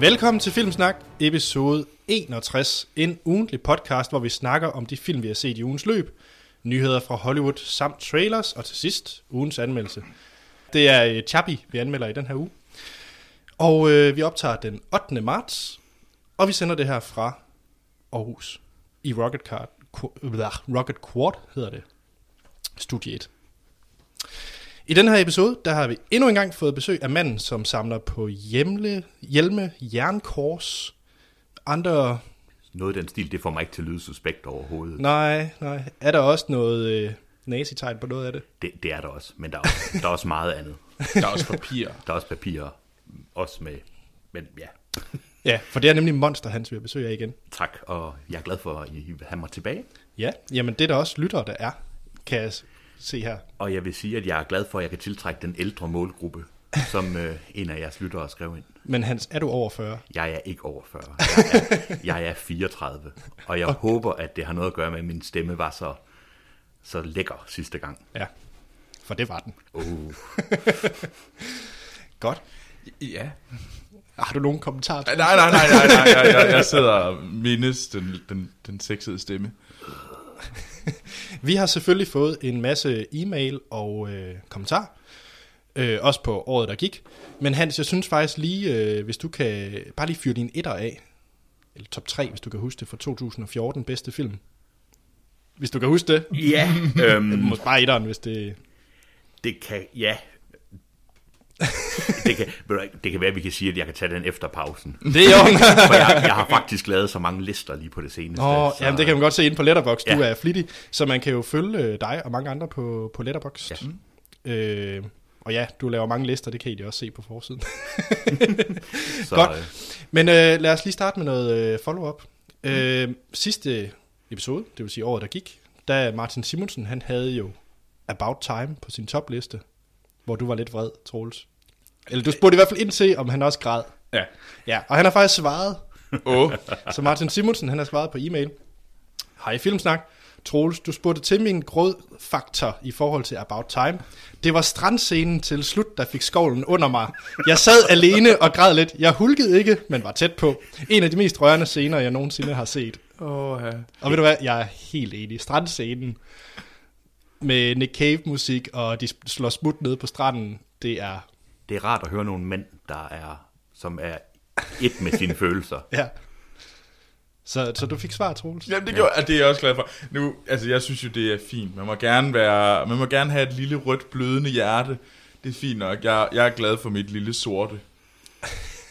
Velkommen til Filmsnak, episode 61. En ugentlig podcast, hvor vi snakker om de film, vi har set i ugens løb, nyheder fra Hollywood samt trailers, og til sidst ugens anmeldelse. Det er Chappi, Chappie, vi anmelder i den her uge. Og øh, vi optager den 8. marts, og vi sender det her fra Aarhus i Rocket, Card, Qu- Rocket Quad, hedder det. Studie 1. I den her episode, der har vi endnu en gang fået besøg af manden, som samler på hjemle, hjelme, jernkors, andre... Noget i den stil, det får mig ikke til at lyde suspekt overhovedet. Nej, nej. Er der også noget øh, nazi-tegn på noget af det? Det, det er der også, men der er også, der er også meget andet. Der er også papir. Der er også papirer, også med, men ja, Ja, for det er nemlig Monster Hans, vi har besøg af igen. tak, og jeg er glad for, at I vil have mig tilbage. Ja, jamen det er der også lyttere, der er, kan jeg se her. Og jeg vil sige, at jeg er glad for, at jeg kan tiltrække den ældre målgruppe, som øh, en af jeres lyttere skrev ind. Men Hans, er du over 40? Jeg er ikke over 40. Jeg er, jeg er 34, og jeg okay. håber, at det har noget at gøre med, at min stemme var så, så lækker sidste gang. Ja, for det var den. Uh. Godt. Ja. Har du nogen kommentarer? Nej, nej, nej, nej, nej. Jeg, jeg, jeg sidder og mindes den, den, den sexede stemme. Vi har selvfølgelig fået en masse e-mail og øh, kommentar. Øh, også på året, der gik. Men Hans, jeg synes faktisk lige, øh, hvis du kan bare lige fyre din etter af, eller top 3, hvis du kan huske det, for 2014 bedste film. Hvis du kan huske det. Ja, øhm, Måske bare etteren, hvis det... Det kan, ja. det, kan, du det kan være, at vi kan sige, at jeg kan tage den efter pausen. Det er jo... For jeg, jeg har faktisk lavet så mange lister lige på det seneste. Nå, så, jamen det kan man godt se inde på Letterboxd. Du Ja. er flittig, så man kan jo følge øh, dig og mange andre på, på Letterboxd. Ja. Øh, og ja, du laver mange lister, det kan I også se på forsiden. så, godt. øh, Men øh, lad os lige starte med noget øh, follow-up. Øh, sidste episode, det vil sige året, der gik, da Martin Simonsen, han havde jo About Time på sin topliste, hvor du var lidt vred, Troels. Eller du spurgte i hvert fald ind til, om han også græd. Ja. Ja, og han har faktisk svaret. Åh, Så Martin Simonsen, han har svaret på e-mail. Hej Filmsnak. Troels, du spurgte til min grådfaktor i forhold til About Time. Det var strandscenen til slut, der fik skovlen under mig. Jeg sad alene og græd lidt. Jeg hulkede ikke, men var tæt på. En af de mest rørende scener, jeg nogensinde har set. åh, ja. Og ved du hvad, jeg er helt enig. Strandscenen med Nick Cave-musik, og de slår smut nede på stranden, det er... det er rart at høre nogle mænd, der er, som er et med sine følelser. Ja. Så, så du fik svar, Troels? Jamen, det, gjorde, ja. det er jeg også glad for. Nu, altså, jeg synes jo, det er fint. Man må gerne, være, man må gerne have et lille rødt blødende hjerte. Det er fint nok. Jeg, jeg er glad for mit lille sorte.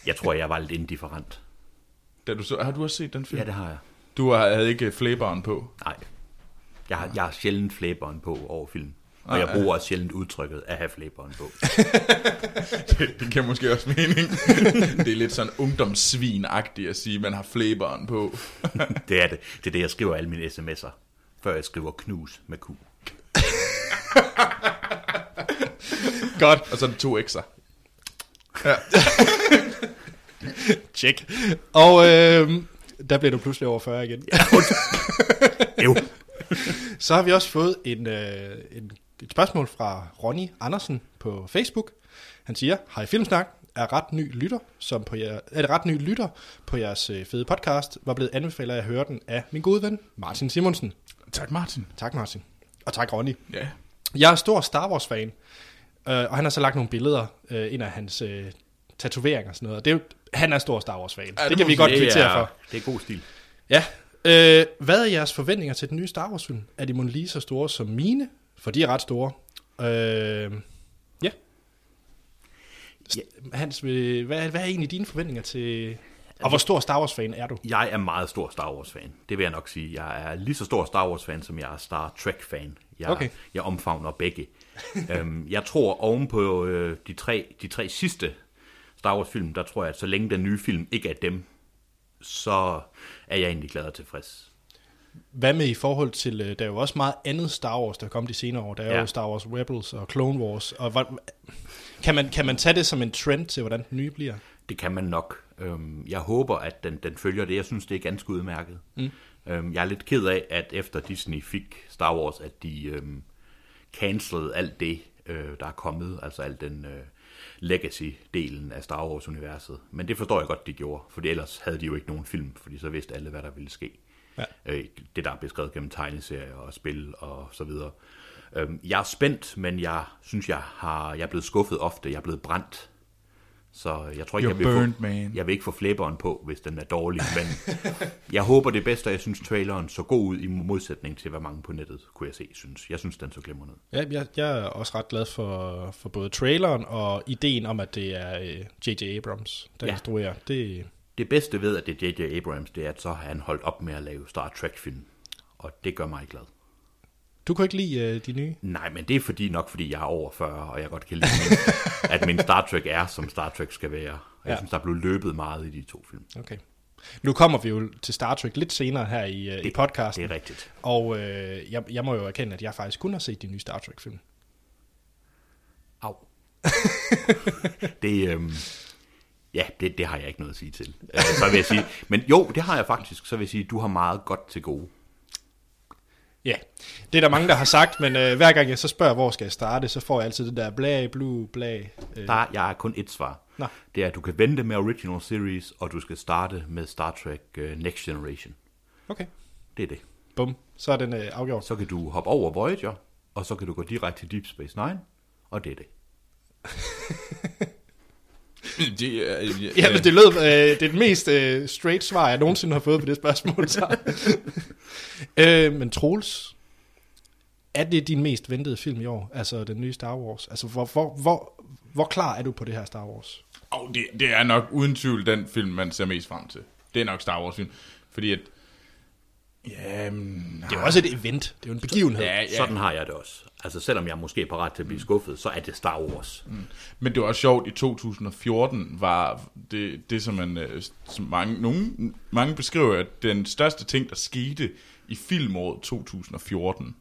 Jeg tror, jeg var lidt indifferent. Da du så, har du også set den film? Ja, det har jeg. Du har- havde ikke flæberen på. Nej. Jeg har, jeg har sjældent flæberen på over film. Og jeg ja. bruger også sjældent udtrykket at have flæberen på. Det, det giver måske også mening. det er lidt sådan ungdomssvin-agtigt at sige, at man har flæberen på. Det er det. Det er det, jeg skriver alle mine sms'er. Før jeg skriver knus med Q. Godt. Og så er det to x'er. Check. Og øh, der bliver du pludselig over 40 igen. Jo. Så har vi også fået en, øh, en, et spørgsmål fra Ronny Andersen på Facebook. Han siger, hej Filmsnak, er ret ny lytter, som på jer, er det ret ny lytter på jeres øh, fede podcast, var blevet anbefalet at høre den af min gode ven, Martin Simonsen. Tak, Martin. Tak Martin. Og tak Ronny. Ja. Jeg er stor Star Wars fan, øh, og han har så lagt nogle billeder øh, ind af hans øh, tatoveringer og sådan noget. Og det er jo, han er stor Star Wars fan. Ja, det, det kan vi godt kvittere er, for. det er god stil. Ja. Øh, hvad er jeres forventninger til den nye Star Wars film? Er de mon lige så store som mine? For de er ret store. Øh, ja. Ja. Hans, hvad, hvad er egentlig dine forventninger til... Og hvor stor Star Wars-fan er du? Jeg er meget stor Star Wars-fan. Det vil jeg nok sige. Jeg er lige så stor Star Wars-fan, som jeg er Star Trek-fan. Jeg, Okay. jeg omfavner begge. øhm, jeg tror, oven på øh, de, tre, de tre sidste Star Wars-film, der tror jeg, at så længe den nye film ikke er dem, så er jeg egentlig glad og tilfreds. Hvad med i forhold til... øh, Der er jo også meget andet Star Wars, der er kommet de senere år. Der er ja. Jo Star Wars Rebels og Clone Wars. Og hvor, kan, man, kan man tage det som en trend til, hvordan den nye bliver? Det kan man nok. Øhm, jeg håber, at den, den følger det. Jeg synes, det er ganske udmærket. Mm. Øhm, jeg er lidt ked af, at efter Disney fik Star Wars, at de øhm, cancellede alt det, øh, der er kommet, altså al den øh, legacy-delen af Star Wars-universet. Men det forstår jeg godt, de gjorde, for ellers havde de jo ikke nogen film, fordi så vidste alle, hvad der ville ske. Ja. Øh, det, der er beskrevet gennem tegneserier og spil og så videre. Øhm, jeg er spændt, men jeg synes, jeg, har, jeg er blevet skuffet ofte. Jeg er blevet brændt. Så jeg tror ikke, You're jeg vil, burned, få, man. jeg vil ikke få flæberen på, hvis den er dårlig. Men jeg håber det bedste, og jeg synes, traileren så god ud i modsætning til, hvad mange på nettet, kunne jeg se, synes. Jeg synes, den så glimrende ud. Ja, jeg, jeg er også ret glad for, for både traileren og ideen om, at det er øh, J.J. Abrams, der. Ja. instruerer. Det, Det bedste ved, at det er J.J. Abrams, det er, at så har han holdt op med at lave Star Trek-film. Og det gør mig glad. Du kunne ikke lide øh, de nye? Nej, men det er fordi nok, fordi jeg er over 40, og jeg godt kan lide, min, at min Star Trek er, som Star Trek skal være. Og jeg Ja. synes, der er blevet løbet meget i de to film. Okay. Nu kommer vi jo til Star Trek lidt senere her i, øh, i Det podcasten. er rigtigt. Og øh, jeg, jeg må jo erkende, at jeg faktisk kun har set de nye Star Trek-film. Au. det, øhm, ja, det, det har jeg ikke noget at sige til. Øh, så vil jeg sige, men jo, det har jeg faktisk. Så vil jeg sige, du har meget godt til gode. Ja, det er der mange, der har sagt, men øh, hver gang jeg så spørger, hvor skal jeg starte, så får jeg altid det der blag, blue, blag. Øh, Der, jeg har kun et svar. Nå. Det er, at du kan vente med Original Series, og du skal starte med Star Trek uh, Next Generation. okay, Det er det. bum, så er den øh, afgjort. Så kan du hoppe over Voyager, og så kan du gå direkte til Deep Space Nine, og det er det. Det er, ja, Ja, men det lød, øh, det er det mest øh, straight svar, jeg nogensinde har fået på det spørgsmål. Så. øh, men Troels, er det din mest ventede film i år? Altså den nye Star Wars? Altså hvor, hvor, hvor, hvor klar er du på det her Star Wars? Oh, det, det er nok uden tvivl den film, man ser mest frem til. Det er nok Star Wars film. Fordi at... Jamen, Det er jo også et event, det er jo en begivenhed. Ja, Ja. Sådan har jeg det også. Altså selvom jeg måske er parat til at blive skuffet, så er det Star Wars. Mm. Men det var også sjovt, i 2014 var det, det som, man, øh, som mange, nogen, mange beskriver, at den største ting, der skete i filmåret 2014,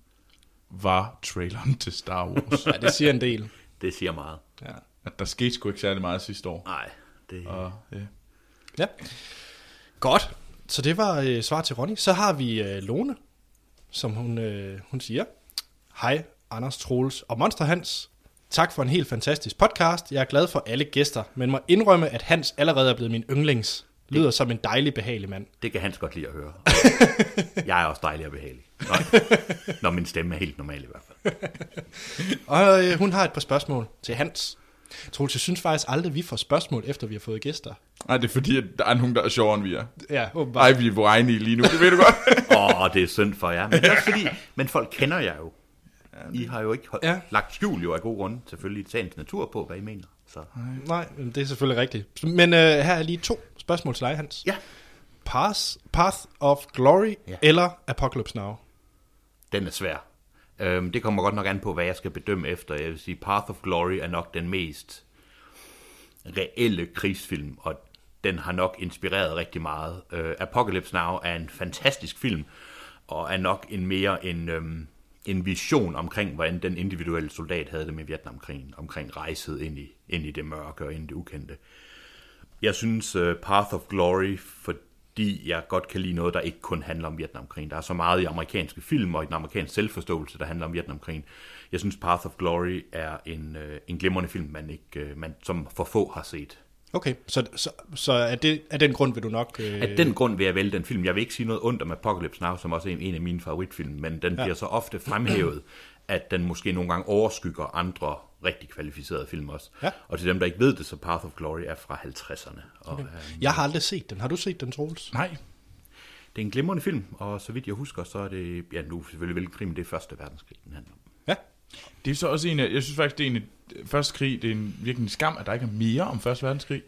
var traileren til Star Wars. Ja, det siger en del. Det siger meget. Ja. at der skete sgu ikke særlig meget sidste år. Nej, det, Og, ja. ja. Godt. Så det var øh, svar til Ronny. Så har vi øh, Lone, som hun, øh, hun siger. Hej, Anders Troels og Monster Hans. Tak for en helt fantastisk podcast. Jeg er glad for alle gæster, men må indrømme, at Hans allerede er blevet min yndlings. Lyder som en dejlig, behagelig mand. det kan Hans godt lide at høre. jeg er også dejlig og behagelig. Når, når min stemme er helt normal i hvert fald. Og øh, hun har et par spørgsmål til Hans. Troels, jeg synes faktisk aldrig, vi får spørgsmål, efter vi har fået gæster. Nej, det er fordi, at der er nogen, der er sjovere end vi er. Ja, åbenbart. Ej, vi er uenige lige nu, det ved du godt. Åh, oh, det er synd for jer. Men det er også fordi, men folk kender jer jo. I har jo ikke hold, Ja. lagt skjul jo af god grund, selvfølgelig i sagens natur på, hvad I mener. Så. Nej, men det er selvfølgelig rigtigt. Men øh, her er lige to spørgsmål til dig, Hans. Ja, Path, Path of Glory. Ja. eller Apocalypse Now? den er svær. Øhm, det kommer godt nok an på, hvad jeg skal bedømme efter. Jeg vil sige, Path of Glory er nok den mest reelle krigsfilm, og den har nok inspireret rigtig meget. Øh, Apocalypse Now er en fantastisk film, og er nok en mere en, øhm, en vision omkring, hvordan den individuelle soldat havde det med Vietnamkrigen, omkring rejset ind i, ind i det mørke og ind i det ukendte. Jeg synes uh, Path of Glory, for fordi jeg godt kan lide noget, der ikke kun handler om Vietnamkrigen. Der er så meget i amerikanske film og i den amerikanske selvforståelse, der handler om Vietnamkrigen. Jeg synes Path of Glory er en, uh, en glimrende film, man ikke, uh, man, som for få har set. Okay, så, så, så er det, af den grund vil du nok... Øh, Af den grund vil jeg vælge den film. Jeg vil ikke sige noget ondt om Apocalypse Now, som også er en, en af mine favoritfilm, men den ja. bliver så ofte fremhævet, at den måske nogle gange overskygger andre rigtig kvalificerede film også. Ja. Og til dem, der ikke ved det, så Path of Glory er fra 50'erne. Og, okay. Jeg har aldrig set den. Har du set den, Troels? Nej. Det er en glimrende film, og så vidt jeg husker, så er det, ja nu selvfølgelig hvilken krig, men det er Første Verdenskrig, den handler om. Ja. Det er så også en af, jeg synes faktisk, det er en af, første krig, det er en virkelig en skam, at der ikke er mere om første verdenskrig.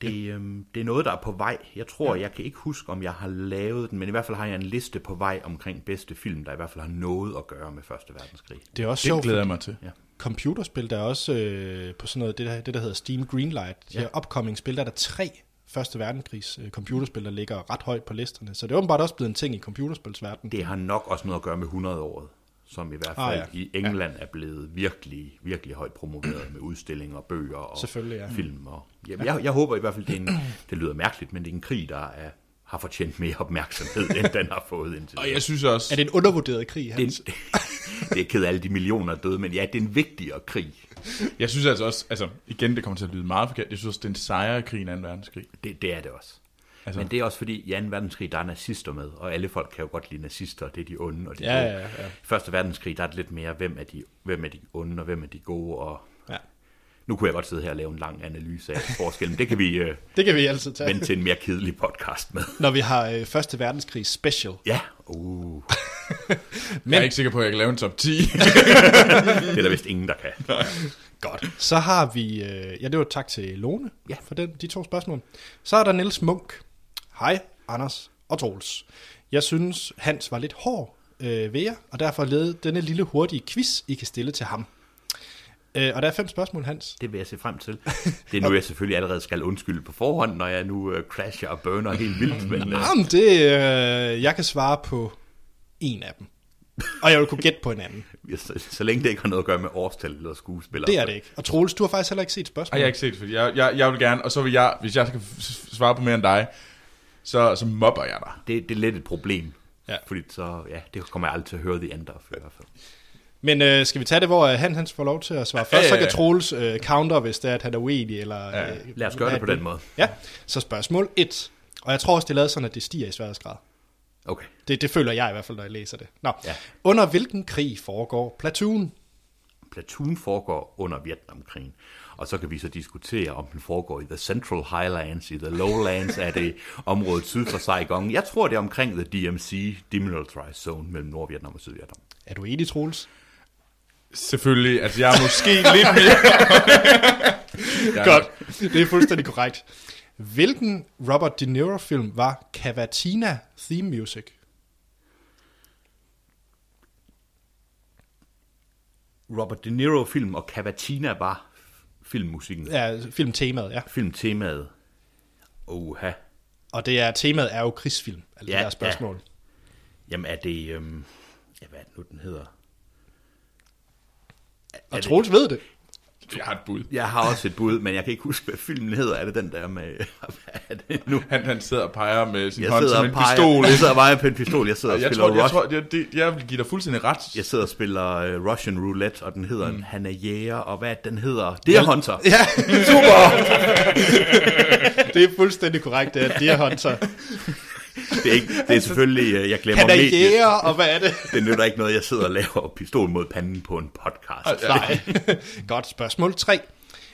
Det, øhm, det er noget, der er på vej. Jeg tror, jeg kan ikke huske, om jeg har lavet den, men i hvert fald har jeg en liste på vej omkring bedste film, der i hvert fald har noget at gøre med Første Verdenskrig. Det er også Det sjovt, glæder jeg mig til. Ja. Computerspil, der er også øh, på sådan noget, det der, det der hedder Steam Greenlight. De Ja. her upcoming spil, der er der tre Første verdenskrigs øh, computerspil, der ligger ret højt på listerne. Så det er åbenbart også blevet en ting i computerspilsverdenen. Det har nok også noget at gøre med 100-året, som i hvert Ah, fald ja. ah, ja. i England er blevet virkelig, virkelig højt promoveret med udstillinger, bøger og ja. film. Og, ja, jeg, jeg håber i hvert fald, det, er en, det lyder mærkeligt, men det er en krig, der er, har fortjent mere opmærksomhed, end den har fået indtil Og jeg synes også, Er det en undervurderet krig, det, Hans? er det er ked af alle de millioner døde, men ja, det er en vigtigere krig. Jeg synes altså også, altså igen, det kommer til at lyde meget forkert, jeg synes også, det er en sejre krig i 2. verdenskrig. Det, det er det også. Altså-. Men det er også fordi, i 2. verdenskrig, der er nazister med, og alle folk kan jo godt lide nazister, det er de onde og de Ja, gode. ja, ja. I Første verdenskrig, der er det lidt mere, hvem er de, hvem er de onde, og hvem er de gode, og. Nu kunne jeg godt sidde her og lave en lang analyse af forskellen. Det kan vi øh, Det kan vi altid tage, vende til en mere kedelig podcast med. når vi har øh, Første Verdenskrig special. Ja, uh, Men... Jeg er ikke sikker på, at jeg kan lave en top 10. det er der vist ingen, der kan. Godt. Så har vi, øh, ja det var tak til Lone Ja. for den, de to spørgsmål. Så er der Niels Munk. Hej, Anders og Troels. Jeg synes, Hans var lidt hård øh, ved jer, og derfor lavede denne lille hurtige quiz, I kan stille til ham. Øh, og der er fem spørgsmål, Hans. Det vil jeg se frem til. Det er nu, jeg selvfølgelig allerede skal undskylde på forhånd, når jeg nu øh, crasher og burner helt vildt. Men, øh, Jamen, det, øh, jeg kan svare på en af dem. Og jeg vil kunne gætte på en anden. så, så længe det ikke har noget at gøre med årstal eller skuespillere. Det er det ikke. Og Troels, du har faktisk heller ikke set spørgsmålet. jeg har ikke set fordi jeg, jeg, jeg vil gerne, og så vil jeg, hvis jeg skal svare på mere end dig, så, så mobber jeg dig. Det, det er lidt et problem. Ja. Fordi så, ja, det kommer jeg aldrig til at høre The End of, i hvert fald. Men øh, skal vi tage det, hvor øh, han, han får lov til at svare først? Ja, ja, Så kan Troels øh, counter, hvis det er, at han er uenig. Eller, Ja. øh, Lad os gøre det på den måde. Ja, så spørgsmål 1. Og jeg tror også, det er lavet sådan, at det stiger i sværhedsgrad. Okay. Det, det føler jeg i hvert fald, når jeg læser det. Nå. Ja. Under hvilken krig foregår Platoon? Platoon foregår under Vietnamkrigen. Og så kan vi så diskutere, om den foregår i The Central Highlands, i The Lowlands, er det området syd for Saigon. Jeg tror, det er omkring The DMC, Demilitarized Zone, mellem Nordvietnam og Sydvietnam. Er du enig, Troels? Selvfølgelig, altså jeg er måske lidt mere... ja, Godt. Det er fuldstændig korrekt. Hvilken Robert De Niro-film var Cavatina theme music? Robert De Niro-film og Cavatina var filmmusikken. Ja, filmtemaet, ja. Filmtemaet. Oha. Og det er, temaet er jo krigsfilm, altså Ja, det her spørgsmål. Jamen er det... Øhm, ja, hvad er det nu, den hedder? Og Troels ved det. Jeg har et bud. Jeg har også et bud, men jeg kan ikke huske, hvad filmen hedder. Er det den der med... Hvad er det nu? Han, han sidder og peger med sin Jeg hånd som en peger, pistol. Jeg sidder og peger på en pistol. Jeg sidder og Jeg spiller tror, jeg, tror jeg, det, jeg vil give dig fuldstændig ret. Jeg sidder og spiller uh, Russian Roulette, og den hedder mm. Han er jæger, og hvad den hedder? Det er Hunter. Ja, super! det er fuldstændig korrekt, det er Deer Hunter. Det er, ikke, det er selvfølgelig, uh, jeg glemmer Han er mediet. jæger, og hvad er det? Det nytter ikke noget, jeg sidder og laver pistol mod panden på en podcast. Nej. Godt, spørgsmål 3.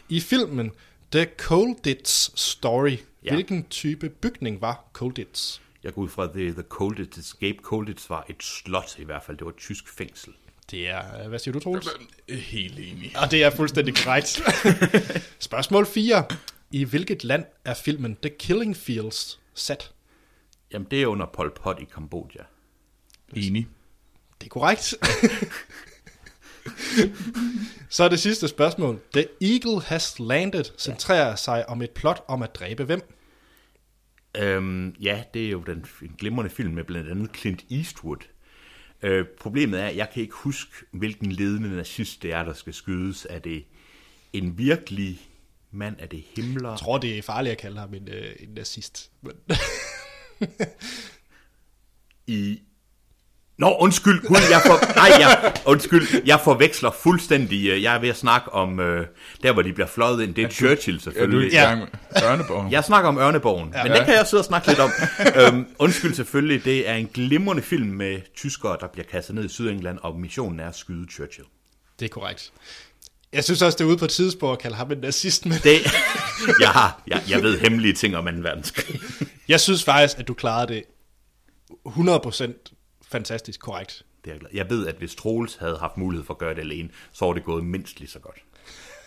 I filmen The Colditz Story, Ja. ja. hvilken type bygning var Colditz? Jeg går ud fra, at The, the Colditz Escape Colditz var et slot i hvert fald. Det var et tysk fængsel. Det er, hvad siger du, Troels? Helt enig. Og det er fuldstændig korrekt. Spørgsmål 4. I hvilket land er filmen The Killing Fields sat? Jamen, det er under Pol Pot i Kambodja. Enig. Det er korrekt. Så er det sidste spørgsmål. The Eagle Has Landed centrerer sig om et plot om at dræbe hvem? Øhm, ja, det er jo den en glimrende film med blandt andet Clint Eastwood. Øh, problemet er, at jeg kan ikke huske, hvilken ledende nazist det er, der skal skydes. Er det en virkelig mand? Er det Himmler? Jeg tror, det er farligt at kalde ham en, øh, en nazist. Men, I... Nå, undskyld, Gud, jeg for... Nej, jeg... undskyld, jeg forveksler fuldstændig. øh, Jeg er ved at snakke om, øh, der hvor de bliver fløjet ind. Det er Churchill Er du selvfølgelig. ikke i gang med Ørneborg? Jeg snakker om Ørneborgen, ja, men Ja. den kan jeg sidde og snakke lidt om. øhm, undskyld selvfølgelig, det er en glimrende film med tyskere, der bliver kastet ned i Sydengland, og missionen er at skyde Churchill. det er korrekt. Jeg synes også, det er ude på et tidsspor at kalde ham en nazist, men Det, jeg, har, jeg, jeg ved hemmelige ting om 2. verdenskrig. jeg synes faktisk, at du klarede det 100% fantastisk korrekt. Det er jeg, glad. jeg ved, at hvis Troels havde haft mulighed for at gøre det alene, så var det gået mindst lige så godt.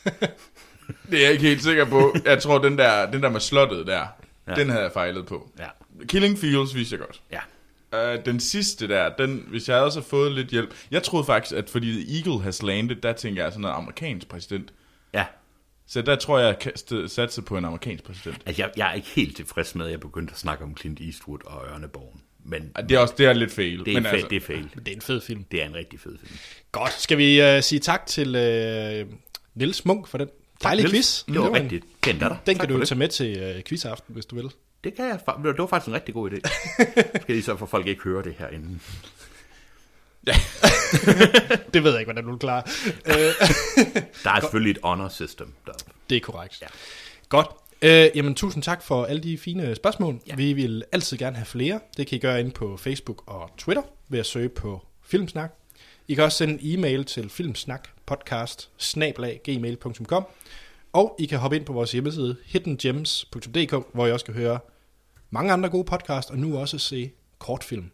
Det er jeg ikke helt sikker på. Jeg tror, den der, den der med slottet der, Ja. ja. den havde jeg fejlet på. Ja, Killing Fields viser jeg godt. ja. Uh, den sidste der, den, hvis jeg også har fået lidt hjælp. Jeg troede faktisk, at fordi The Eagle has landed, der tænker jeg sådan noget amerikansk præsident. ja. Så der tror jeg, jeg satser på en amerikansk præsident. Altså, jeg, jeg er ikke helt tilfreds med, at jeg begyndte at snakke om Clint Eastwood og Ørneborgen. Men Det er også det er lidt fail. det er, men fa- altså, det er fail. Men det er en fed film. Det er en rigtig fed film. Godt. Skal vi uh, sige tak til uh, Niels Munk for den dejlige Niels. quiz? Det var en- rigtig pænt af dig. Den Tak kan for du det. tage med til uh, quizaften, hvis du vil. Det kan jeg. Det var faktisk en rigtig god idé. Skal lige så for folk ikke høre det her inden. det ved jeg ikke, hvordan du klarer. Der er selvfølgelig et honor system deroppe. det er korrekt. Ja. Godt. Øh, jamen, tusind tak for alle de fine spørgsmål. Ja. Ja. Vi vil altid gerne have flere. Det kan I gøre inde på Facebook og Twitter ved at søge på Filmsnak. I kan også sende en e-mail til filmsnakpodcast og I kan hoppe ind på vores hjemmeside hiddengems.dk, hvor I også kan høre mange andre gode podcasts, og nu også se kortfilm.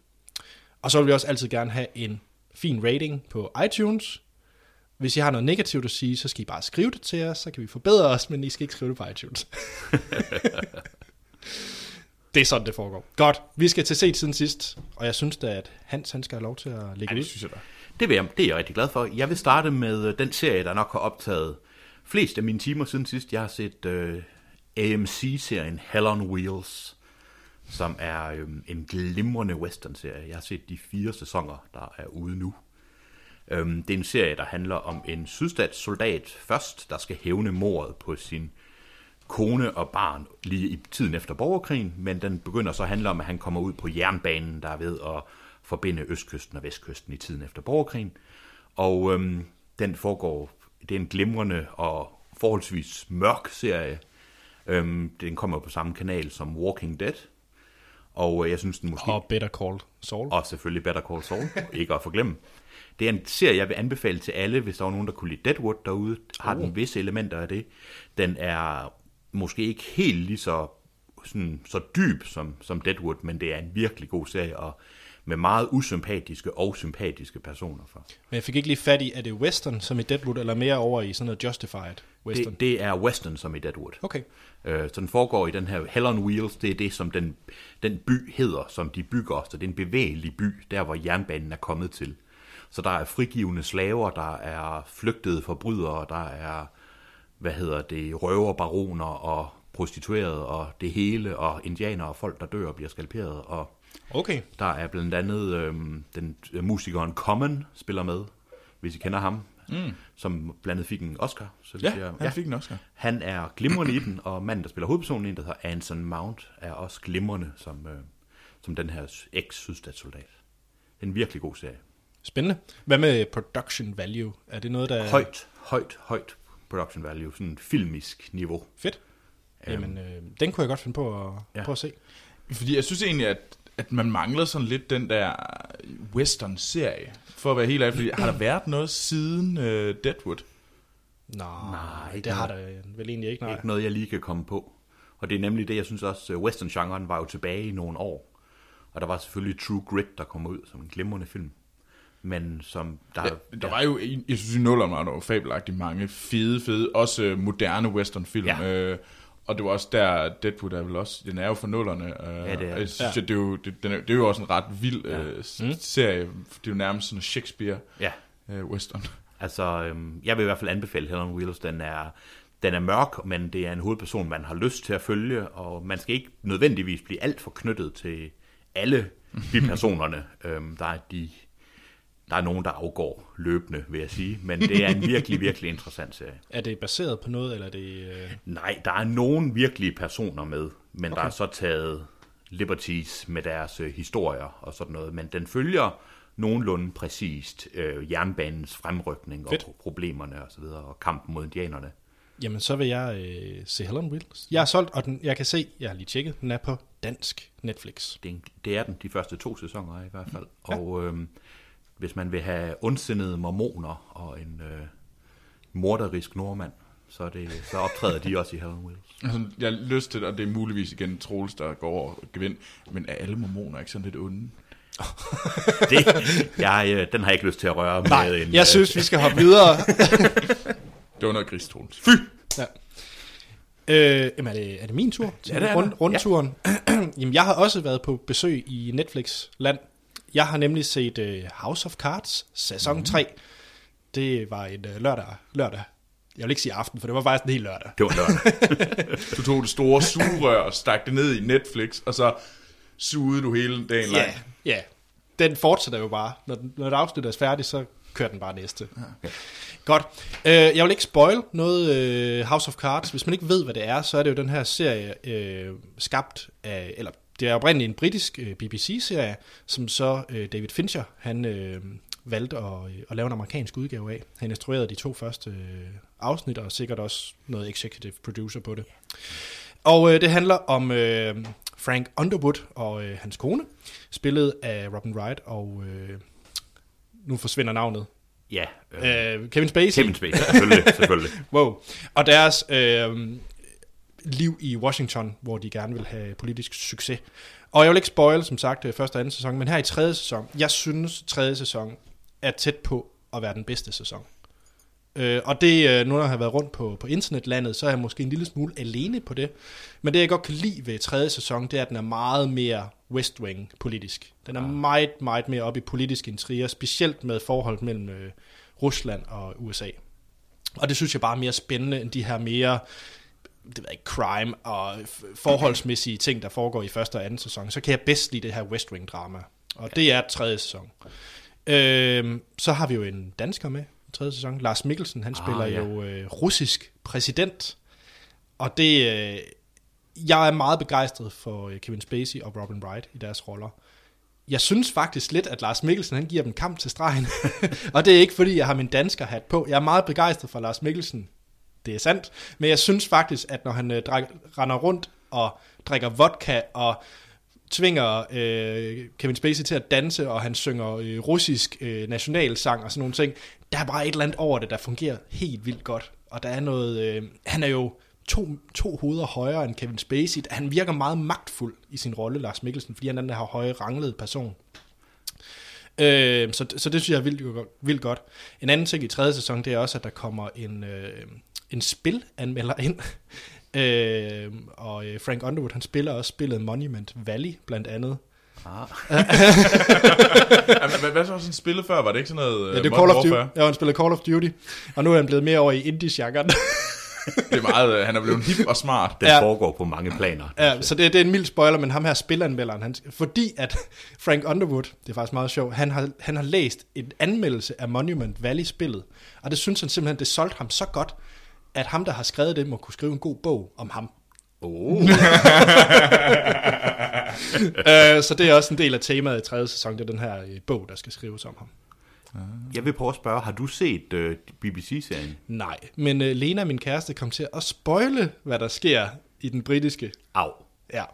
Og så vil vi også altid gerne have en fin rating på iTunes. Hvis I har noget negativt at sige, så skal I bare skrive det til os, så kan vi forbedre os, men I skal ikke skrive det på iTunes. det er sådan, det foregår. Godt, vi skal til set siden sidst, og jeg synes da, at Hans han skal have lov til at lægge Ja, ud. det synes jeg da. Det, vil jeg, det er jeg rigtig glad for. Jeg vil starte med øh, den serie, der nok har optaget flest af mine timer siden sidst. Jeg har set øh, AMC-serien Hell on Wheels, som er øh, en glimrende western-serie. Jeg har set de fire sæsoner, der er ude nu. Øhm, det er en serie, der handler om en sydstatssoldat først, der skal hævne mordet på sin kone og barn lige i tiden efter borgerkrigen, men den begynder så at handle om, at han kommer ud på jernbanen, der er ved at forbinde østkysten og vestkysten i tiden efter borgerkrigen. Og øhm, den foregår, det er en glimrende og forholdsvis mørk serie. Øhm, den kommer på samme kanal som Walking Dead, og øh, jeg synes den måske... Og Better Call Saul. Og selvfølgelig Better Call Saul, ikke at forglemme. Det er en serie, jeg vil anbefale til alle, hvis der er nogen, der kunne lide Deadwood derude. Har den visse elementer af det. Den er måske ikke helt lige så, sådan, så dyb som, som Deadwood, men det er en virkelig god serie, og med meget usympatiske og sympatiske personer for. Men jeg fik ikke lige fat i, er det western som i Deadwood, eller mere over i sådan noget justified western? Det, det er western som i Deadwood. Okay. Øh, så den foregår i den her Hell on Wheels, det er det, som den, den by hedder, som de bygger. Så det er en bevægelig by, der hvor jernbanen er kommet til. Så der er frigivende slaver, der er flygtede forbrydere, der er, hvad hedder det, røverbaroner og prostituerede og det hele, og indianere og folk, der dør og bliver skalperet. Og Okay. der er blandt andet øhm, den øh, musikeren Common spiller med, hvis I kender ham, mm. som blandt andet fik en Oscar. Så Ja, han fik en Oscar. Han er glimrende i den, og manden, der spiller hovedpersonen, en, der hedder Anson Mount, er også glimrende som, øh, som den her eks-sydstatssoldat. En virkelig god serie. Spændende. Hvad med production value? Er det noget, der er Højt, højt, højt production value, sådan filmisk niveau. fedt? Jamen, øh, den kunne jeg godt finde på at, ja. Ja. på at se. Fordi jeg synes egentlig, at, at man mangler sådan lidt den der western-serie. For at være helt ærlig, fordi har der været noget siden uh, Deadwood? Nå, Nej, det har er- der vel egentlig ikke. Nej. Ikke noget, jeg lige kan komme på. Og det er nemlig det, jeg synes også, øh, western-genren var jo tilbage i nogle år. Og der var selvfølgelig True Grit, der kom ud som en glimrende film. Men som der... Ja, der var jo, jeg synes i nullerne var der jo fabelagtigt mange fede, fede, også øh, moderne western-film. Ja. Øh, og det var også der, Deadwood er vel også, den er jo for nullerne. Øh, Ja, det er Jeg synes, Ja. det, er jo, det, den er, det er jo også en ret vild Ja. øh, mm. serie. Det er jo nærmest sådan en Shakespeare ja, øh, western. Altså, øhm, jeg vil i hvert fald anbefale Hell on Wheels. Den er, den er mørk, men det er en hovedperson, man har lyst til at følge, og man skal ikke nødvendigvis blive alt for knyttet til alle bipersonerne. øhm, der, er de, der er nogen, der afgår løbende, vil jeg sige, men det er en virkelig, virkelig interessant serie. Er det baseret på noget, eller er det... Øh... Nej, der er nogen virkelige personer med, men okay. der er så taget liberties med deres øh, historier og sådan noget, men den følger nogenlunde præcist øh, jernbanens fremrykning Fedt. og problemerne og så videre, og kampen mod indianerne. Jamen, så vil jeg øh, se Hell on Wheels. Jeg har solgt, og den, jeg kan se, jeg har lige tjekket, den er på dansk Netflix. Det er, det er den de første to sæsoner i hvert fald. Ja. Og øh, hvis man vil have ondsindede mormoner og en øh, morderisk nordmand, så, er det, så optræder de også i Hell on Wheels. Altså, jeg har lyst til, og det er muligvis igen Troels, der går over og gevind, men er alle mormoner ikke sådan lidt onde? Det, jeg, øh, den har jeg ikke lyst til at røre Nej, med en... jeg øh, synes, vi skal hoppe videre. Det var noget gris, Troels. Fy! Ja. Øh, jamen, er det, er det min tur? til Ja, det er rund. Rundturen. jamen, jeg har også været på besøg i Netflix-land. Jeg har nemlig set uh, House of Cards, sæson mm. 3. Det var en uh, lørdag, lørdag. Jeg vil ikke sige aften, for det var faktisk en hel lørdag. Det var lørdag. Du tog det store sugerør og stak det ned i Netflix, og så sugede du hele dagen lang. Ja, ja. Den fortsætter jo bare. Når, når det afsnit er færdigt, så kører den bare næste. Ja. Godt. Øh, jeg vil ikke spoil noget øh, House of Cards. Hvis man ikke ved, hvad det er, så er det jo den her serie øh, skabt af, eller det er oprindeligt en britisk øh, BBC-serie, som så øh, David Fincher, han øh, valgte at, øh, at lave en amerikansk udgave af. Han instruerede de to første øh, afsnit, og sikkert også noget executive producer på det. Og øh, det handler om øh, Frank Underwood og øh, hans kone, spillet af Robin Wright, og øh, nu forsvinder navnet. Ja, øh, Øh, Kevin Spacey. Kevin Spacey, selvfølgelig, selvfølgelig. Wow. Og deres øh, liv i Washington, hvor de gerne vil have politisk succes. Og jeg vil ikke spoil, som sagt, øh, første og anden sæson, men her i tredje sæson, jeg synes, tredje sæson er tæt på at være den bedste sæson. Øh, og det, øh, nu når jeg har været rundt på, på internetlandet, så er jeg måske en lille smule alene på det. Men det, jeg godt kan lide ved tredje sæson, det er, at den er meget mere West Wing politisk. Den er meget, meget mere op i politiske intriger, specielt med forholdet mellem øh, Rusland og USA. Og det synes jeg bare er mere spændende end de her mere det ved jeg ikke, crime og forholdsmæssige ting, der foregår i første og anden sæson. Så kan jeg bedst lide det her West Wing drama. Og det er tredje sæson. Øhm, så har vi jo en dansker med i tredje sæson. Lars Mikkelsen, han spiller Ah, ja. jo øh, russisk præsident. Og det, øh, jeg er meget begejstret for øh, Kevin Spacey og Robin Wright i deres roller. Jeg synes faktisk lidt, at Lars Mikkelsen han giver dem kamp til stregen. og det er ikke, fordi jeg har min dansker hat på. Jeg er meget begejstret for Lars Mikkelsen. Det er sandt. Men jeg synes faktisk, at når han øh, drak, render rundt og drikker vodka og tvinger øh, Kevin Spacey til at danse, og han synger øh, russisk øh, nationalsang og sådan nogle ting, der er bare et eller andet over det, der fungerer helt vildt godt. Og der er noget... Øh, han er jo to, to hoveder højere end Kevin Spacey. Han virker meget magtfuld i sin rolle, Lars Mikkelsen, fordi han er den her høje, ranglede person. Øh, så, så det synes jeg er vildt, vildt godt. En anden ting i tredje sæson, det er også, at der kommer en, øh, en spilanmelder ind. øh, og øh, Frank Underwood, han spiller også spillet Monument Valley, blandt andet. Ah. Jamen, hvad, hvad så sådan spillet før? Var det ikke sådan noget Ja, uh, det er Call of Duty. Ja, han spiller Call of Duty. Og nu er han blevet mere over i indie-genren. Det er meget, uh, han er blevet hip og smart. Ja. ja. foregår på mange planer. Ja, så det, det er en mild spoiler, men ham her spilanmelderen, han, fordi at Frank Underwood, det er faktisk meget sjovt, han har, han har læst en anmeldelse af Monument Valley-spillet, og det synes han simpelthen, det solgte ham så godt, at ham, der har skrevet det, må kunne skrive en god bog om ham. Oh. uh, så det er også en del af temaet i tredje sæson, det er den her øh, bog, der skal skrives om ham. Jeg vil prøve at spørge, har du set uh, BBC-serien? Nej, men uh, Lena, min kæreste, kom til at spoile, hvad der sker i den britiske. Au. Ja,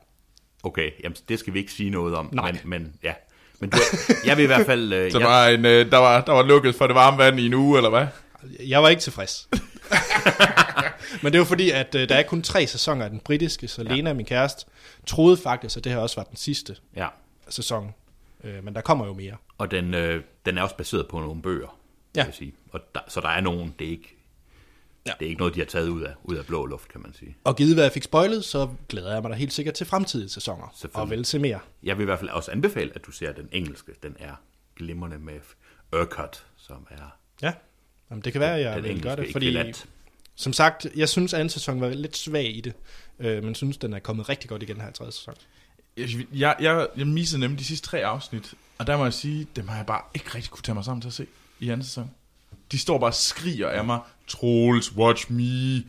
Okay, jamen, det skal vi ikke sige noget om. Nej. Men, men ja. Men du, jeg vil i hvert fald... Så jeg, var en, der, var, der var lukket for det varme vand i en uge, eller hvad? jeg var ikke tilfreds. Men det var fordi, at uh, der er kun tre sæsoner af den britiske, så ja. Lena, min kæreste, troede faktisk, at det her også var den sidste ja. sæson. Uh, men der kommer jo mere. Og den, øh, den er også baseret på nogle bøger, Ja. vil sige. Og der, så der er nogen, det er ikke... Ja. Det er ikke noget, de har taget ud af, ud af blå luft, kan man sige. Og givet hvad jeg fik spoilet, så glæder jeg mig da helt sikkert til fremtidige sæsoner. Og vel se mere. Jeg vil i hvert fald også anbefale, at du ser den engelske. Den er glimrende med Urquhart, som er Ja, Jamen, det kan være, at jeg vil gøre det. Fordi, ekvivalent. som sagt, jeg synes, at anden sæson var lidt svag i det. Øh, men synes, den er kommet rigtig godt igen her i tredje sæson. Jeg, jeg, jeg, jeg missede nemlig de sidste tre afsnit, og der må jeg sige, dem har jeg bare ikke rigtig kunne tage mig sammen til at se i anden sæson. De står bare og skriger af mig, Trolls, watch me,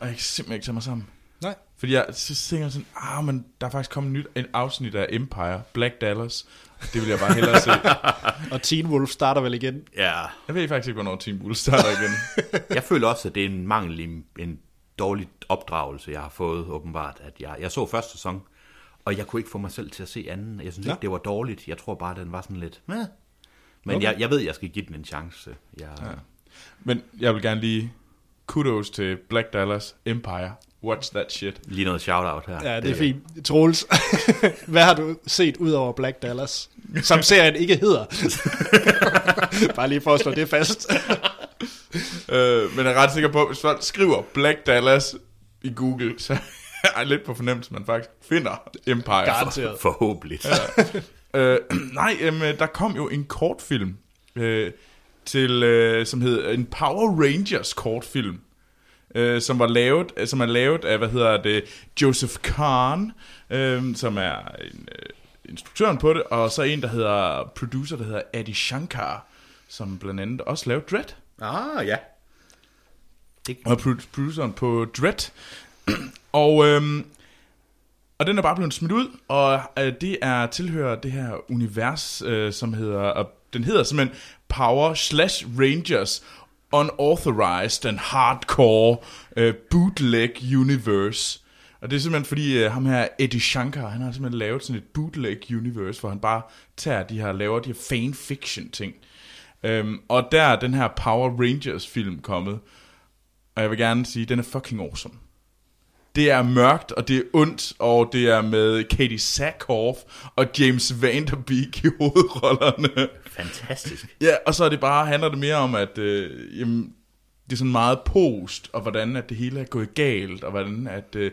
og jeg kan simpelthen ikke tage mig sammen. Nej. Fordi jeg så tænker sådan, ah, men der er faktisk kommet nyt en afsnit af Empire, Black Dallas, det vil jeg bare hellere se. Og Teen Wolf starter vel igen. Ja, Jeg ved faktisk ikke, hvornår Team Bull starter igen. jeg føler også, at det er en mangel i en dårlig opdragelse, jeg har fået åbenbart. At jeg, jeg så første sæson, og jeg kunne ikke få mig selv til at se anden. Jeg synes Nå. ikke, det var dårligt. Jeg tror bare, at den var sådan lidt... Meh. Men Okay. jeg, jeg ved, at jeg skal give den en chance. Jeg, ja. Men jeg vil gerne lige kudos til Black Dallas, Empire, watch that shit. Lige noget shout-out her. Ja, det er fint. Troels, hvad har du set ud over Black Dallas? Som serien ikke hedder. Bare lige for at slå det fast. Øh, men jeg er ret sikker på, at hvis folk skriver Black Dallas i Google, så er jeg lidt på fornemmelse, man faktisk finder Empire. Garanteret. Forhåbentlig. Øh, nej, øhm, der kom jo en kortfilm, øh, til, øh, som hed en Power Rangers kortfilm, øh, som var lavet, øh, som er lavet af, hvad hedder det, Joseph Kahn, øh, som er en, øh, instruktøren på det, og så en, der hedder producer, der hedder Adi Shankar, som blandt andet også lavede Dread. Ah, ja. Det, og er produ- produceren på Dread. og, øhm, og den er bare blevet smidt ud, og øh, det er tilhører det her univers, øh, som hedder A den hedder simpelthen Power slash Rangers Unauthorized and Hardcore uh, Bootleg Universe. Og det er simpelthen fordi, uh, ham her, Eddie Shankar, han har simpelthen lavet sådan et bootleg universe, hvor han bare tager de her, laver de her fanfiction ting. Um, og der er den her Power Rangers film kommet, og jeg vil gerne sige, den er fucking awesome. Det er mørkt, og det er ondt, og det er med Katie Sackhoff og James Vanderbeek i hovedrollerne. Fantastisk. Ja, og så er det bare, handler det mere om, at øh, jamen, det er sådan meget post, og hvordan at det hele er gået galt, og hvordan at øh,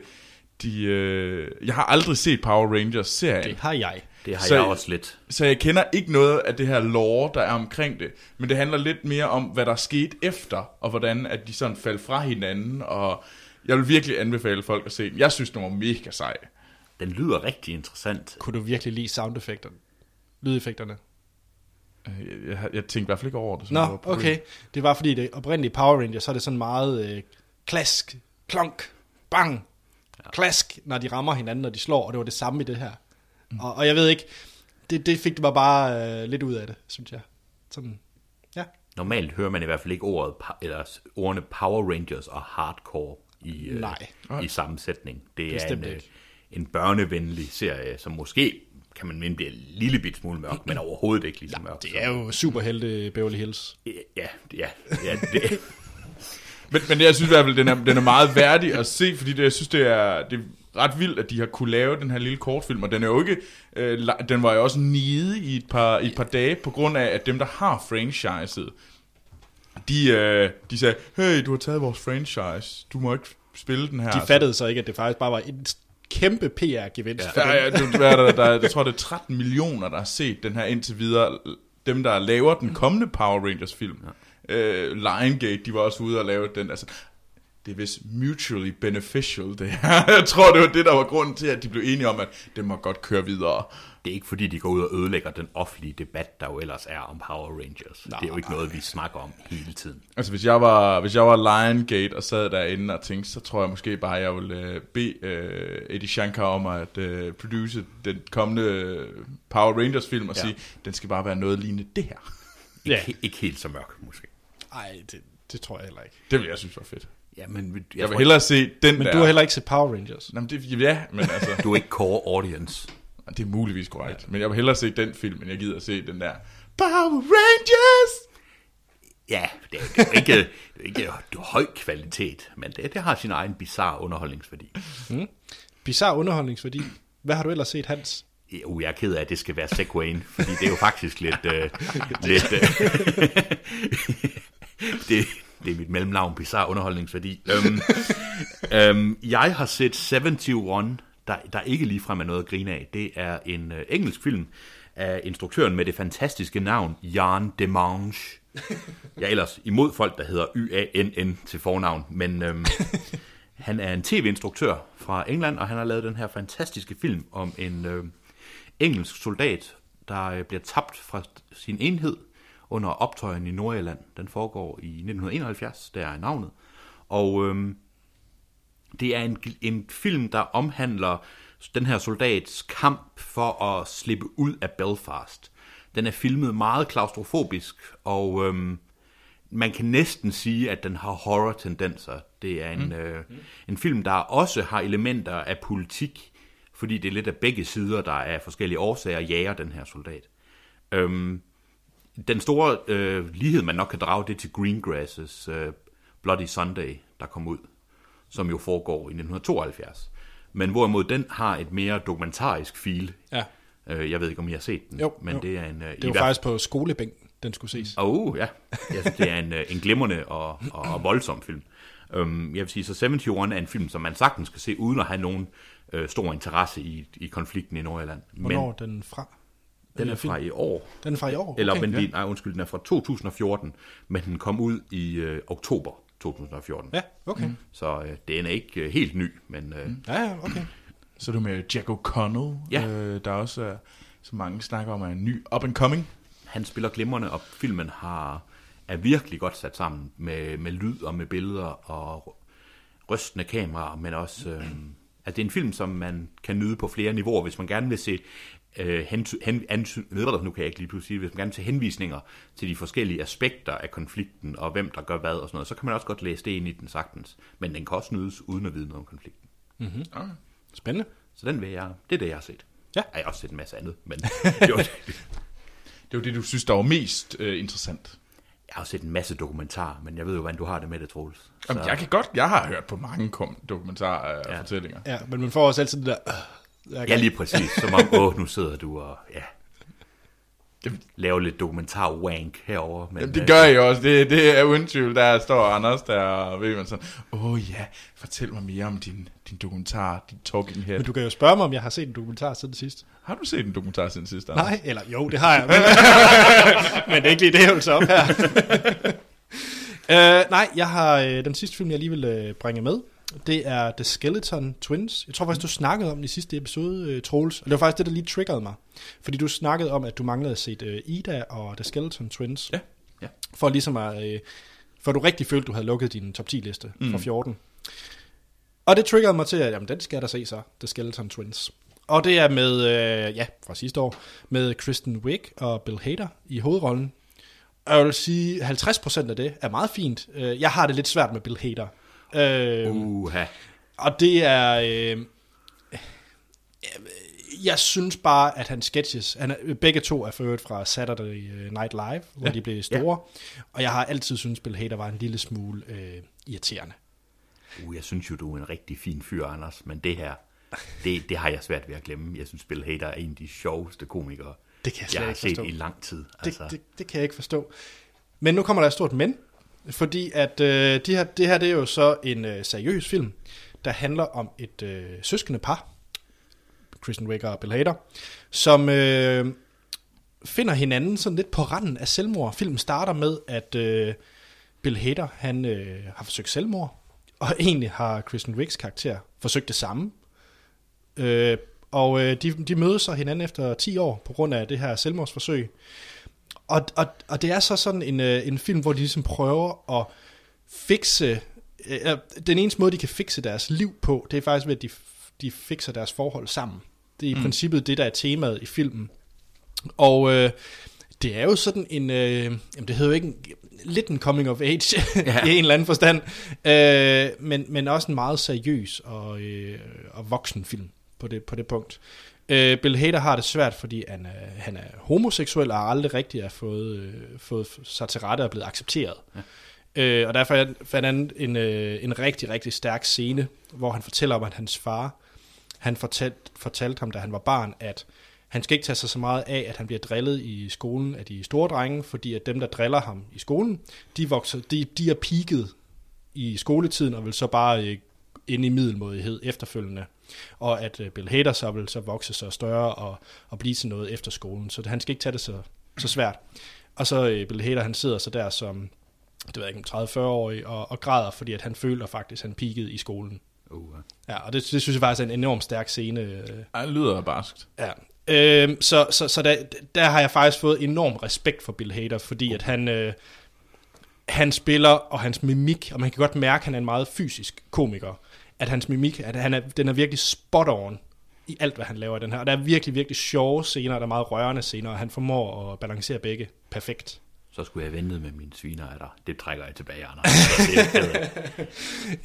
de... Øh, jeg har aldrig set Power Rangers-serien. Det har jeg. Det har Så- jeg også lidt. Så jeg kender ikke noget af det her lore, der er omkring det. Men det handler lidt mere om, hvad der skete efter, og hvordan at de sådan faldt fra hinanden. Og jeg vil virkelig anbefale folk at se den. Jeg synes, den var mega sej. Den lyder rigtig interessant. Kunne du virkelig lide soundeffekterne? Lydeffekterne? Øh, Jeg, jeg, jeg tænkte i hvert fald ikke over det. som Nå, på okay. Det var fordi det oprindelige Power Rangers, så er det sådan meget øh, klask, klonk, bang, klask, når de rammer hinanden, når de slår, og det var det samme i det her. Mm. Og, og jeg ved ikke, det, det fik det mig bare øh, lidt ud af det, synes jeg. Sådan, ja. Normalt hører man i hvert fald ikke ordet, eller ordene Power Rangers og Hardcore i, øh, Nej. i sammensætning. Det er en, øh, ikke. en børnevenlig serie, som måske kan man mene bliver en lille bit smule mørk, men overhovedet ikke lige så mørk. Det er jo superhelte Beverly Hills. Ja, ja, ja det, Men, men jeg synes i hvert fald, den er, den er meget værdig at se, fordi det, jeg synes, det er, det er ret vildt, at de har kunne lave den her lille kortfilm, og den er jo ikke, øh, den var jo også nede i et par, i et par dage, på grund af, at dem, der har franchiset, de, øh, de sagde, hey, du har taget vores franchise, du må ikke spille den her. De fattede så ikke, at det faktisk bare var en kæmpe PR-gevinst. Ja. Ja. Ja, du, hvad er der, der, jeg tror, det er 13 millioner, der har set den her indtil videre. Dem, der laver den kommende Power Rangers film. Ja. Øh, Liongate, de var også ude og lave den. Altså, det er vist mutually beneficial, det her. Jeg tror, det var det, der var grunden til, at de blev enige om, at det må godt køre videre. Det er ikke fordi, de går ud og ødelægger den offentlige debat, der jo ellers er om Power Rangers. Nej. det er jo ikke noget, vi snakker om hele tiden. Altså, hvis jeg var, hvis jeg var Liongate og sad derinde og tænkte, så tror jeg måske bare, at jeg ville øh, bede øh, Eddie Shankar om at øh, produce den kommende Power Rangers film og Ja. sige, den skal bare være noget lignende det her. Ikke, Ja. ikke helt så mørk, måske. Ej, det, det tror jeg heller ikke. Det vil jeg synes var fedt. Ja, men jeg, Jeg vil tror, hellere se den Men der. du har heller ikke set Power Rangers. Nå, men det, ja, men altså, du er ikke core audience. Det er muligvis korrekt. Men jeg vil hellere se den film, end jeg gider at se den der Power Rangers! Ja, det er, det er jo ikke, det er ikke høj kvalitet, men det, det har sin egen bizarre underholdningsværdi. Bizarre underholdningsværdi. Hvad har du ellers set, Hans? Uh, jeg er ked af, at det skal være Segwayen, fordi det er jo faktisk lidt... Øh, lidt øh, det, det er mit mellemnavn, bizarre underholdningsværdi. Øhm, øhm, jeg har set 71, der, der ikke ligefrem er noget at grine af. Det er en øh, engelsk film af instruktøren med det fantastiske navn Jan Demange. Jeg er ellers imod folk, der hedder Y-A-N-N til fornavn, men øhm, han er en tv-instruktør fra England, og han har lavet den her fantastiske film om en øh, engelsk soldat, der øh, bliver tabt fra sin enhed under optøjen i Nordjylland. Den foregår i 1971, der er navnet. Og øhm, det er en, en film, der omhandler den her soldats kamp for at slippe ud af Belfast. Den er filmet meget klaustrofobisk, og øhm, man kan næsten sige, at den har horror-tendenser. Det er en, mm. øh, en film, der også har elementer af politik, fordi det er lidt af begge sider, der af forskellige årsager jager den her soldat. Øhm, den store øh, lighed, man nok kan drage, det til Greengrasses øh, Bloody Sunday, der kom ud, som jo foregår i 1972. Men hvorimod den har et mere dokumentarisk feel. Ja. Øh, jeg ved ikke, om I har set den, Jo, men jo. det er en... Øh, Det var faktisk på skolebænken, den skulle ses. Oh, ja. Jeg synes, det er en, øh, en glimrende og, og, og voldsom film. Um, jeg vil sige, så 71 er en film, som man sagtens skal se, uden at have nogen øh, stor interesse i, i konflikten i Nordjylland. Hvornår Men den fra? den er fra i år. Den er fra i år? Eller, okay. men, ja. nej, undskyld, den er fra 2014, men den kom ud i øh, oktober 2014. Ja, okay. Mm. Så øh, den er ikke øh, helt ny, men øh, Ja, ja, okay. Så er du med Jack O'Connell, Ja. øh, der også er, som mange snakker om, er en ny up and coming. han spiller glimrende, og filmen har, er virkelig godt sat sammen med, med lyd og med billeder og rystende kameraer, men også øh, At det er en film, som man kan nyde på flere niveauer, hvis man gerne vil se øh, hen, hen, ansy, nu kan jeg ikke lige pludselig sige, hvis man gerne se henvisninger til de forskellige aspekter af konflikten, og hvem der gør hvad og sådan noget, så kan man også godt læse det ind i den sagtens. Men den kan også nydes uden at vide noget om konflikten. Mm-hmm. Okay. Spændende. Så den vil jeg, det er det, jeg har set. Ja. Jeg har også set en masse andet, men det var, Det var det, du synes, der var mest øh, interessant. jeg har også set en masse dokumentarer, men jeg ved jo, hvordan du har det med det, Troels. Så, Jamen, jeg kan godt, jeg har hørt på mange kom- dokumentarer og Ja. ja. fortællinger. Ja, men man får også altid det der... Øh, jeg ja, lige præcis. Som om, åh, nu sidder du og ja, laver lidt dokumentar-wank herover. Men, Jamen, det øh, gør I også. Det, det er uden tvivl. Der står Anders der, og ved man sådan, åh oh, ja, fortæl mig mere om din, din dokumentar, din talking head. Men du kan jo spørge mig, om jeg har set en dokumentar siden sidst. Har du set en dokumentar siden sidst, Anders? Nej, eller jo, det har jeg. Men, men det er ikke lige det, jeg vil tage op her. uh, nej, jeg har uh, den sidste film, jeg lige vil bringe med. Det er The Skeleton Twins. Jeg tror faktisk, du snakkede om den i sidste episode, uh, Troels. Og det var faktisk det, der lige triggerede mig. Fordi du snakkede om, at du manglede at se uh, Ida og The Skeleton Twins. Ja. Ja. For ligesom at... Uh, for du rigtig følte, du havde lukket din top 10 liste mm. fra 14. Og det triggerede mig til, at jamen, den skal jeg da se så, The Skeleton Twins. Og det er med, øh, ja, fra sidste år, med Kristen Wiig og Bill Hader i hovedrollen. Og jeg vil sige, 50% af det er meget fint. Øh, Jeg har det lidt svært med Bill Hader. Øh, Uha. og det er... Øh, jeg synes bare, at hans sketches, han begge to er ført fra Saturday Night Live, hvor Ja. de blev store. Og jeg har altid syntes, Bill Hader var en lille smule øh, irriterende. Uh, jeg synes jo, du er en rigtig fin fyr, Anders, men det her, det, det har jeg svært ved at glemme. Jeg synes, Bill Hader er en af de sjoveste komikere, Det kan jeg slet jeg har ikke set forstå. i lang tid. Det, Altså, det, det kan jeg ikke forstå. Men nu kommer der et stort men, fordi at øh, de her, det her det er jo så en øh, seriøs film, der handler om et øh, søskende par, Kristen Wiig og Bill Hader, som øh, finder hinanden sådan lidt på randen af selvmord. Filmen starter med, at øh, Bill Hader han, øh, har forsøgt selvmord, og egentlig har Kristen Wiggs karakter forsøgt det samme. Øh, og øh, de, de mødes så hinanden efter 10 år på grund af det her selvmordsforsøg. Og, og, og det er så sådan en, øh, en film, hvor de ligesom prøver at fikse... Øh, den eneste måde, de kan fikse deres liv på, det er faktisk ved, at de, de fikser deres forhold sammen. Det er i mm. princippet det, der er temaet i filmen. Og øh, det er jo sådan en... Øh, jamen, det hedder jo ikke en, lidt en coming of age ja. i en eller anden forstand, øh, men, men også en meget seriøs og, øh, og voksen film på det, på det punkt. Øh, Bill Hader har det svært, fordi han er, han er homoseksuel og har aldrig rigtig har fået, øh, fået sig til rette og blevet accepteret. Ja. Øh, og derfor fandt han en, øh, en rigtig, rigtig stærk scene, hvor han fortæller om, at hans far, han fortalt, fortalte ham, da han var barn, at han skal ikke tage sig så meget af, at han bliver drillet i skolen af de store drenge, fordi at dem, der driller ham i skolen, de, vokser, de, de er peaked i skoletiden, og vil så bare øh, ind i middelmodighed efterfølgende. Og at øh, Bill Hader så vil så vokse sig større og, og blive til noget efter skolen. Så han skal ikke tage det så, så svært. Og så øh, Bill Hader, han sidder så der som, det ved jeg ikke, 30-40-årig og, og græder, fordi at han føler faktisk, at han peakede i skolen. uh, Ja, og det, det synes jeg faktisk er en enormt stærk scene. øh, Ej, det lyder barskt. Ja. Øhm, så så, så der, der har jeg faktisk fået enorm respekt for Bill Hader, fordi at han, øh, han spiller, og hans mimik, og man kan godt mærke, at han er en meget fysisk komiker, at hans mimik, at han er, den er virkelig spot on i alt, hvad han laver i den her. Og der er virkelig, virkelig sjove scener, der er meget rørende scener, og han formår at balancere begge perfekt. så skulle jeg vente med mine svineretter. Det trækker jeg tilbage, Anders. Er af.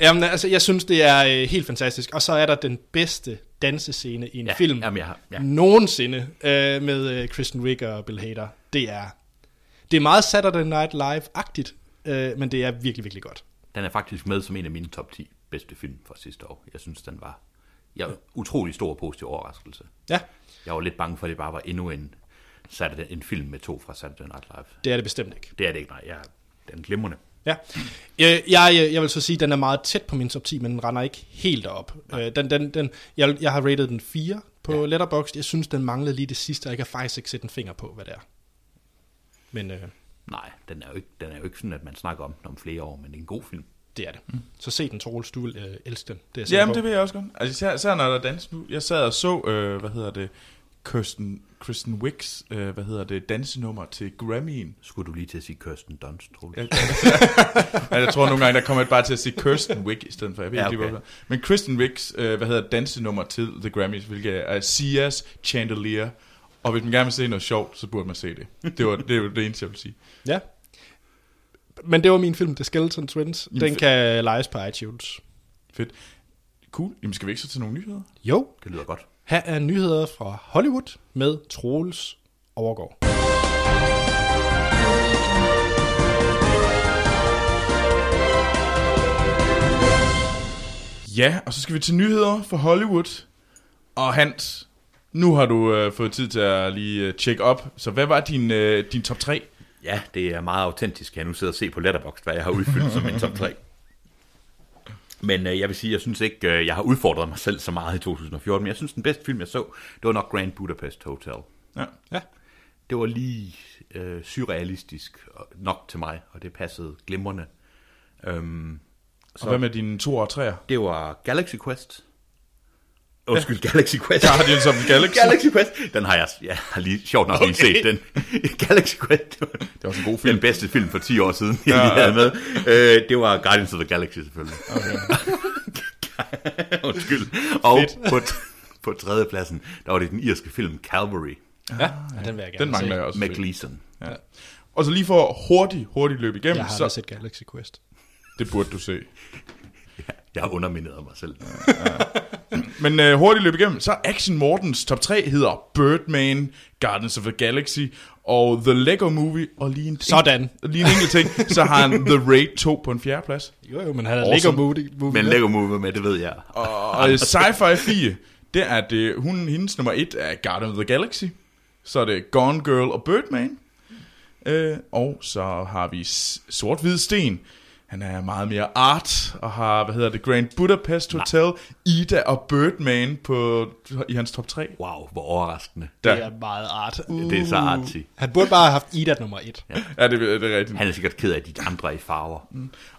Jamen, altså, jeg synes, det er øh, helt fantastisk. Og så er der den bedste dansescene i en ja, film Jamen, jeg ja. nogensinde øh, med øh, Kristen Wiig og Bill Hader. Det er, det er meget Saturday Night Live-agtigt, øh, men det er virkelig, virkelig godt. Den er faktisk med som en af mine top 10 bedste film fra sidste år. Jeg synes, den var jeg, utrolig stor og positiv overraskelse. Ja, Jeg var lidt bange for, at det bare var endnu en, Saturday, en film med to fra Saturday Night Live. det er det bestemt ikke. Det er det ikke, nej. Jeg, den er glimrende. Ja. Jeg, jeg, jeg vil så sige, at den er meget tæt på min top 10, men den render ikke helt op. Øh, den, den, den, jeg, jeg har rated den 4 på ja. Letterboxd. Jeg synes, den manglede lige det sidste, og jeg kan faktisk ikke sætte en finger på, hvad det er. Men øh, Nej, den er, jo ikke, den er jo ikke sådan, at man snakker om den om flere år, men det er en god film. Det er det. Mm. Så se den, Troels, du vil øh, elske den. Det er jeg Jamen, på. det vil jeg også godt. Altså, især, især når der er dans nu. Jeg sad og så, øh, hvad hedder det, Kirsten, Kristen Wicks, øh, hvad hedder det, dansenummer til Grammy'en. Skulle du lige til at sige Kirsten Dunst, Troels? Ja, ja, jeg tror nogle gange, der kommer jeg bare til at sige Kirsten Wick i stedet for. Jeg ved Ja, ikke, okay. Men Kristen Wicks, øh, hvad hedder dansenummer til The Grammys, hvilket er Sias Chandelier. Og hvis man gerne vil se noget sjovt, så burde man se det. Det var det, var det eneste, jeg vil sige. Ja. Men det var min film, The Skeleton Twins. Jamen, Den fe- kan lejes på iTunes. Fedt. Cool. Jamen skal vi ikke så til nogle nyheder? Jo, Det lyder godt. her er nyheder fra Hollywood med Troels Overgaard. Ja, og så skal vi til nyheder fra Hollywood. Og Hans, nu har du øh, fået tid til at lige øh, tjekke op. Så hvad var din, øh, din top 3? Ja, det er meget autentisk. Jeg nu sidder og se på Letterboxd, hvad jeg har udfyldt som min top 3. Men øh, jeg vil sige, jeg synes ikke, øh, jeg har udfordret mig selv så meget i 2014, men jeg synes, den bedste film, jeg så, det var nok Grand Budapest Hotel. Ja. Ja. Det var lige øh, surrealistisk nok til mig, og det passede glimrende. Øhm, Og hvad med dine 2 og 3'er? det var Galaxy Quest. Undskyld, Galaxy Quest. Guardians of the Galaxy. Galaxy Quest. Den har jeg, jeg har lige sjovt nok lige Okay. set den. Galaxy Quest. Det var også en god film. Den bedste film for 10 år siden, jeg Ja, lige ja. havde med. Øh, det var Guardians of the Galaxy selvfølgelig. Okay. Undskyld. Og på, på tredje pladsen, der var det den irske film Calvary Ja, ja den vil jeg gerne Den mangler se. jeg også. med. Gleason. Ja. Og så lige for hurtigt, hurtigt løbe igennem, Jeg har så set Galaxy Quest. det burde du se. Jeg har undermineret mig selv. Men øh, hurtigt løbe igennem, så Action Mortens top 3 hedder Birdman, Guardians of the Galaxy og The Lego Movie, og lige en, Sådan. lige en enkelt ting, så har han The Raid 2 på en fjerde plads. Jo, jo, men han er Awesome. Lego movie. movie Men. Lego Movie med, det ved jeg. Og, og Sci-Fi 4, det er det, hun, hendes nummer 1 er Guardians of the Galaxy, så er det Gone Girl og Birdman, øh, og så har vi Sort-Hvid Sten, han er meget mere art, og har, hvad hedder det, Grand Budapest Hotel, Ida og Birdman på, i hans top 3. Wow, hvor overraskende. Det Der. er meget art. Det er så artsy. Han burde bare have haft Ida nummer et. Ja, det, det er rigtigt. Han er sikkert ked af de andre i farver.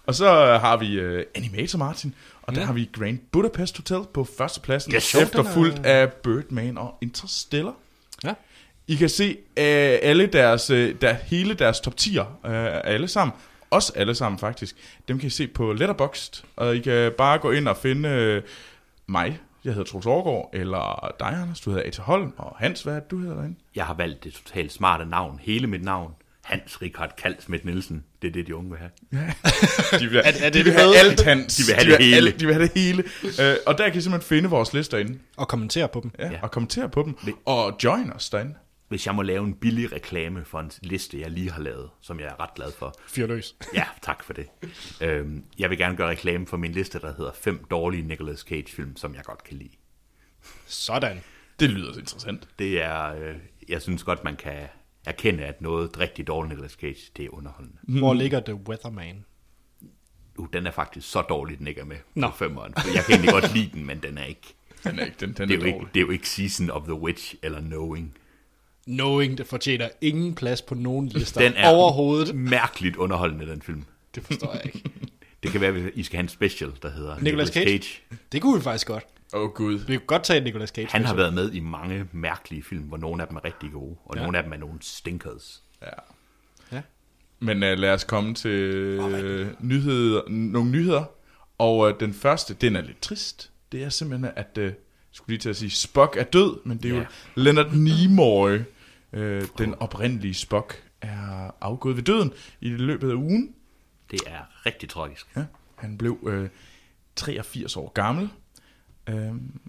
Og så øh, har vi øh, Animator Martin, og der har vi Grand Budapest Hotel på førstepladsen, Ja, efterfulgt af Birdman og Interstellar. Ja. I kan se øh, alle deres, øh, der, hele deres top 10'er, øh, alle sammen, også alle sammen faktisk, dem kan I se på Letterboxd, og I kan bare gå ind og finde øh, mig, jeg hedder Troels Overgaard, eller dig, Anders, du hedder Ata Holm, og Hans, hvad er du hedder derinde? Jeg har valgt det totalt smarte navn. Hele mit navn. Hans Richard Kalsmidt Nielsen. Det er det, de unge vil have. De vil, Er- er det de vil have alt, Hans. De vil have det hele. Alt, de vil have det hele. Øh, og der kan I simpelthen finde vores lister inde. Og kommentere på dem. Ja, Ja. og kommentere på dem. Og join os derinde. Hvis jeg må lave en billig reklame for en liste, jeg lige har lavet, som jeg er ret glad for. Fyr løs. Ja, tak for det. øhm, jeg vil gerne gøre reklame for min liste, der hedder fem dårlige Nicolas Cage-film, som jeg godt kan lide. Sådan. Det lyder så interessant. Det er, øh, jeg synes godt, man kan erkende, at noget rigtig dårligt Nicolas Cage, det er underholdende. Hvor ligger The Weatherman? Uh, den er faktisk så dårlig, den ikke er med Nå. på femmeren. Jeg kan egentlig godt lide den, men den er ikke. Den er ikke, den, den Det er, er, jo ikke, dårlig. det er jo ikke Season of the Witch eller Knowing. Knowing, det fortjener ingen plads på nogen lister Den er overhovedet. mærkeligt underholdende, den film. Det forstår jeg ikke. Det kan være, at I skal have en special, der hedder Nicolas Cage? Det kunne vi faktisk godt. Åh oh, gud. Vi kunne godt tage Nicolas Cage. Han har været med i mange mærkelige film, hvor nogle af dem er rigtig gode, og Ja. nogle af dem er nogle stinkers. Ja. Ja. Men uh, lad os komme til uh, nyheder, nogle nyheder. Og uh, den første, den er lidt trist. Det er simpelthen, at, uh, skulle lige til at sige, Spock er død, men det er jo Ja. Leonard Nimoy, uh, den oprindelige Spock, er afgået ved døden i løbet af ugen. Det er rigtig tragisk. Ja, han blev øh, 83 år gammel. Øhm,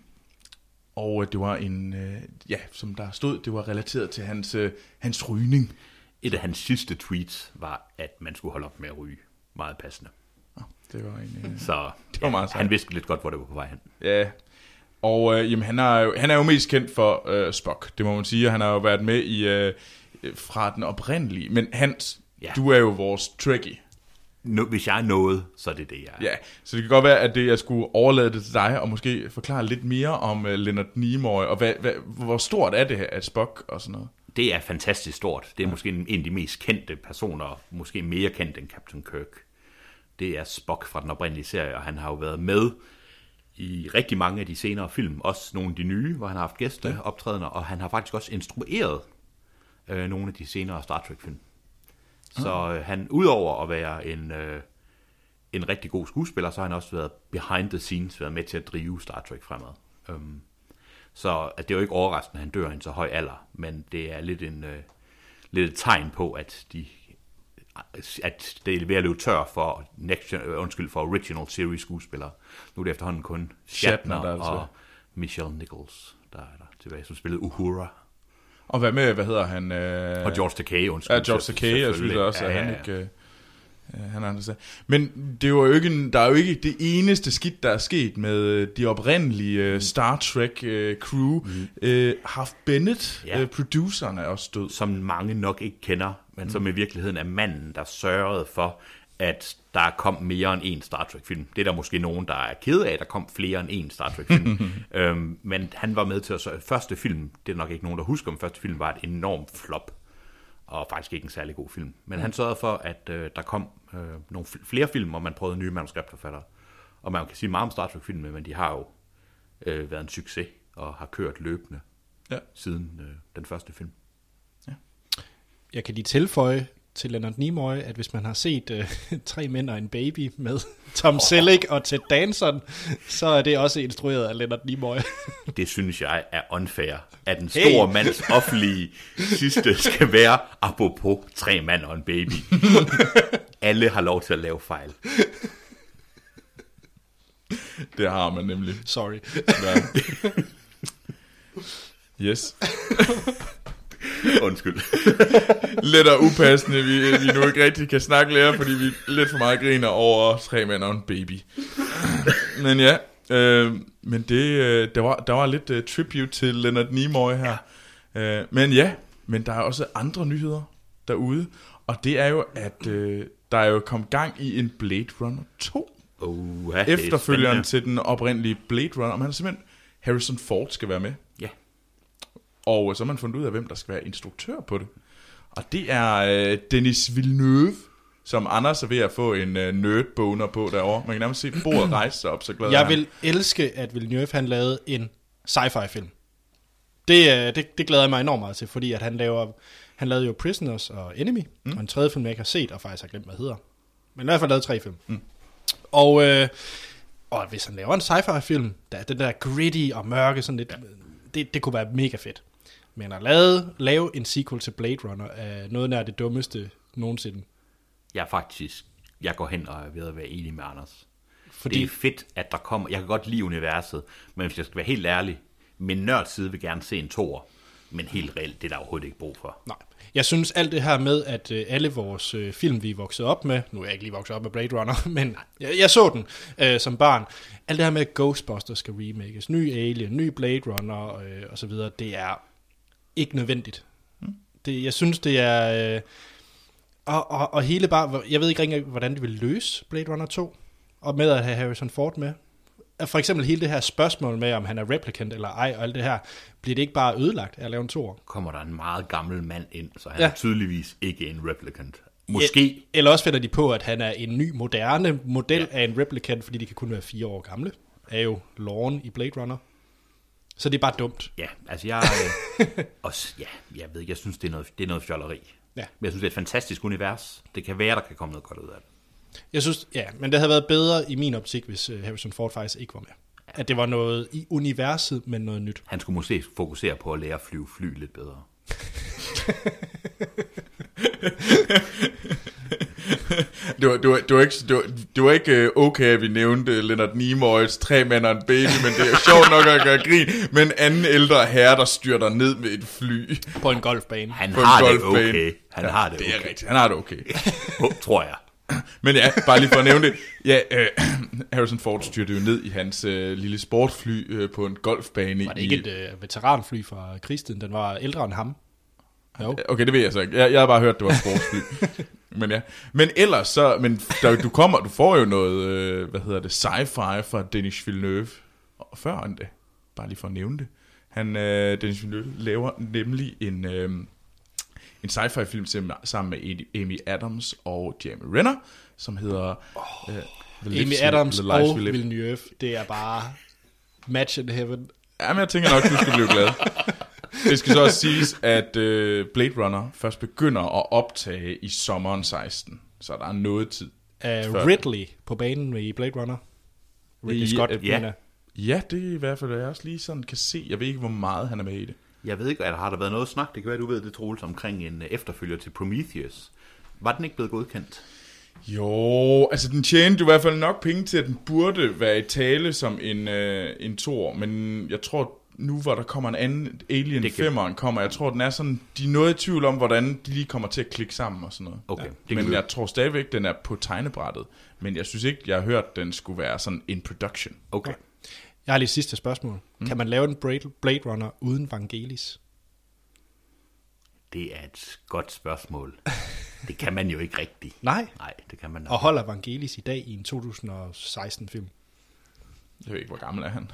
og øh, det var en, øh, ja, som der stod, det var relateret til hans, øh, hans rygning. Et af hans sidste tweets var, at man skulle holde op med at ryge. Meget passende. Det var en, øh, Så Det var meget sejt. han vidste lidt godt, hvor det var på vej hen. ja. Og øh, jamen, han, er jo, han er jo mest kendt for øh, Spock, det må man sige. Han har jo været med i øh, fra den oprindelige. Men Hans, ja. Ja. du er jo vores tricky. Nå, hvis jeg er noget, så er det det, jeg er. Ja, så det kan godt være, at det, jeg skulle overlade det til dig, og måske forklare lidt mere om uh, Leonard Nimoy, og hvad, hvad, hvor stort er det her, at Spock og sådan noget? Det er fantastisk stort. Det er måske en, en af de mest kendte personer, måske mere kendt end Captain Kirk. Det er Spock fra den oprindelige serie, og han har jo været med i rigtig mange af de senere film, også nogle af de nye, hvor han har haft gæsteoptrædener, og han har faktisk også instrueret øh, nogle af de senere Star Trek-film. Så øh, han, udover at være en, øh, en rigtig god skuespiller, så har han også været behind the scenes, været med til at drive Star Trek fremad. Um, så at det er jo ikke overraskende, at han dør i en så høj alder, men det er lidt en øh, lidt et tegn på, at de at det er ved at løbe tør for, next, øh, undskyld, for original series skuespillere. Nu er det efterhånden kun Shatner, Shatner, der er og. Michelle Nichols, der er der tilbage, som spillede Uhura. Og hvad med, hvad hedder han? Øh, Og George Takei, undskyld. Ja, George Takei, jeg synes også, at Ja, han ja, ja. ikke... Øh, han er altså. Men det var jo ikke der er jo ikke det eneste skidt, der er sket med øh, de oprindelige øh, Star Trek øh, crew. Mm. Half Bennett, Ja. produceren, er også død. som mange nok ikke kender, men mm. som i virkeligheden er manden, der sørgede for, at der kom mere end en Star Trek-film. Det er der måske nogen, der er ked af, at der kom flere end en Star Trek-film. øhm, men han var med til at sørge. Første film, det er nok ikke nogen, der husker, men første film var et enormt flop. Og faktisk ikke en særlig god film. Men han sørgede for, at øh, der kom øh, nogle fl- flere film, og man prøvede nye manuskriptforfattere. Og man kan sige meget om Star Trek-filmene, men de har jo øh, været en succes, og har kørt løbende Ja. siden øh, den første film. Jeg kan lige tilføje til Leonard Nimoy, at hvis man har set øh, Tre Mænd og en Baby med Tom oh. Selleck og Ted Danson, så er det også instrueret af Leonard Nimoy. Det synes jeg er unfair, at en Hey! stor hey. mands offentlige sidste skal være apropos tre mand og en baby. Alle har lov til at lave fejl. Det har man nemlig. Sorry. Ja. Yes. Undskyld. Lidt og upassende, vi, vi nu ikke rigtig kan snakke lære, fordi vi lidt for meget griner over tre mænd og en baby. Men ja, øh, men det, øh, der, var, der var lidt uh, tribute til Leonard Nimoy her. Ja. Øh, men ja, men der er også andre nyheder derude, og det er jo, at øh, der er jo kommet gang i en Blade Runner 2. Uh, Efterfølgeren til den oprindelige Blade Runner, og man har simpelthen, Harrison Ford skal være med. Ja, Og så har man fundet ud af, hvem der skal være instruktør på det. Og det er øh, Denis Villeneuve, som Anders er ved at få en øh, nerdboner på derovre. Man kan nærmest se bordet rejse sig op, så glad Jeg han. vil elske, at Villeneuve han lavede en sci-fi film. Det, øh, det, det glæder jeg mig enormt meget til, fordi at han laver, han lavede jo Prisoners og Enemy, mm. og en tredje film, jeg ikke har set, og faktisk har glemt, hvad hedder. Men i hvert fald lavet tre film. Mm. Og, øh, og hvis han laver en sci-fi film, der er den der gritty og mørke, sådan lidt, det, det kunne være mega fedt. Men at lave, lave en sequel til Blade Runner er noget nær det dummeste nogensinde. jeg er faktisk, jeg går hen og er ved at være enig med Anders. Fordi... Det er fedt, at der kommer, jeg kan godt lide universet, men hvis jeg skal være helt ærlig, min nørdside vil gerne se en toer, men helt reelt, det er der overhovedet ikke brug for. Nej. Jeg synes alt det her med, at øh, alle vores øh, film, vi er vokset op med, nu er jeg ikke lige vokset op med Blade Runner, men jeg, jeg så den øh, som barn, alt det her med, at Ghostbusters skal remakes, ny Alien, ny Blade Runner øh, og så videre, det er ikke nødvendigt. Det, jeg synes, det er... Øh, og, og, og hele bare... Jeg ved ikke rigtig, hvordan de vil løse Blade Runner 2, og med at have Harrison Ford med. For eksempel hele det her spørgsmål med, om han er replicant eller ej, og alt det her, bliver det ikke bare ødelagt af at lave en toer? Kommer der en meget gammel mand ind, så han Ja. er tydeligvis ikke en replicant. Måske, Eller også finder de på, at han er en ny, moderne model ja. af en replicant, fordi de kan kun være fire år gamle. Er jo Lorne i Blade Runner. Så det er bare dumt. Ja, altså jeg... Øh, også, ja, jeg ved ikke, jeg synes, det er noget, det er noget fjolleri. Ja. Men jeg synes, det er et fantastisk univers. Det kan være, der kan komme noget godt ud af det. Jeg synes, ja, men det havde været bedre i min optik, hvis øh, Harrison Ford faktisk ikke var med. At det var noget i universet, men noget nyt. Han skulle måske fokusere på at lære at flyve fly lidt bedre. Det var, det var, det var ikke, det var, det var ikke øh, okay, at vi nævnte Leonard Nimoys tre mænd og en baby, men det er sjovt nok at gøre grin med en anden ældre herre, der styrter ned med et fly. På en golfbane. Han På en har det golfbane. okay. Han ja, har det, Det okay. er rigtigt, han har det okay. Oh, tror jeg. Men ja, bare lige for at nævne det. Ja, øh, Harrison Ford styrte jo ned i hans øh, lille sportsfly øh, på en golfbane. Var det i, ikke et øh, veteranfly fra krigstiden? Den var ældre end ham. Jo. Okay, det ved jeg så ikke. Jeg, jeg har bare hørt, det var sportsfly. men ja. Men ellers så, men der, du kommer, du får jo noget, øh, hvad hedder det, sci-fi fra Denis Villeneuve. Og før end det, bare lige for at nævne det. Han, øh, Denis Villeneuve laver nemlig en, øh, en sci-fi film sammen med Amy- Adams og Jeremy Renner, som hedder... Oh, øh, The Amy Adams The Lives og. Villeneuve, det er bare Match in Heaven. Jamen, jeg tænker nok, du skal blive glad. Det skal så også siges, at øh, Blade Runner først begynder at optage i sommeren 16. Så der er noget tid. Uh, Før- Ridley på banen i Blade Runner. Ridley I- Scott, øh, ja. mener. Ja, det er i hvert fald, jeg også lige sådan kan se. Jeg ved ikke, hvor meget han er med i det. Jeg ved ikke, at har der været noget snak, det kan være, du ved det, Troels, omkring en øh, efterfølger til Prometheus. Var den ikke blevet godkendt? Jo, altså den tjente jo i hvert fald nok penge til, at den burde være i tale som en, øh, en tor, men jeg tror nu, hvor der kommer en anden Alien Det kan- 5'eren kommer, jeg tror, den er sådan, de er noget i tvivl om, hvordan de lige kommer til at klikke sammen og sådan noget. Okay, det men jeg tror stadigvæk, den er på tegnebrættet, men jeg synes ikke, jeg har hørt, den skulle være sådan in production. Okay. Jeg har lige et sidste spørgsmål. Mm. Kan man lave en Blade Runner uden Vangelis? Det er et godt spørgsmål. Det kan man jo ikke rigtigt. Nej. Nej, det kan man Og nok. holder Vangelis i dag i en 2016-film? Jeg ved ikke, hvor gammel er han.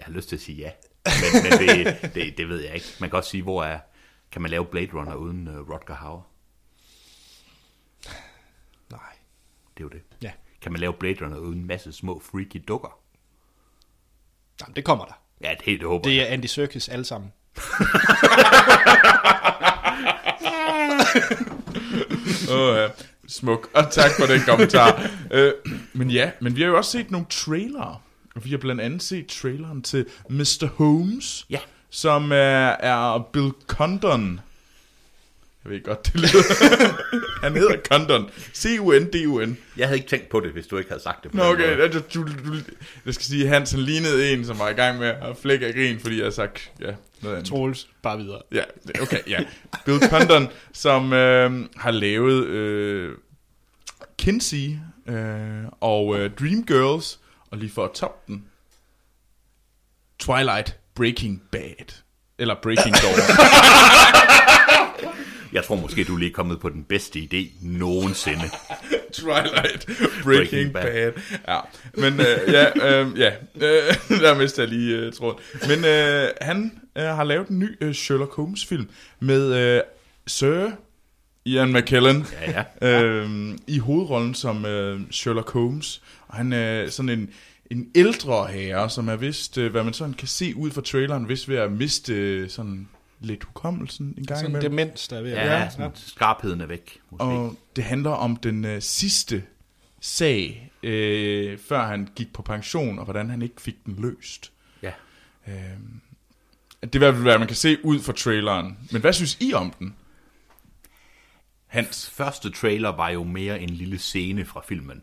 Jeg har lyst til at sige ja, men, men det, det, det ved jeg ikke. Man kan også sige, hvor er... Kan man lave Blade Runner uden uh, Rutger Hauer? Nej. Det er jo det. Ja. Kan man lave Blade Runner uden en masse små freaky dukker? Jamen, det kommer der. Ja, det, det håber Det jeg. er Andy Serkis alle sammen. Åh, ja. Smuk. Og tak for den kommentar. øh, men ja, men vi har jo også set nogle trailere. Og vi har blandt andet set traileren til Mr. Holmes. Ja. Som er, er Bill Condon. Jeg ved godt, det lyder. Han hedder Condon. C-U-N-D-U-N. Jeg havde ikke tænkt på det, hvis du ikke havde sagt det på Nå, okay. måde. Du, du, du, jeg skal sige, at Hansen lignede en, som var i gang med at flække af grin, fordi jeg har sagt, ja, noget andet. Troels, bare videre. Ja, det- okay, ja. Bill Condon, som øh, har lavet øh, Kinsey øh, og øh, Dreamgirls, og lige for at toppe den, Twilight Breaking Bad. Eller Breaking Dawn. Jeg tror måske, du er lige kommet på den bedste idé nogensinde. Twilight Breaking, Breaking Bad. Bad. Ja, men øh, ja, øh, ja. Øh, der mistede jeg lige øh, tråden. Men øh, han øh, har lavet en ny øh, Sherlock Holmes film med øh, Sir Ian McKellen Ja, ja. øh, i hovedrollen som øh, Sherlock Holmes. Og han er sådan en, en ældre herre, som er vist, øh, hvad man sådan kan se ud fra traileren, vist ved at miste øh, sådan lidt hukommelsen en gang Sådan imellem. demens, der er ved at Ja, være. ja sådan, skarpheden er væk, måske. Og det handler om den øh, sidste sag, øh, før han gik på pension, og hvordan han ikke fik den løst. Ja. Øh, det er i hvert fald, hvad man kan se ud fra traileren. Men hvad synes I om den? Hans. Første trailer var jo mere en lille scene fra filmen.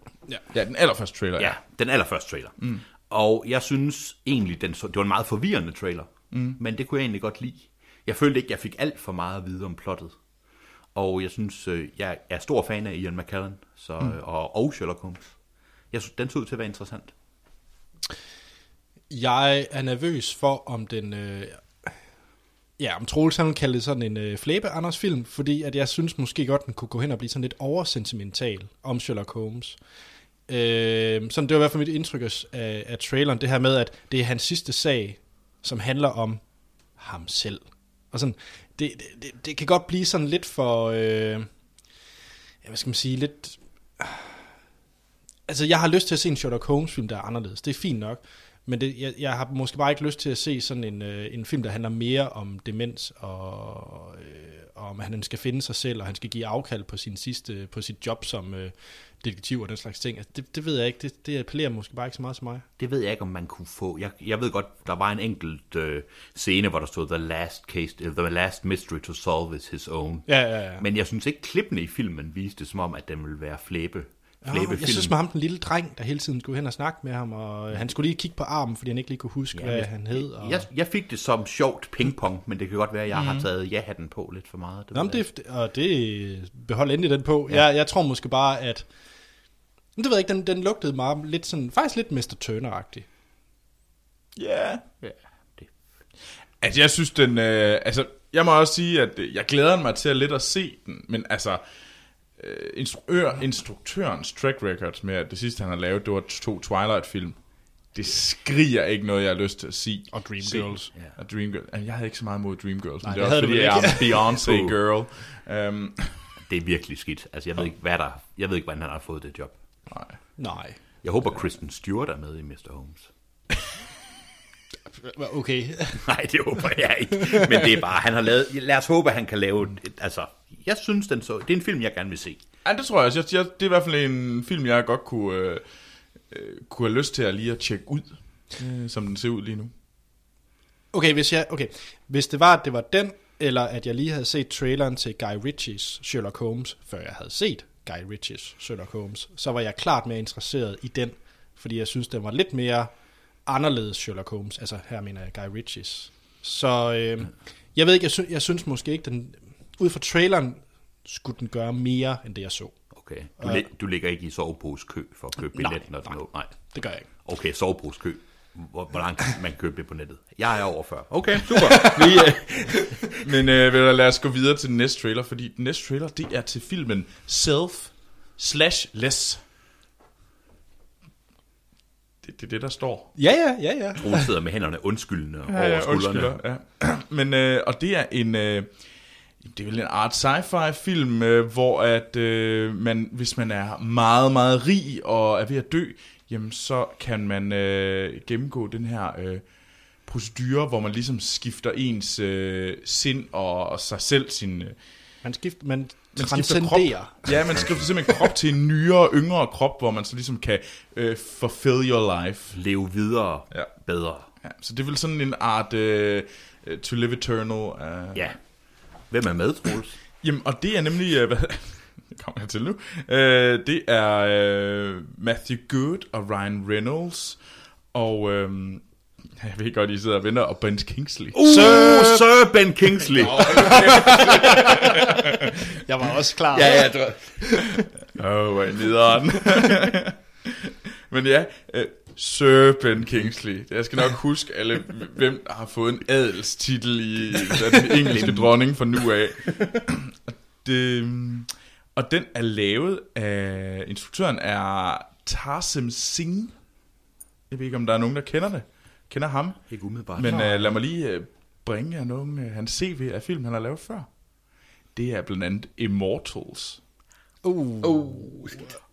Ja, den allerførste trailer. Ja, den allerførste trailer. Mm. Og jeg synes egentlig, den så, det var en meget forvirrende trailer. Mm. Men det kunne jeg egentlig godt lide. Jeg følte ikke, jeg fik alt for meget at vide om plottet. Og jeg synes, øh, jeg er stor fan af Ian McKellen så, mm. og, og Sherlock Holmes. Jeg synes, den så ud til at være interessant. Jeg er nervøs for, om den... Øh, ja, om Troels han kaldte kalde det sådan en øh, flæbe Anders film, fordi at jeg synes måske godt, den kunne gå hen og blive sådan lidt oversentimental om Sherlock Holmes. Øh, sådan, det var i hvert fald mit indtryk af, af, traileren, det her med, at det er hans sidste sag, som handler om ham selv. Og sådan, det, det, det, det kan godt blive sådan lidt for... Øh, ja, hvad skal man sige, lidt... Øh, altså, jeg har lyst til at se en Sherlock Holmes-film, der er anderledes. Det er fint nok. Men det, jeg, jeg har måske bare ikke lyst til at se sådan en, øh, en film, der handler mere om demens, og, øh, og om han skal finde sig selv, og han skal give afkald på, sin sidste, på sit job som øh, detektiv og den slags ting. Altså, det, det ved jeg ikke. Det, det appellerer måske bare ikke så meget til mig. Det ved jeg ikke, om man kunne få. Jeg, jeg ved godt, der var en enkelt øh, scene, hvor der stod, the last, case, the last mystery to solve is his own. Ja, ja, ja. Men jeg synes ikke, klippene i filmen viste som om, at den ville være flæbe. Flæbe Oh, jeg synes med ham, den lille dreng, der hele tiden skulle hen og snakke med ham, og øh, han skulle lige kigge på armen, fordi han ikke lige kunne huske, ja, hvad han hed. Og... Jeg, jeg fik det som sjovt pingpong, men det kan godt være, at jeg mm. har taget ja-hatten på lidt for meget. Det Nå, ved men jeg det, og det behold endelig den på. Ja. Jeg, jeg tror måske bare, at... Men Det ved jeg ikke, den, den lugtede meget lidt sådan, faktisk lidt Mr. Turner-agtig. Ja. ikke. Ja, det. Altså, jeg synes, den... Øh, altså, jeg må også sige, at øh, jeg glæder mig til at lidt at se den, men altså... Øh, instruktør, instruktørens track record med, at det sidste, han har lavet, det var to Twilight-film. Det skriger ikke noget, jeg har lyst til at sige. Og Dreamgirls. Se. Og Dreamgirls. Jeg havde ikke så meget mod Dreamgirls, men Nej, det er det også, fordi jeg er vel en Beyoncé-girl. Um, det er virkelig skidt. Altså, jeg ved ikke, hvad der, jeg ved ikke, hvordan han har fået det job. nej. Nej. Jeg håber, Kristen Stewart er med i Mr. Holmes. Okay. Nej, det håber jeg ikke. Men det er bare, han har lavet... Lad os håbe, at han kan lave... Et, altså, jeg synes, den så... Det er en film, jeg gerne vil se. Ja, det tror jeg også. Jeg, det er i hvert fald en film, jeg godt kunne, øh, øh, kunne have lyst til at lige at tjekke ud, øh, som den ser ud lige nu. Okay, hvis, jeg, okay, hvis det var, at det var den, eller at jeg lige havde set traileren til Guy Ritchies Sherlock Holmes, før jeg havde set Guy Ritchies Sherlock Holmes, så var jeg klart mere interesseret i den, fordi jeg synes, den var lidt mere anderledes Sherlock Holmes. Altså, her mener jeg Guy Ritchies. Så øh, jeg ved ikke, jeg, sy- jeg synes måske ikke, den, ud fra traileren, skulle den gøre mere, end det jeg så. Okay. Du, lig, du ligger ikke i soveposekø for at købe Nej, billet, når du nej. når. Nej. Det gør jeg ikke. Okay, soveposekø. Hvor, hvor langt kan man købe det på nettet? Jeg er over 40. Okay, super. Vi, øh, Men øh, vel, lad os gå videre til den næste trailer, fordi den næste trailer, det er til filmen Self slash Less. Det, det er det, der står. Ja, ja, ja, ja. Troels sidder med hænderne undskyldende over Ja, ja, skuldrene. undskylder, ja. Men, øh, og det er en... Øh, det er vel en art sci-fi film, øh, hvor at øh, man, hvis man er meget, meget rig og er ved at dø, jamen så kan man øh, gennemgå den her øh, procedure, hvor man ligesom skifter ens øh, sind og, og sig selv sin... Øh, Man, skift, man, man skifter transcenderer. Krop. Ja, man skifter simpelthen krop til en nyere, yngre krop, hvor man så ligesom kan øh, fulfill your life. Leve videre Ja. bedre. Ja, så det er vel sådan en art øh, øh, to live eternal. Øh. Ja. Hvem er med, Troels? Jamen, og det er nemlig, øh, hvad det kommer jeg til nu, øh, det er øh, Matthew Good og Ryan Reynolds, og øh, jeg ved godt, I sidder og venter, og Ben Kingsley. Uh, Sir, Sir Ben Kingsley. Jeg var også klar. Ja, ja, du... Åh, oh, er nederen. Men ja, øh, Sir Ben Kingsley. Jeg skal nok huske alle, hvem der har fået en adelstitel i den engelske dronning fra nu af. Og det, og den er lavet af, instruktøren er Tarsem Singh. Jeg ved ikke, om der er nogen, der kender det. Kender ham. Ikke umiddelbart. Men uh, lad mig lige uh, bringe jer nogle uh, hans CV af film, han har lavet før. Det er blandt andet Immortals. Uh, Uh,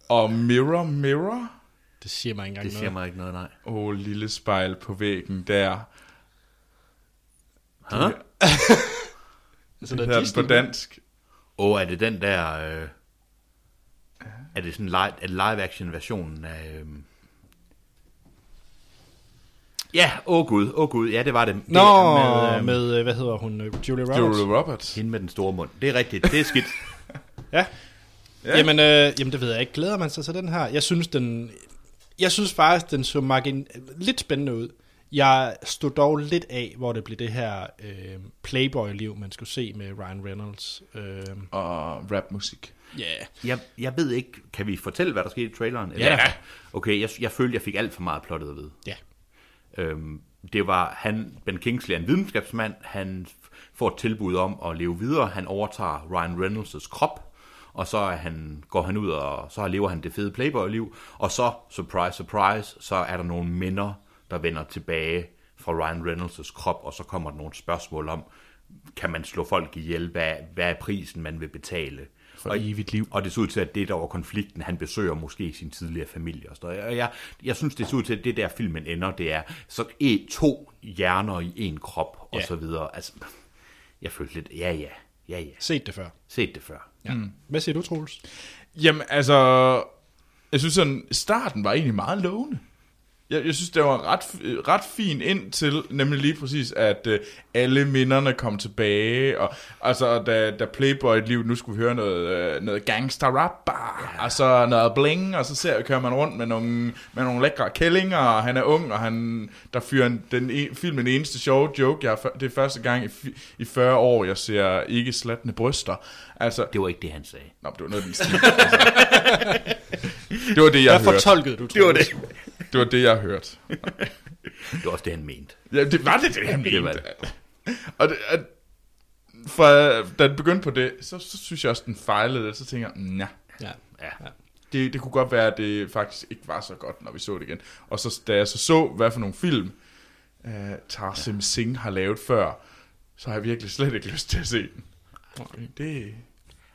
Og Mirror Mirror. det siger mig ikke engang det siger noget. mig ikke noget, nej. Åh, oh, lille spejl på væggen der. Huh? Altså, Det der hedder den på dansk. Åh, oh, er det den der... Øh... Er det sådan live, er det live action versionen af... Øh... Ja, åh oh gud, åh oh gud, ja det var det. det Nå, er med, øh, med, hvad hedder hun, øh, Julia Roberts? Julia Roberts. Hende med den store mund. Det er rigtigt, det er skidt. Ja. Ja. ja. Jamen, øh, jamen, det ved jeg ikke. Glæder man sig til den her? Jeg synes, den, jeg synes faktisk, den så margin, lidt spændende ud. Jeg stod dog lidt af, hvor det blev det her øh, Playboy-liv, man skulle se med Ryan Reynolds. Øh, Og rapmusik. ja, Jeg, jeg ved ikke, kan vi fortælle, hvad der skete i traileren? Ja. Okay, jeg, jeg følte, jeg fik alt for meget plottet at vide. ja. Øhm, det var, han, Ben Kingsley er en videnskabsmand, han får et tilbud om at leve videre, han overtager Ryan Reynolds' krop, og så er han, går han ud, og så lever han det fede Playboy-liv, og så, surprise, surprise, så er der nogle minder, der vender tilbage fra Ryan Reynolds' krop, og så kommer der nogle spørgsmål om, kan man slå folk ihjel, hvad, hvad er prisen, man vil betale? For og, evigt liv. Og det ser ud til, at det der var konflikten, han besøger måske sin tidligere familie og sådan. Og jeg, jeg synes, det ser ud til, at det der filmen ender, det er så e, to hjerner i en krop og Ja. så videre. Altså, jeg følte lidt, ja ja, ja ja, Set det før. set det før. Ja. Mm. Hvad siger du, Troels? Jamen, altså... Jeg synes sådan, starten var egentlig meget lovende. Jeg, jeg synes, det var ret, ret fint ind til, nemlig lige præcis, at øh, alle minderne kom tilbage, og altså, da, da Playboy et liv, nu skulle vi høre noget, øh, noget gangster rap, ja. og så noget bling, og så ser, kører man rundt med nogle, med nogle lækre kællinger, og han er ung, og han, der fyrer en, den en, filmen eneste sjove joke, jeg, det er første gang i, i 40 år, jeg ser ikke slattende bryster. Altså, Det var ikke det, han sagde. Nå, det var noget den stil. det var det, jeg Hvad hørte. fortolkede du, Troels? Det var det. Det var det, jeg hørte. Det var også det, han mente. Ja, det var det, det han Det var mente. Og det, at, fra, da den begyndte på det, så, så synes jeg også, den fejlede, og så tænker jeg, nej. Ja. Ja. Det, det kunne godt være, at det faktisk ikke var så godt, når vi så det igen. Og så, da jeg så så, hvad for nogle film uh, Tarsim Singh har lavet før, så har jeg virkelig slet ikke lyst til at se den. Det, det er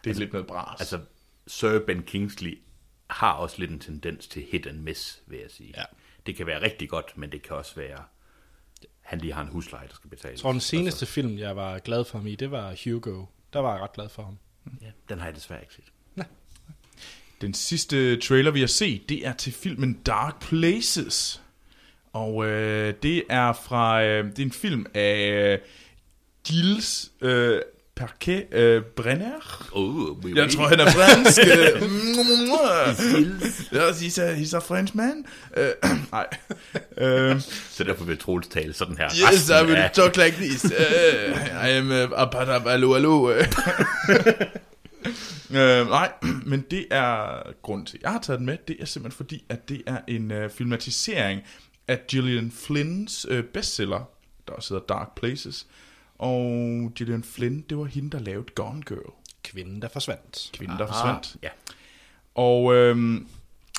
altså, lidt noget bras. Altså, Sir Ben Kingsley har også lidt en tendens til hit and miss, vil jeg sige. Ja. Det kan være rigtig godt, men det kan også være han lige har en husleje, der skal betales. Jeg tror, den seneste film, jeg var glad for ham i, det var Hugo. Der var jeg ret glad for ham. Ja, den har jeg desværre ikke set. Den sidste trailer, vi har set, det er til filmen Dark Places. Og øh, det er fra øh, det er en film af øh, Gilles øh, Parquet øh, Brenner. Oh, oui, Jeg tror, han er fransk. yes, he's a, he's a French man. Uh, nej. Uh, Så derfor vil Troels tale sådan her. yes, I will talk like this. Uh, I am uh, apadab, allo, allo. Nej, men det er grund til, at jeg har taget den med. Det er simpelthen fordi, at det er en uh, filmatisering af Gillian Flynns uh, bestseller, der også hedder Dark Places. Og Gillian Flynn, det var hende, der lavede Gone Girl. Kvinden, der forsvandt. Kvinden, der Ah, forsvandt. Ja. Og, øhm,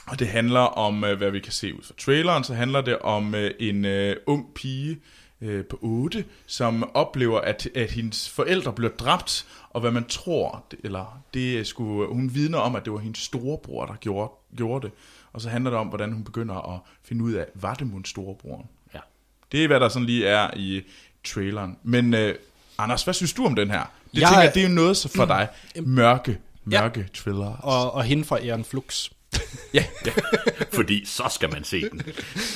og det handler om, øh, hvad vi kan se ud fra traileren, så handler det om øh, en øh, ung pige øh, på 8, som oplever, at, at hendes forældre bliver dræbt, og hvad man tror, det- eller det skulle, hun vidner om, at det var hendes storebror, der gjorde, gjorde det. Og så handler det om, hvordan hun begynder at finde ud af, var det mon storebroren? ja. Det er, hvad der sådan lige er i traileren. Men øh, Anders, hvad synes du om den her? Det Jeg- tænker jeg, det er jo noget så for dig. Mørke, mørke ja. thriller. Og, og hende fra Aaron Flux. Ja, Fordi så skal man se den.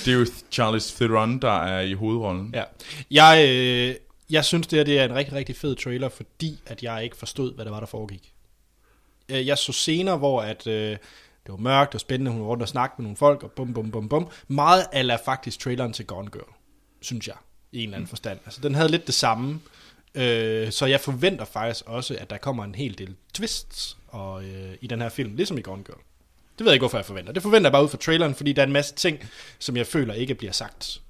det er jo Charles Theron, der er i hovedrollen. Ja. Jeg, øh, jeg synes, det her det er en rigtig, rigtig fed trailer, fordi at jeg ikke forstod, hvad det var, der foregik. Øh, Jeg så scener, hvor at, øh, det var mørkt, det var spændende, hun var rundt og snakkede med nogle folk, og bum, bum, bum, bum. Meget ala faktisk traileren til Gone Girl, synes jeg, i en eller anden forstand. Altså, den havde lidt det samme, øh, så jeg forventer faktisk også, at der kommer en hel del twists og, øh, i den her film, ligesom i Gone Girl. Det ved jeg ikke, hvorfor jeg forventer. Det forventer jeg bare ud fra traileren, fordi der er en masse ting, som jeg føler ikke bliver sagt.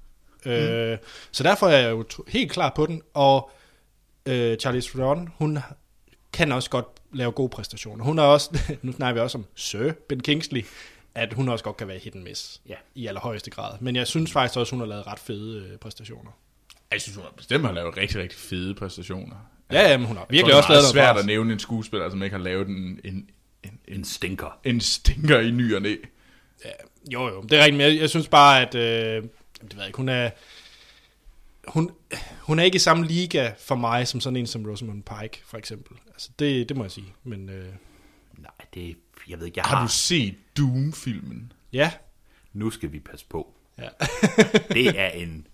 Mm. Øh, så derfor er jeg jo helt klar på den, og øh, Charlize Theron, hun kan også godt lave gode præstationer. Hun er også, nu snakker vi også om Sir Ben Kingsley, at hun også godt kan være hit and miss Ja. i allerhøjeste grad. Men jeg synes faktisk også, hun har lavet ret fede øh, præstationer. Jeg synes, hun har bestemt har lavet rigtig, rigtig fede præstationer. Ja, ja, men hun har virkelig tror, også det er lavet meget noget svært at nævne en skuespiller, som ikke har lavet en, en, en, en, En stinker. en stinker i ny og næ. Ja, jo, jo, det er rigtigt, men jeg, jeg synes bare, at, øh, det ved jeg ikke, hun er, hun, hun er ikke i samme liga for mig, som sådan en som Rosamund Pike, for eksempel. Altså, det, det må jeg sige, men øh, Nej, det jeg ved ikke, jeg Har har... du set Doom-filmen? ja. Nu skal vi passe på. ja. Det er en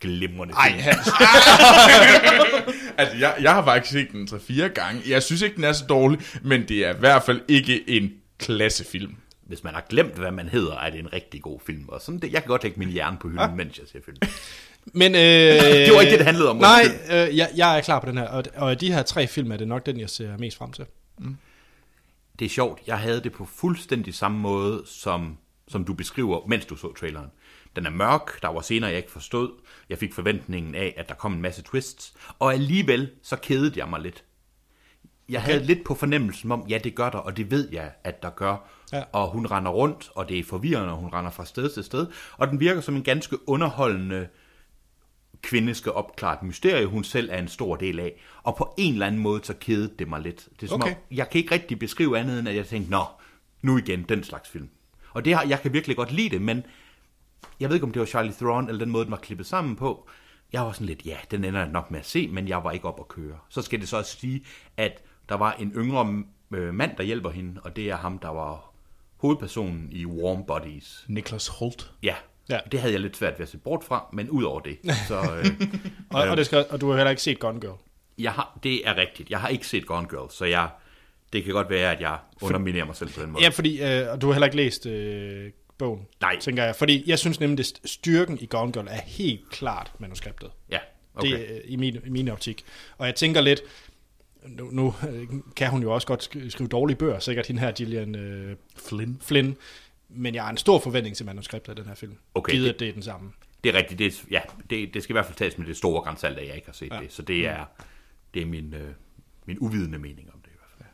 glimrende Ej, film. Hans, Altså, jeg, jeg har faktisk set den 3-4 gange. Jeg synes ikke, den er så dårlig, men det er i hvert fald ikke en klassefilm. Hvis man har glemt, hvad man hedder, er det en rigtig god film. Og sådan det, jeg kan godt lægge min hjerne på hylden, mens jeg ser film. Men, øh, Det var ikke det, det handlede om. Nej, øh, jeg, jeg er klar på den her, og, og de her tre film er det nok den, jeg ser mest frem til. Det er sjovt. Jeg havde det på fuldstændig samme måde, som, som du beskriver, mens du så traileren. Den er mørk, der var scener, jeg ikke forstod. Jeg fik forventningen af, at der kom en masse twists. Og alligevel, så kedede jeg mig lidt. Jeg havde lidt på fornemmelsen om, ja, det gør der, og det ved jeg, at der gør. Ja. Og hun render rundt, og det er forvirrende, og hun render fra sted til sted. Og den virker som en ganske underholdende kvinde skal opklare et mysterie, hun selv er en stor del af. Og på en eller anden måde, så kedede det mig lidt. Det er som Okay. om, jeg kan ikke rigtig beskrive andet, end at jeg tænkte, nå, nu igen, den slags film. Og det har, jeg kan virkelig godt lide det, men jeg ved ikke, om det var Charlie Theron, eller den måde, den var klippet sammen på. Jeg var sådan lidt, ja, den ender jeg nok med at se, men jeg var ikke op at køre. Så skal det så også sige, at der var en yngre øh, mand, der hjælper hende, og det er ham, der var hovedpersonen i Warm Bodies. Niklas Holt. Ja, Ja. det havde jeg lidt svært ved at se bort fra, men ud over det, så... Øh, Og, og, det skal, og du har heller ikke set Gone Girl. jeg har, det er rigtigt. Jeg har ikke set Gone Girl, så jeg, det kan godt være, at jeg underminerer mig selv på den måde. Ja, fordi, øh, og du har heller ikke læst øh, bogen, Nej. tænker jeg. Fordi jeg synes nemlig, at styrken i Gone Girl er helt klart manuskriptet. Ja, okay. Det er i min, i min optik. Og jeg tænker lidt, nu, nu øh, kan hun jo også godt sk- skrive dårlige bøger, sikkert hende her, Gillian øh, Flynn. Flynn. Men jeg har en stor forventning til manuskriptet af den her film. Okay, Givet, det- at det er den samme. Det er rigtigt. Det, er, ja, det, det skal i hvert fald tages med det store grænsalt, at jeg ikke har set Ja. ja. det. Så det er, det er min, øh, min uvidende mening om det i hvert fald.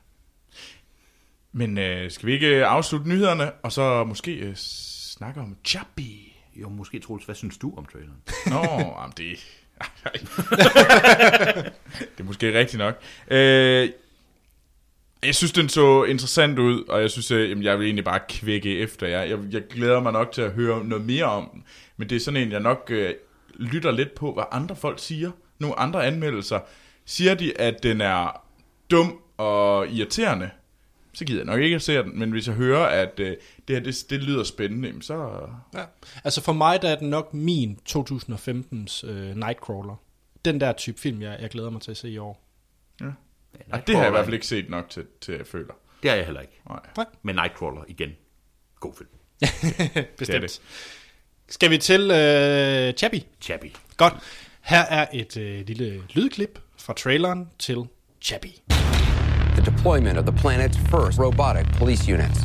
Men øh, skal vi ikke afslutte nyhederne, og så måske øh, snakke om Chappie? Jo, måske Troels, hvad synes du om traileren? Nå, jamen det... det er måske rigtigt nok. Øh, jeg synes, den så interessant ud, og jeg synes, øh, jamen, jeg vil egentlig bare kvække efter jer. Jeg, jeg glæder mig nok til at høre noget mere om den. Men det er sådan en, jeg nok øh, lytter lidt på, hvad andre folk siger, nogle andre anmeldelser, siger de, at den er dum og irriterende, så gider jeg nok ikke at se den, men hvis jeg hører, at øh, det her, det, det lyder spændende, så... Ja. Altså for mig, der er den nok min 2015's øh, Nightcrawler. Den der type film, jeg, jeg glæder mig til at se i år. Ja. Ej, det har jeg i hvert fald ikke set nok til, til jeg føler. Det har jeg heller ikke. Nej. Nej. Men Nightcrawler igen. God film. Bestemt. det. Skal vi til øh, Chappie? Chappie. Godt. Her er et øh, lille lydklip fra traileren til Chappie. The deployment of the planet's first robotic police units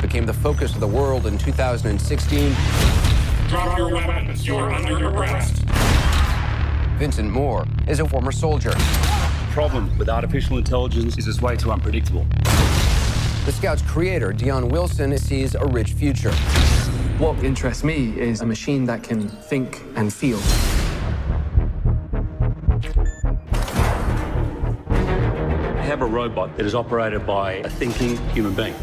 became the focus of the world in 2016. Drop your weapons. You're under arrest. Vincent Moore is a former soldier. problem with artificial intelligence is it's way too unpredictable. The Scout's creator, Dion Wilson, sees a rich future. What interests me is a machine that can think and feel. Have a robot that is operated by a thinking human being.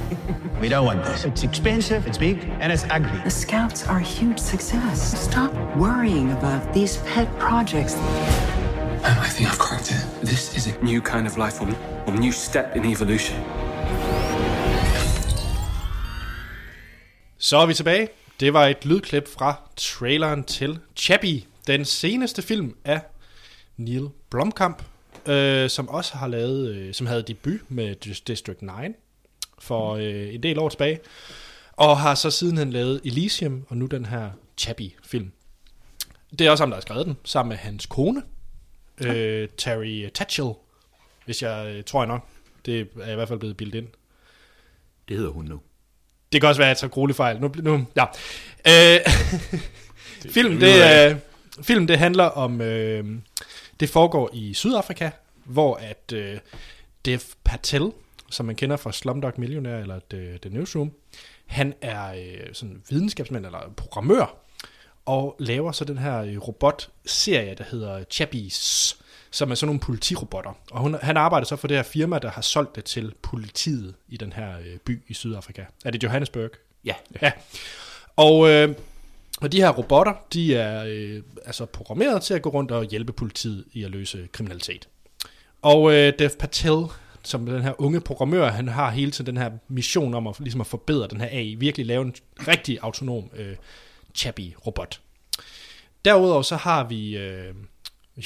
We don't want this. It's expensive, it's big, and it's ugly. The Scouts are a huge success. Stop worrying about these pet projects. I think I've cracked it. This is a new kind of life form, a new step in evolution. Så er vi tilbage. Det var et lydklip fra traileren til Chappie, den seneste film af Neil Blomkamp, øh, som også har lavet, øh, som havde debut med Dis- District 9 for øh, en del år tilbage, og har så sidenhen lavet Elysium, og nu den her Chappie-film. Det er også ham, der har skrevet den, sammen med hans kone, øh, Terry Tatchell, hvis jeg øh, tror jeg nok. Det er i hvert fald blevet bildet ind. Det hedder hun nu. Det kan også være, at jeg tager fejl. Nu, nu, ja. Øh, film, det, øh, film, det handler om... Øh, det foregår i Sydafrika, hvor at øh, Dev Patel, som man kender fra Slumdog Millionaire eller The, The Newsroom, han er øh, sådan videnskabsmand eller programmør, og laver så den her øh, robotserie, der hedder Chappies, som er sådan nogle politirobotter. Og hun, han arbejder så for det her firma, der har solgt det til politiet i den her øh, by i Sydafrika. Er det Johannesburg? Ja. Ja. Og, øh, og de her robotter, de er øh, altså programmeret til at gå rundt og hjælpe politiet i at løse kriminalitet. Og øh, Dev Patel, som den her unge programmør, han har hele tiden den her mission om at, ligesom at forbedre den her AI, virkelig lave en rigtig autonom øh, Chappie-robot. Derudover så har vi øh,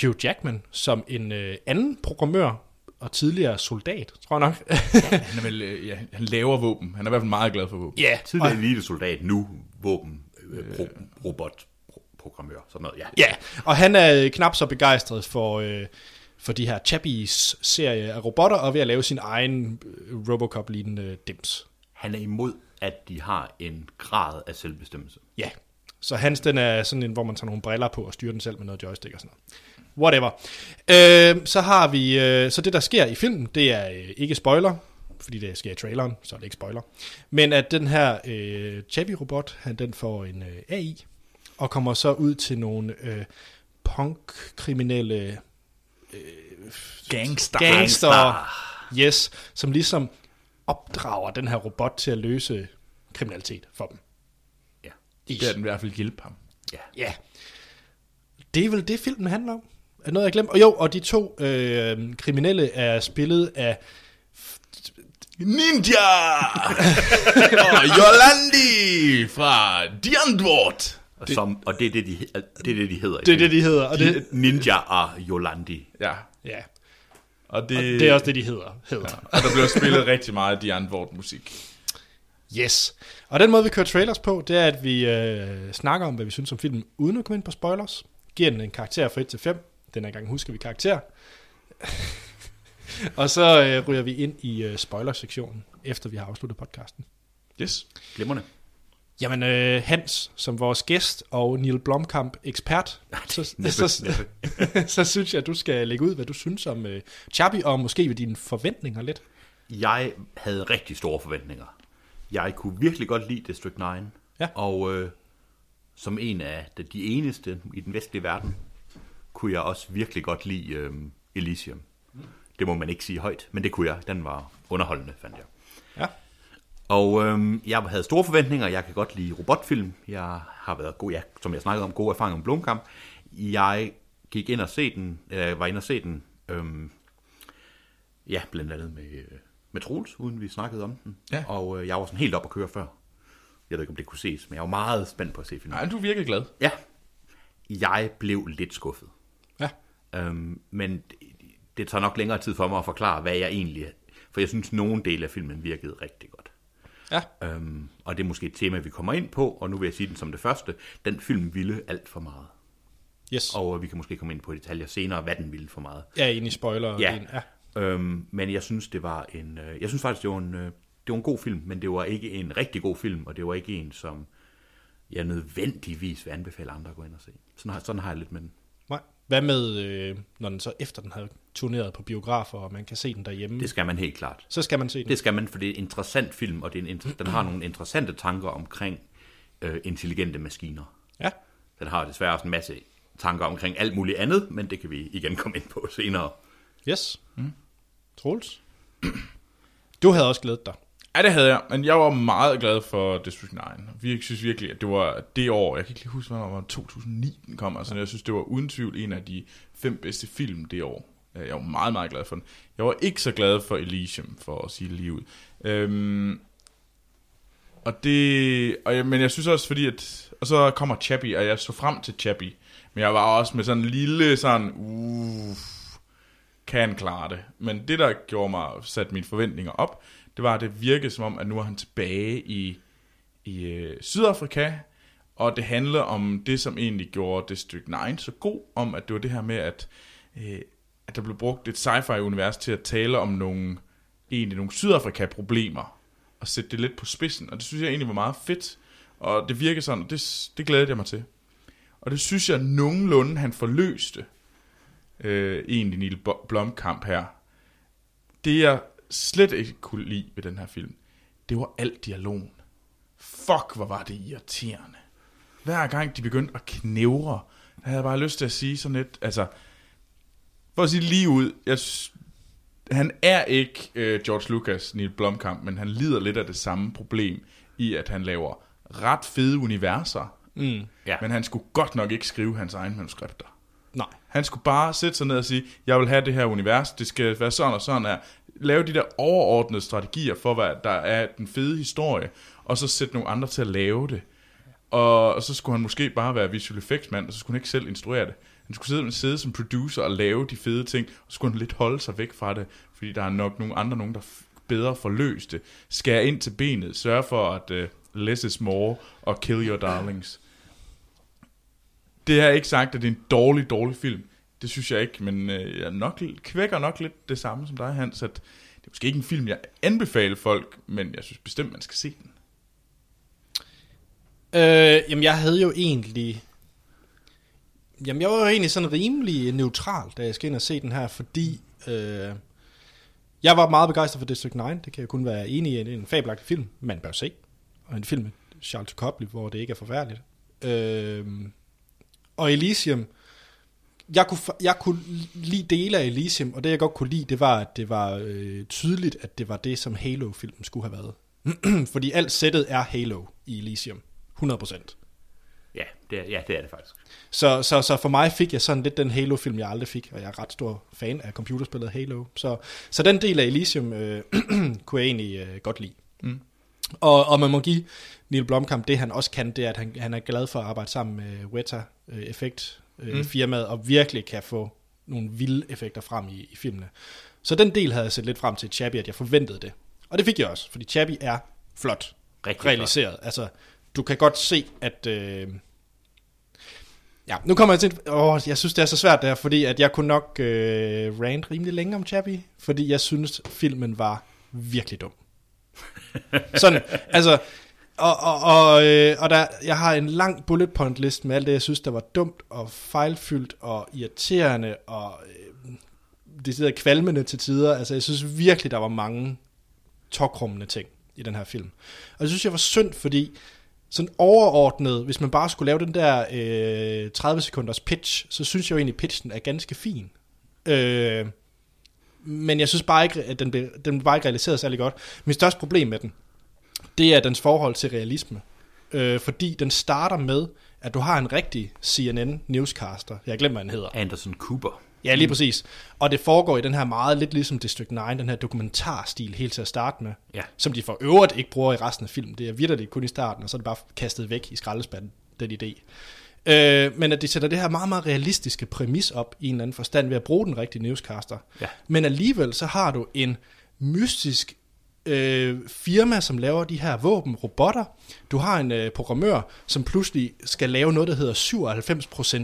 Hugh Jackman som en øh, anden programmør og tidligere soldat, tror jeg nok. Han, er vel, øh, ja, han laver våben. Han er i hvert fald meget glad for våben. Ja, Tidligere elitesoldat, nu våben, øh, pro, robot, pro, programmør, sådan noget, ja. Ja, og han er øh, knap så begejstret for, øh, for de her Chappies serie af robotter, og ved at lave sin egen øh, Robocop-lignende dims. Han er imod, at de har en grad af selvbestemmelse. Ja, så hans den er sådan en, hvor man tager nogle briller på og styrer den selv med noget joystick og sådan noget. Whatever. Øh, så har vi, øh, så det der sker i filmen, det er øh, ikke spoiler, fordi det sker i traileren, så er det ikke spoiler. Men at den her øh, Chappie-robot, han, den får en øh, AI, og kommer så ud til nogle øh, punk-kriminelle Gangster. gangster, yes, som ligesom opdrager den her robot til at løse kriminalitet for dem. Ja. Det er den i hvert fald hjælpe ham. Ja. Det er vel det, filmen handler om. Er noget, jeg glemt? Og jo, og de to øh, kriminelle er spillet af... Ninja! og Yolandi fra Diandvort. Og, som, og det, er det, de, det er det, de hedder. Det er det, de hedder. Og det, Ninja og Yolandi. Ja, ja, og det, og det er også det, de hedder. hedder. og der bliver spillet rigtig meget Diandvort musik. Yes. Og den måde, vi kører trailers på, det er, at vi øh, snakker om, hvad vi synes om filmen, uden at komme ind på spoilers. Giver den en karakter fra 1 til 5. Den her gang husker vi karakter. og så øh, ryger vi ind i øh, spoilersektionen, efter vi har afsluttet podcasten. Yes. Glimrende. Jamen, øh, Hans, som vores gæst og Neil Blomkamp ekspert, så, Næppe, så, næppe. så synes jeg, at du skal lægge ud, hvad du synes om øh, Chappie, og måske ved dine forventninger lidt. Jeg havde rigtig store forventninger. Jeg kunne virkelig godt lide District 9. Ja. Og øh, som en af de, eneste i den vestlige verden, kunne jeg også virkelig godt lide øh, Elysium. Det må man ikke sige højt, men det kunne jeg. Den var underholdende, fandt jeg. Ja. Og øhm, jeg havde store forventninger. Jeg kan godt lide robotfilm. Jeg har været god, ja, som jeg snakkede om, gode erfaringer med Blomkamp. Jeg gik ind og se den, øh, var inde og se den, øhm, ja, blandt andet med, øh, med Troels, uden vi snakkede om den. Ja. Og øh, jeg var sådan helt op at køre før. Jeg ved ikke, om det kunne ses, men jeg var meget spændt på at se filmen. Nej, du virker glad. Ja, jeg blev lidt skuffet. Ja. Øhm, men det, tager nok længere tid for mig at forklare, hvad jeg egentlig... For jeg synes, nogen del af filmen virkede rigtig godt. Ja. Øhm, og det er måske et tema, vi kommer ind på, og nu vil jeg sige den som det første. Den film ville alt for meget. Yes. Og vi kan måske komme ind på detaljer senere, hvad den ville for meget. Er enig i spoiler. Ja. En, ja. Øhm, men jeg synes, det var en... Øh, jeg synes faktisk, det var en, øh, det var en god film, men det var ikke en rigtig god film, og det var ikke en, som jeg nødvendigvis vil anbefale andre at gå ind og se. Sådan har, sådan har jeg lidt med den. Hvad med, øh, når den så efter den har turneret på biografer, og man kan se den derhjemme? Det skal man helt klart. Så skal man se den. Det skal man, for det er en interessant film, og det er en, inter- den har nogle interessante tanker omkring øh, intelligente maskiner. Ja. Den har desværre også en masse tanker omkring alt muligt andet, men det kan vi igen komme ind på senere. Yes. Mm. Troels? Du havde også glædet dig. Ja, det havde jeg, men jeg var meget glad for District 9. Vi synes virkelig, at det var det år, jeg kan ikke lige huske, hvornår det var 2009 den kom, altså jeg synes, det var uden tvivl en af de fem bedste film det år. Øh, jeg var meget, meget glad for den. Jeg var ikke så glad for Elysium, for at sige det lige ud. Øhm, og det, og jeg, men jeg synes også, fordi at, og så kommer Chappie, og jeg så frem til Chappie, men jeg var også med sådan en lille sådan, uff, kan klare det. Men det, der gjorde mig, satte mine forventninger op, det var, at det virkede som om, at nu er han tilbage i, i øh, Sydafrika, og det handler om det, som egentlig gjorde District 9 så god, om at det var det her med, at, øh, at der blev brugt et sci-fi-univers til at tale om nogle, egentlig nogle Sydafrika-problemer, og sætte det lidt på spidsen, og det synes jeg egentlig var meget fedt, og det virker sådan, og det, det glæder jeg mig til. Og det synes jeg nogenlunde, han forløste, øh, egentlig Neil Blomkamp her. Det jeg slet ikke kunne lide ved den her film, det var alt dialogen. Fuck, hvor var det irriterende. Hver gang de begyndte at knævre, der havde jeg bare lyst til at sige sådan lidt, altså, for at sige lige ud, jeg, han er ikke øh, George Lucas, Neil Blomkamp, men han lider lidt af det samme problem i, at han laver ret fede universer, Mm. Ja. men han skulle godt nok ikke skrive hans egne manuskripter. Nej. Han skulle bare sætte sig ned og sige, jeg vil have det her univers, det skal være sådan og sådan her. Lave de der overordnede strategier for, hvad der er den fede historie, og så sætte nogle andre til at lave det. Og, og så skulle han måske bare være visual effects mand, og så skulle han ikke selv instruere det. Han skulle sidde, sidde som producer og lave de fede ting, og så skulle han lidt holde sig væk fra det, fordi der er nok nogle andre, nogen, der bedre får løst det. Skær ind til benet, sørg for at uh, less is more, og kill your darlings. Det er ikke sagt, at det er en dårlig, dårlig film. Det synes jeg ikke, men øh, jeg nok, kvækker nok lidt det samme som dig, Hans, at det er måske ikke en film, jeg anbefaler folk, men jeg synes bestemt, man skal se den. Øh, jamen, jeg havde jo egentlig... Jamen, jeg var jo egentlig sådan rimelig neutral, da jeg skal ind og se den her, fordi... Øh, jeg var meget begejstret for District 9, det kan jeg kun være enig i. Det er en fabelagtig film, man bør se. Og en film med Charles Copley, hvor det ikke er forfærdeligt. Øh, og Elysium, jeg kunne, jeg kunne lide dele af Elysium, og det jeg godt kunne lide, det var, at det var øh, tydeligt, at det var det, som Halo-filmen skulle have været. Fordi alt sættet er Halo i Elysium. 100%. Ja, det er, ja, det er det faktisk. Så, så, så for mig fik jeg sådan lidt den Halo-film, jeg aldrig fik, og jeg er ret stor fan af computerspillet Halo. Så, så den del af Elysium øh, kunne jeg egentlig øh, godt lide. Mm. Og, og man må give Neil Blomkamp det, han også kan, det er, at han, han er glad for at arbejde sammen med Weta øh, Effekt øh, Mm. firmaet, og virkelig kan få nogle vilde effekter frem i, i filmene. Så den del havde jeg set lidt frem til Chappie, at jeg forventede det. Og det fik jeg også, fordi Chappie er flot Rigtig realiseret. Flot. Altså, du kan godt se, at... Øh, ja, nu kommer jeg til... Åh, jeg synes, det er så svært der, fordi at jeg kunne nok øh, rant rimelig længe om Chappie, fordi jeg synes, filmen var virkelig dum. Sådan, altså... Og, og, og, øh, og der, jeg har en lang bullet point list med alt det, jeg synes, der var dumt og fejlfyldt og irriterende og øh, det sidder kvalmende til tider. Altså, jeg synes virkelig, der var mange tokrummende ting i den her film. Og jeg synes jeg var synd, fordi sådan overordnet, hvis man bare skulle lave den der øh, 30 sekunders pitch, så synes jeg jo egentlig, pitchen er ganske fin. Øh, men jeg synes bare ikke, at den blev, den blev bare ikke realiseret særlig godt. Mit største problem med den, det er dens forhold til realisme. Øh, fordi den starter med, at du har en rigtig CNN-newscaster. Jeg glemmer, hvad han hedder. Anderson Cooper. Ja, lige præcis. Og det foregår i den her meget, lidt ligesom District 9, den her dokumentarstil helt til at starte med. Ja. Som de for øvrigt ikke bruger i resten af filmen. Det er virkelig kun i starten, og så er det bare kastet væk i skraldespanden, den idé. Øh, men at de sætter det her meget, meget realistiske præmis op i en eller anden forstand ved at bruge den rigtige newscaster. Ja. Men alligevel så har du en mystisk øh, firma, som laver de her våben, robotter. Du har en øh, programmør, som pludselig skal lave noget, der hedder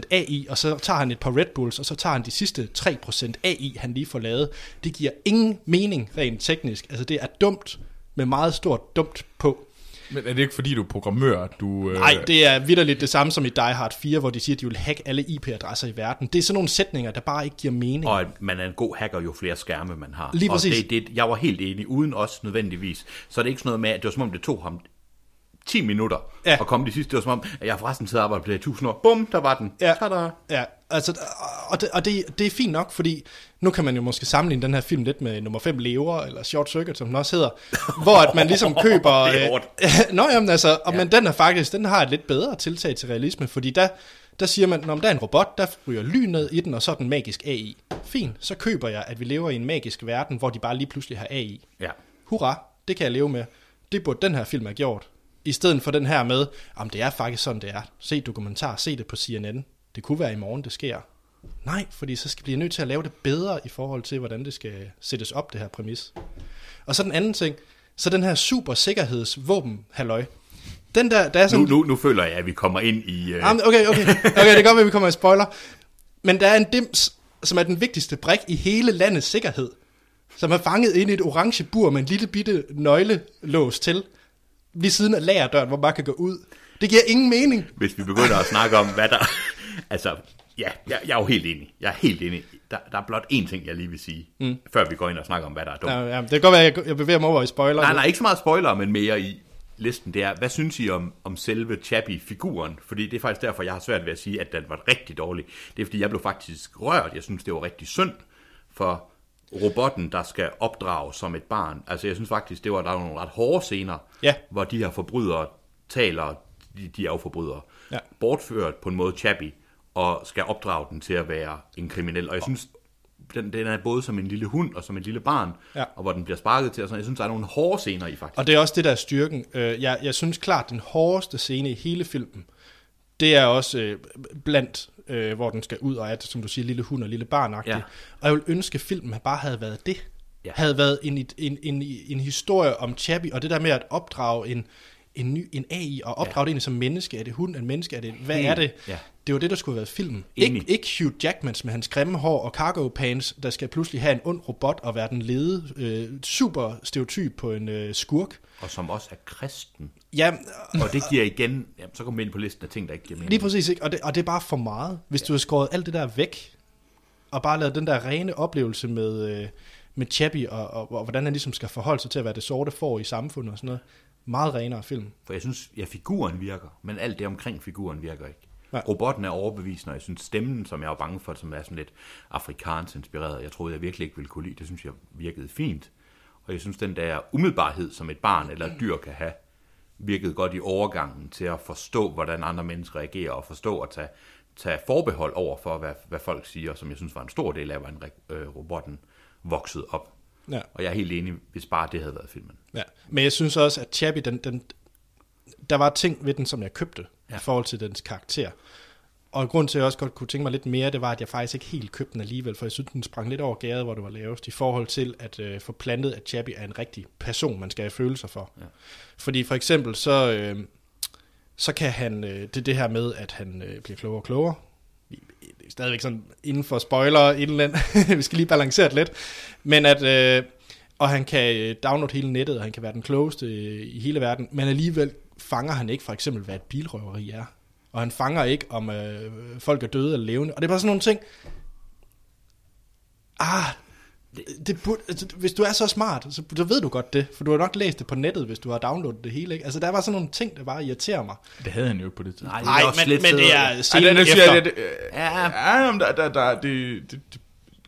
97% AI, og så tager han et par Red Bulls, og så tager han de sidste 3% AI, han lige får lavet. Det giver ingen mening rent teknisk. Altså det er dumt, med meget stort dumt på. Men er det ikke fordi, du er programmør, du... Øh... Nej, det er vidderligt det samme som i Die Hard 4, hvor de siger, at de vil hacke alle IP-adresser i verden. Det er sådan nogle sætninger, der bare ikke giver mening. Og at man er en god hacker, jo flere skærme man har. Lige præcis. Og det, det, jeg var helt enig, uden os nødvendigvis. Så er det ikke sådan noget med, at det var som om, det tog ham 10 minutter Ja. at komme de sidste. Det var som om, at jeg forresten siddet og arbejdet på det her 1000 år. Bum, der var den. Ja. Tada. Ja, altså, og, det, og det, det er fint nok, fordi nu kan man jo måske sammenligne den her film lidt med nummer 5 lever, eller Short Circuit, som den også hedder, hvor at man ligesom køber... Det er øh, hårdt. Nå, jamen altså, og, men den er faktisk, den har et lidt bedre tiltag til realisme, fordi der, der siger man, når der er en robot, der ryger lyn ned i den, og så er den magisk AI. Fint, så køber jeg, at vi lever i en magisk verden, hvor de bare lige pludselig har AI. Ja. Hurra, det kan jeg leve med. Det burde den her film have gjort. I stedet for den her med, om det er faktisk sådan, det er. Se dokumentar, se det på CNN. Det kunne være i morgen, det sker. Nej, fordi så skal blive nødt til at lave det bedre i forhold til, hvordan det skal sættes op, det her præmis. Og så den anden ting, så den her super sikkerhedsvåben halløj. Den der, der er Nu, sådan... nu, nu føler jeg, at vi kommer ind i... Uh, Jamen, okay, okay. Okay, det kan godt være, at vi kommer i spoiler. Men der er en dims, som er den vigtigste brik i hele landets sikkerhed, som er fanget ind i et orange bur med en lille bitte nøglelås til, lige siden af lagerdøren, hvor man kan gå ud. Det giver ingen mening. hvis vi begynder at snakke om, hvad der... altså, ja, jeg, jeg er jo helt enig. Jeg er helt enig. Der, der er blot én ting, jeg lige vil sige, mm. før vi går ind og snakker om, hvad der er dumt. Ja, ja, det kan godt være, at jeg, jeg bevæger mig over i spoiler. Nej, nej, ikke så meget spoiler, men mere i listen. Det er, hvad synes I om, om selve Chappie-figuren? Fordi det er faktisk derfor, jeg har svært ved at sige, at den var rigtig dårlig. Det er, fordi jeg blev faktisk rørt. Jeg synes, det var rigtig synd for robotten, der skal opdrage som et barn. Altså, jeg synes faktisk, det var, der var nogle ret hårde scener, Ja. hvor de her forbrydere taler, de, de er jo forbrydere, Ja. bortført på en måde Chappie, og skal opdrage den til at være en kriminel. Og jeg synes, den, den er både som en lille hund og som et lille barn, Ja. og hvor den bliver sparket til. Og sådan. Jeg synes, der er nogle hårde scener i faktisk. Og det er også det, der er styrken. Øh, Jeg, jeg synes klart, den hårdeste scene i hele filmen, det er også øh, blandt, øh, hvor den skal ud og er, som du siger, lille hund og lille barn Ja. Og jeg vil ønske, at filmen bare havde været det. Ja. Havde været en, en, en, en historie om Chappie, og det der med at opdrage en, en, ny, en AI, og opdrage ja. det egentlig som menneske. Er det hund, en menneske? Er det, hvad Helt, er det? ja. Det var det, der skulle have været filmen. Enig. Ikke, Hugh Jackmans med hans grimme hår og cargo pants, der skal pludselig have en ond robot og være den lede øh, super stereotyp på en øh, skurk. og som også er kristen. Ja, Og det giver igen, jamen, så kommer vi ind på listen af ting, der ikke giver mening. Lige præcis, ikke? Og, det, og det er bare for meget. Hvis du har skåret alt det der væk, og bare lavet den der rene oplevelse med, øh, med Chappie, og, og, og hvordan han ligesom skal forholde sig til at være det sorte får i samfundet og sådan noget. Meget renere film. For jeg synes, ja, figuren virker, men alt det omkring figuren virker ikke. Nej. Robotten er overbevisende, og jeg synes stemmen, som jeg var bange for, som er sådan lidt afrikansk inspireret, jeg troede, jeg virkelig ikke ville kunne lide, det synes jeg virkede fint. Og jeg synes, den der umiddelbarhed, som et barn eller et dyr kan have, virkede godt i overgangen til at forstå, hvordan andre mennesker reagerer, og forstå at tage, tage forbehold over for, hvad, hvad folk siger, som jeg synes var en stor del af, hvordan øh, robotten voksede op. Ja. Og jeg er helt enig, hvis bare det havde været filmen. Ja. Men jeg synes også, at Chappie, den, den, der var ting ved den, som jeg købte, ja. Ja. i forhold til dens karakter. Og grund til, at jeg også godt kunne tænke mig lidt mere, det var, at jeg faktisk ikke helt købte den alligevel, for jeg synes, den sprang lidt over gæret, hvor det var lavest, i forhold til at øh, få plantet, at Chappie er en rigtig person, man skal have følelser for. Ja. Fordi for eksempel, så, øh, så kan han, øh, det er det her med, at han øh, bliver klogere og klogere. Det er stadigvæk sådan inden for spoiler, indland. vi skal lige balancere det lidt. Men at, øh, og han kan øh, downloade hele nettet, og han kan være den klogeste øh, i hele verden, men alligevel fanger han ikke for eksempel, hvad et bilrøveri er. Og han fanger ikke, om øh, folk er døde eller levende. Og det er bare sådan nogle ting. Ah, det, det burde, altså, hvis du er så smart, så, så ved du godt det. For du har nok læst det på nettet, hvis du har downloadet det hele. Ikke? Altså, der var sådan nogle ting, der bare irriterer mig. Det havde han jo ikke på det tidspunkt. Nej, også men, men det er det, det, efter. siger jeg, det, øh, Ja. ja, men der, der, der, det, det, det,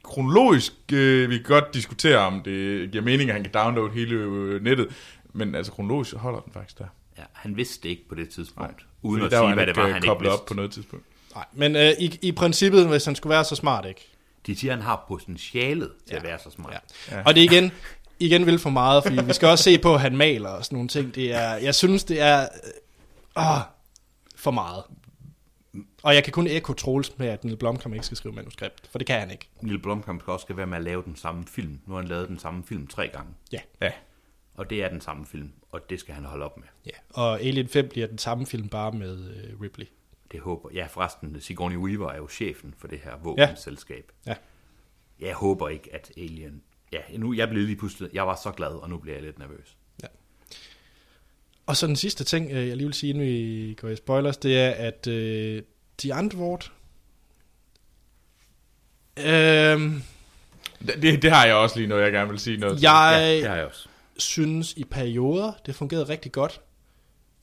kronologisk, øh, vi kan godt diskutere, om det giver mening, at han kan downloade hele øh, nettet. men altså kronologisk holder den faktisk der. Ja, han vidste det ikke på det tidspunkt. Nej. Uden at sige, hvad det var, øh, han ikke koblet vidste. op på noget tidspunkt. Nej, men øh, i, i princippet, hvis han skulle være så smart, ikke? De siger, han har potentialet til at være så smart. Ja. Ja. Og det er igen, igen vil for meget, fordi vi skal også se på, at han maler og sådan nogle ting. Det er, jeg synes, det er øh, for meget. Og jeg kan kun ekko Troels med, at Neil Blomkamp ikke skal skrive manuskript, for det kan han ikke. Neil Blomkamp skal også være med at lave den samme film. Nu har han lavet den samme film tre gange. Ja. Ja. Og det er den samme film, og det skal han holde op med. ja. Og Alien 5 bliver den samme film, bare med øh, Ripley. Det håber Ja, forresten, Sigourney Weaver er jo chefen for det her våbenselskab. Ja. Jeg håber ikke, at Alien... Ja, nu, jeg blev lige pludselig... Jeg var så glad, og nu bliver jeg lidt nervøs. Og så den sidste ting, øh, jeg lige vil sige, inden vi går i spoilers, det er, at øh, de Antwoord... Øhm, Det, det har jeg også lige noget, jeg gerne vil sige noget til. jeg Ja, det har jeg også. synes i perioder, det fungerede rigtig godt.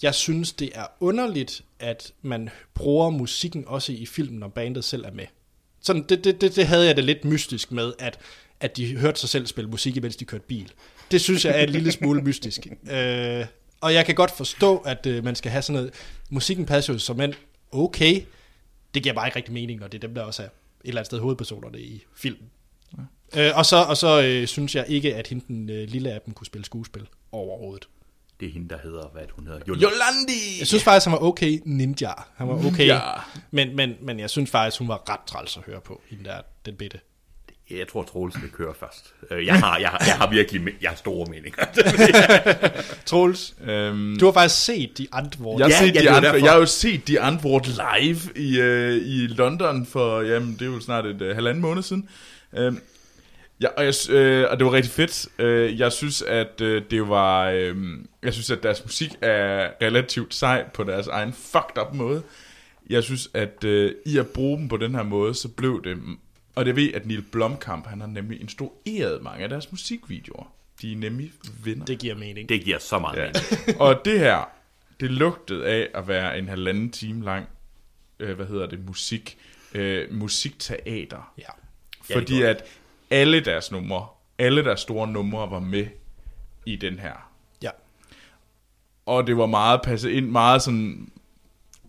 Jeg synes, det er underligt, at man bruger musikken også i filmen, når bandet selv er med. Sådan, det, det, det, det havde jeg det lidt mystisk med, at, at de hørte sig selv spille musik, imens de kørte bil. Det synes jeg er en lille smule mystisk. Øh, og jeg kan godt forstå, at øh, man skal have sådan noget... Musikken passer jo som en okay. Det giver bare ikke rigtig mening, når det er dem, der også er et eller andet sted hovedpersonerne i filmen. Øh, og så, og så øh, synes jeg ikke, at hende den øh, lille af dem kunne spille skuespil overhovedet. Det er hende, der hedder, hvad hun hedder. Jol- Jolandi! Jeg synes faktisk, han var okay ninja. Han var okay. Ninja. Men, men, men jeg synes faktisk, hun var ret træls at høre på, hende der, den bitte. Jeg tror, Troels skal køre først. Øh, Jeg har, jeg, har, jeg har virkelig jeg har store meninger. Troels, Øhm, du har faktisk set de andre. jeg, har Ja, set ja, de derfor. jeg har jo set de andre live i, øh, i London for, jamen, det er jo snart et øh, halvanden måned siden. Øhm, ja, og, jeg, øh, og det var rigtig fedt. Øh, jeg synes, at øh, det var, øh, jeg synes, at deres musik er relativt sej på deres egen fucked up måde. Jeg synes, at øh, i at bruge dem på den her måde, så blev det, og det ved, at Neil Blomkamp, han har nemlig instrueret mange af deres musikvideoer. De er nemlig venner. Det giver mening. Det giver så meget Ja. mening. og det her, det lugtede af at være en halvanden time lang, øh, hvad hedder det, musik, øh, musikteater. Ja. Ja, det Fordi at alle deres numre, alle deres store numre var med i den her. Ja. Og det var meget passet ind, meget sådan...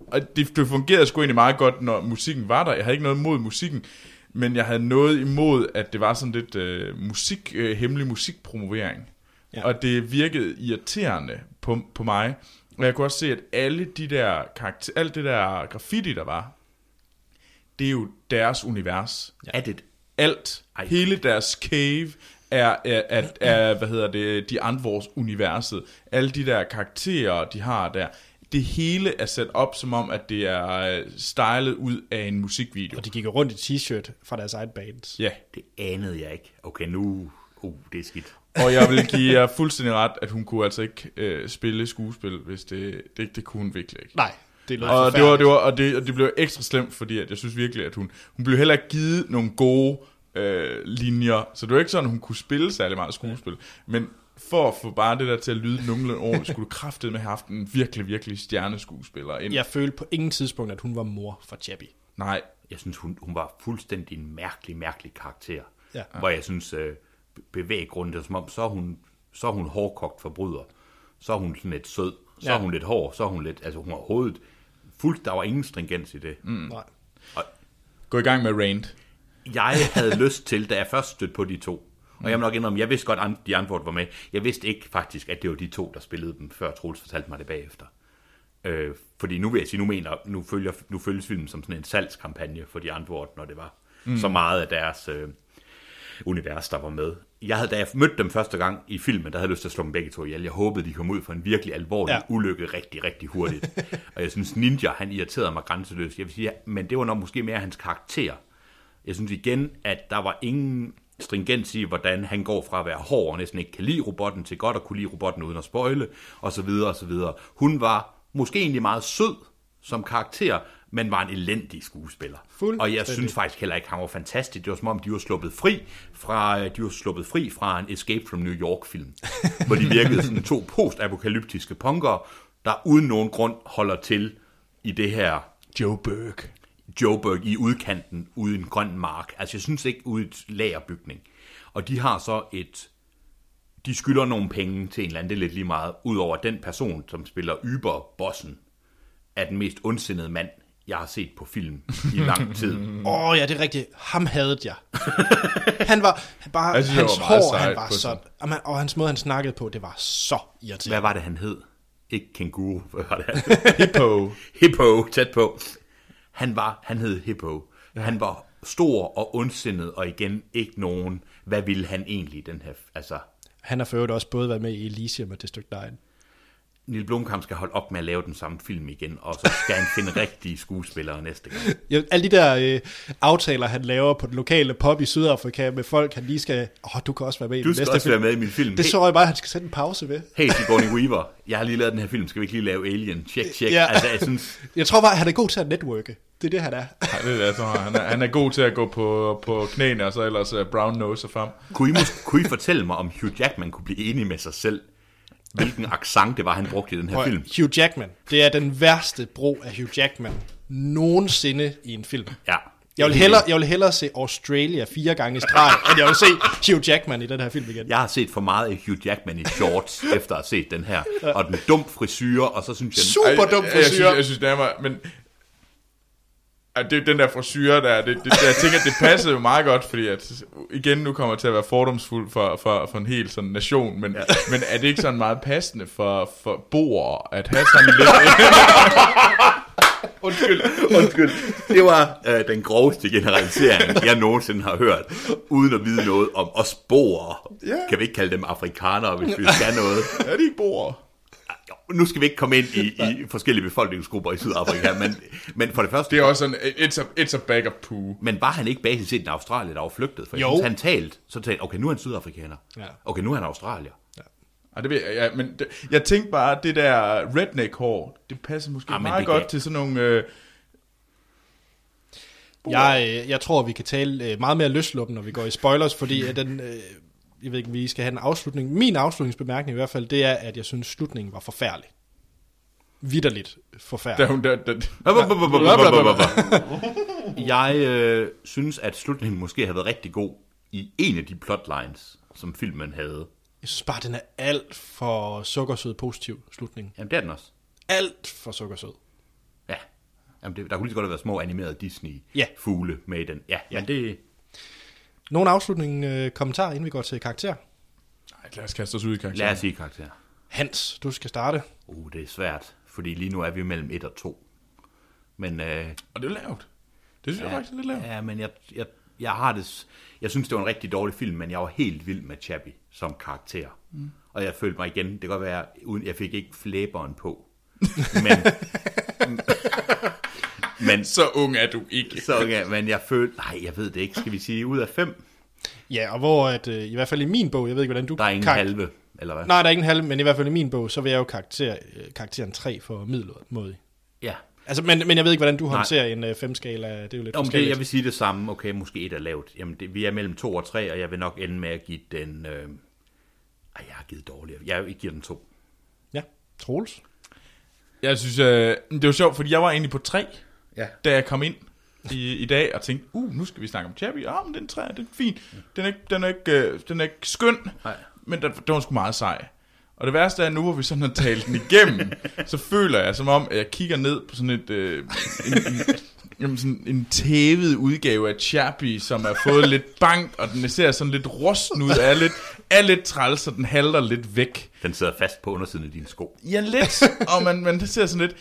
Og det, det fungerede sgu egentlig meget godt, når musikken var der. Jeg havde ikke noget imod musikken, men jeg havde noget imod, at det var sådan lidt øh, musik, øh, hemmelig musikpromovering. Ja. Ja. Og det virkede irriterende på, på mig. Og jeg kunne også se, at alle de der karakter, alt det der graffiti, der var, det er jo deres univers. Er det Alt, Ej. Hele deres cave, er, er, er, er, hvad hedder det, de andre universet. Alle de der karakterer, de har der. Det hele er sat op som om, at det er øh, stylet ud af en musikvideo. Og de gik rundt i t-shirt fra deres egen bands. Ja, Det anede jeg ikke. Okay, nu... Uh, det er skidt. og jeg vil give jer fuldstændig ret, at hun kunne altså ikke øh, spille skuespil, hvis det, det, det kunne hun virkelig ikke. Nej, det lød Og det, var, det, var, og, det, og det blev ekstra slemt, fordi at jeg synes virkelig, at hun, hun blev heller ikke givet nogle gode øh, linjer. Så det var ikke sådan, at hun kunne spille særlig meget skuespil. Men for at få bare det der til at lyde nogenlunde ordentligt, skulle du kraftedeme med have haft en virkelig, virkelig stjerneskuespiller ind. Jeg følte på ingen tidspunkt, at hun var mor for Chappie. Nej, Jeg synes, hun, hun var fuldstændig en mærkelig, mærkelig karakter. Ja. Hvor jeg synes, øh, bevæggrunden, er som om, så er hun, så er hun hårdkogt forbryder. Så er hun sådan lidt sød. Så Ja. er hun lidt hård. Så er hun lidt... Altså, hun har overhovedet... Fuldt, der var ingen stringens i det. Mm. Nej. gå i gang med Rand. Jeg havde lyst til, da jeg først stødte på de to, og jeg må nok indrømme, jeg vidste godt, at de andre var med. Jeg vidste ikke faktisk, at det var de to, der spillede dem, før Troels fortalte mig det bagefter. Øh, fordi nu vil jeg sige, nu mener, nu, følger, nu følges filmen som sådan en salgskampagne for de andre, når det var mm. så meget af deres øh, univers, der var med. Jeg havde, da jeg mødte dem første gang i filmen, der havde jeg lyst til at slå dem begge to ihjel. Jeg håbede, de kom ud for en virkelig alvorlig Ja. ulykke rigtig, rigtig hurtigt. og jeg synes, Ninja, han irriterede mig grænseløst. Jeg vil sige, men det var nok måske mere hans karakter. Jeg synes igen, at der var ingen stringens i, hvordan han går fra at være hård og næsten ikke kan lide robotten, til godt at kunne lide robotten uden at spoile, og så videre, og så videre. Hun var måske egentlig meget sød som karakter, men var en elendig skuespiller. Og jeg synes faktisk heller ikke, han var fantastisk. Det var som om, de var sluppet fri fra, de var sluppet fri fra en Escape from New York-film, hvor de virkede sådan to postapokalyptiske punkere, der uden nogen grund holder til i det her Joe Burke. Joburg i udkanten, ude i en grøn mark. Altså, jeg synes ikke ude et lagerbygning. Og de har så et de skylder nogle penge til en eller anden, det er lidt lige meget, udover den person, som spiller Uber-bossen, er den mest ondsindede mand, jeg har set på film i lang tid. Åh oh, ja, det er rigtigt. Ham havde jeg. han var bare, Jeg synes, hans var hår, han var så, og, og hans måde, han snakkede på, det var så irriterende. Hvad var det, han hed? Ikke kænguru, hvad var det? Hippo. Hippo, tæt på. Han var, han hed Hippo. Ja. Han var stor og ondsindet, og igen ikke nogen, hvad ville han egentlig den her, altså, Han har for øvrigt også både været med i Elysium og District 9. Neil Blomkamp skal holde op med at lave den samme film igen, og så skal han finde rigtige skuespillere næste gang. Ja, alle de der øh, aftaler, han laver på den lokale pub i Sydafrika med folk, han lige skal... Åh, oh, du kan også være med i Du den skal næste også film. være med i min film. Det Hey. så jeg bare, at han skal sætte en pause ved. Hey Sigourney Weaver, jeg har lige lavet den her film, skal vi ikke lige lave Alien? Tjek, tjek. Ja. Altså, jeg synes, Jeg tror bare, han er god til at networke. Det er det, han er. Ja, det er det. Han er, han er god til at gå på, på knæene, og så ellers uh, brown nose frem. kunne I, mås- kunne I fortælle mig, om Hugh Jackman kunne blive enig med sig selv, hvilken accent det var, han brugte i den her at- film? Hugh Jackman. Det er den værste brug af Hugh Jackman nogensinde i en film. Ja. Jeg vil, hellere, jeg vil hellere se Australia fire gange i streg, end jeg vil se Hugh Jackman i den her film igen. Jeg har set for meget af Hugh Jackman i shorts, efter at have set den her. Og den dum frisyre, og så synes jeg... Super dum Jeg, jeg, synes, frisyr. jeg synes, er mig, men... At det, den der frisyre der, det, det, jeg tænker, det passede jo meget godt, fordi at, igen, nu kommer jeg til at være fordomsfuld for, for, for en hel sådan nation, men, ja. men er det ikke sådan meget passende for, for boer at have sådan lidt... Undskyld, undskyld. Det var øh, den groveste generalisering, jeg nogensinde har hørt, uden at vide noget om os boere. Ja. Kan vi ikke kalde dem afrikanere, hvis vi skal noget? er de ikke boer? Nu skal vi ikke komme ind i, i forskellige befolkningsgrupper i Sydafrika, men, men for det første... Det er også sådan, it's a, it's a bag of poo. Men var han ikke basis set en australier, der var flygtet? For Jo. synes, han talte, så talte okay, nu er han sydafrikaner. Ja. Okay, nu er han australier. Ej, det ved jeg, ja, men det, jeg tænkte bare, at det der redneck-hår, det passer måske Ah, men meget det godt kan- til sådan nogle... Øh, Jeg, øh, jeg tror, vi kan tale øh, meget mere løsluppen, når vi går i spoilers, fordi at den, øh, jeg ved ikke, vi skal have en afslutning. Min afslutningsbemærkning i hvert fald, det er, at jeg synes, slutningen var forfærdelig. Vitterligt der, forfærdelig. hun, der, der, Jeg øh, synes, at slutningen måske har været rigtig god i en af de plotlines, som filmen havde. Jeg synes bare, den er alt for sukkersød positiv slutning. Jamen, det er den også. Alt for sukkersød. Ja. Jamen, det, der kunne lige så godt have været små animerede Ja. Disney-fugle med i den. Ja, men det... Nogle afslutning øh, kommentarer, inden vi går til karakter. Ej, lad os kaste os ud i karakteren. Lad os sige karakter. Hans, du skal starte. Uh, det er svært, fordi lige nu er vi mellem 1 og 2. Men, øh, Og det er lavt. Det synes jeg faktisk er lidt lavt. ja, men jeg, jeg, jeg har det... Jeg synes, det var en rigtig dårlig film, men jeg var helt vild med Chappie som karakter. Mm. Og jeg følte mig igen, det kan godt være, uden jeg fik ikke flæberen på. Men, men Så ung er du ikke. Så, okay, men jeg følte, nej, jeg ved det ikke. Skal vi sige ud af fem? Ja, og hvor at, øh, i hvert fald i min bog, jeg ved ikke, hvordan du... Der er ingen kar- halve, eller hvad? Nej, der er ingen halve, men i hvert fald i min bog, så vil jeg jo karakter, øh, karakteren 3 for middelmåde. Ja. Altså, men, men jeg ved ikke, hvordan du Nej. håndterer en øh, 5-skala. Det er jo lidt Om det, forskelligt. jeg vil sige det samme. Okay, måske et er lavt. Jamen, det, vi er mellem to og tre, og jeg vil nok ende med at give den... Øh... Ej, jeg har givet dårligere. Jeg giver den to. Ja, Troels. Jeg synes, øh, det var sjovt, fordi jeg var egentlig på tre, Ja. da jeg kom ind i, i dag og tænkte, uh, nu skal vi snakke om Chappie. Ja, men den træ, den er fin. Den er ikke, den er ikke, øh, den er ikke skøn, Nej. men den, den var sgu meget sej. Og det værste er, nu hvor vi sådan har talt den igennem, så føler jeg som om, at jeg kigger ned på sådan et... Øh, en, en, jamen sådan en tævet udgave af Chappie, som er fået lidt bank, og den ser sådan lidt rusten ud, er lidt, er lidt træls, og den halter lidt væk. Den sidder fast på undersiden af dine sko. Ja, lidt. og man, man ser sådan lidt...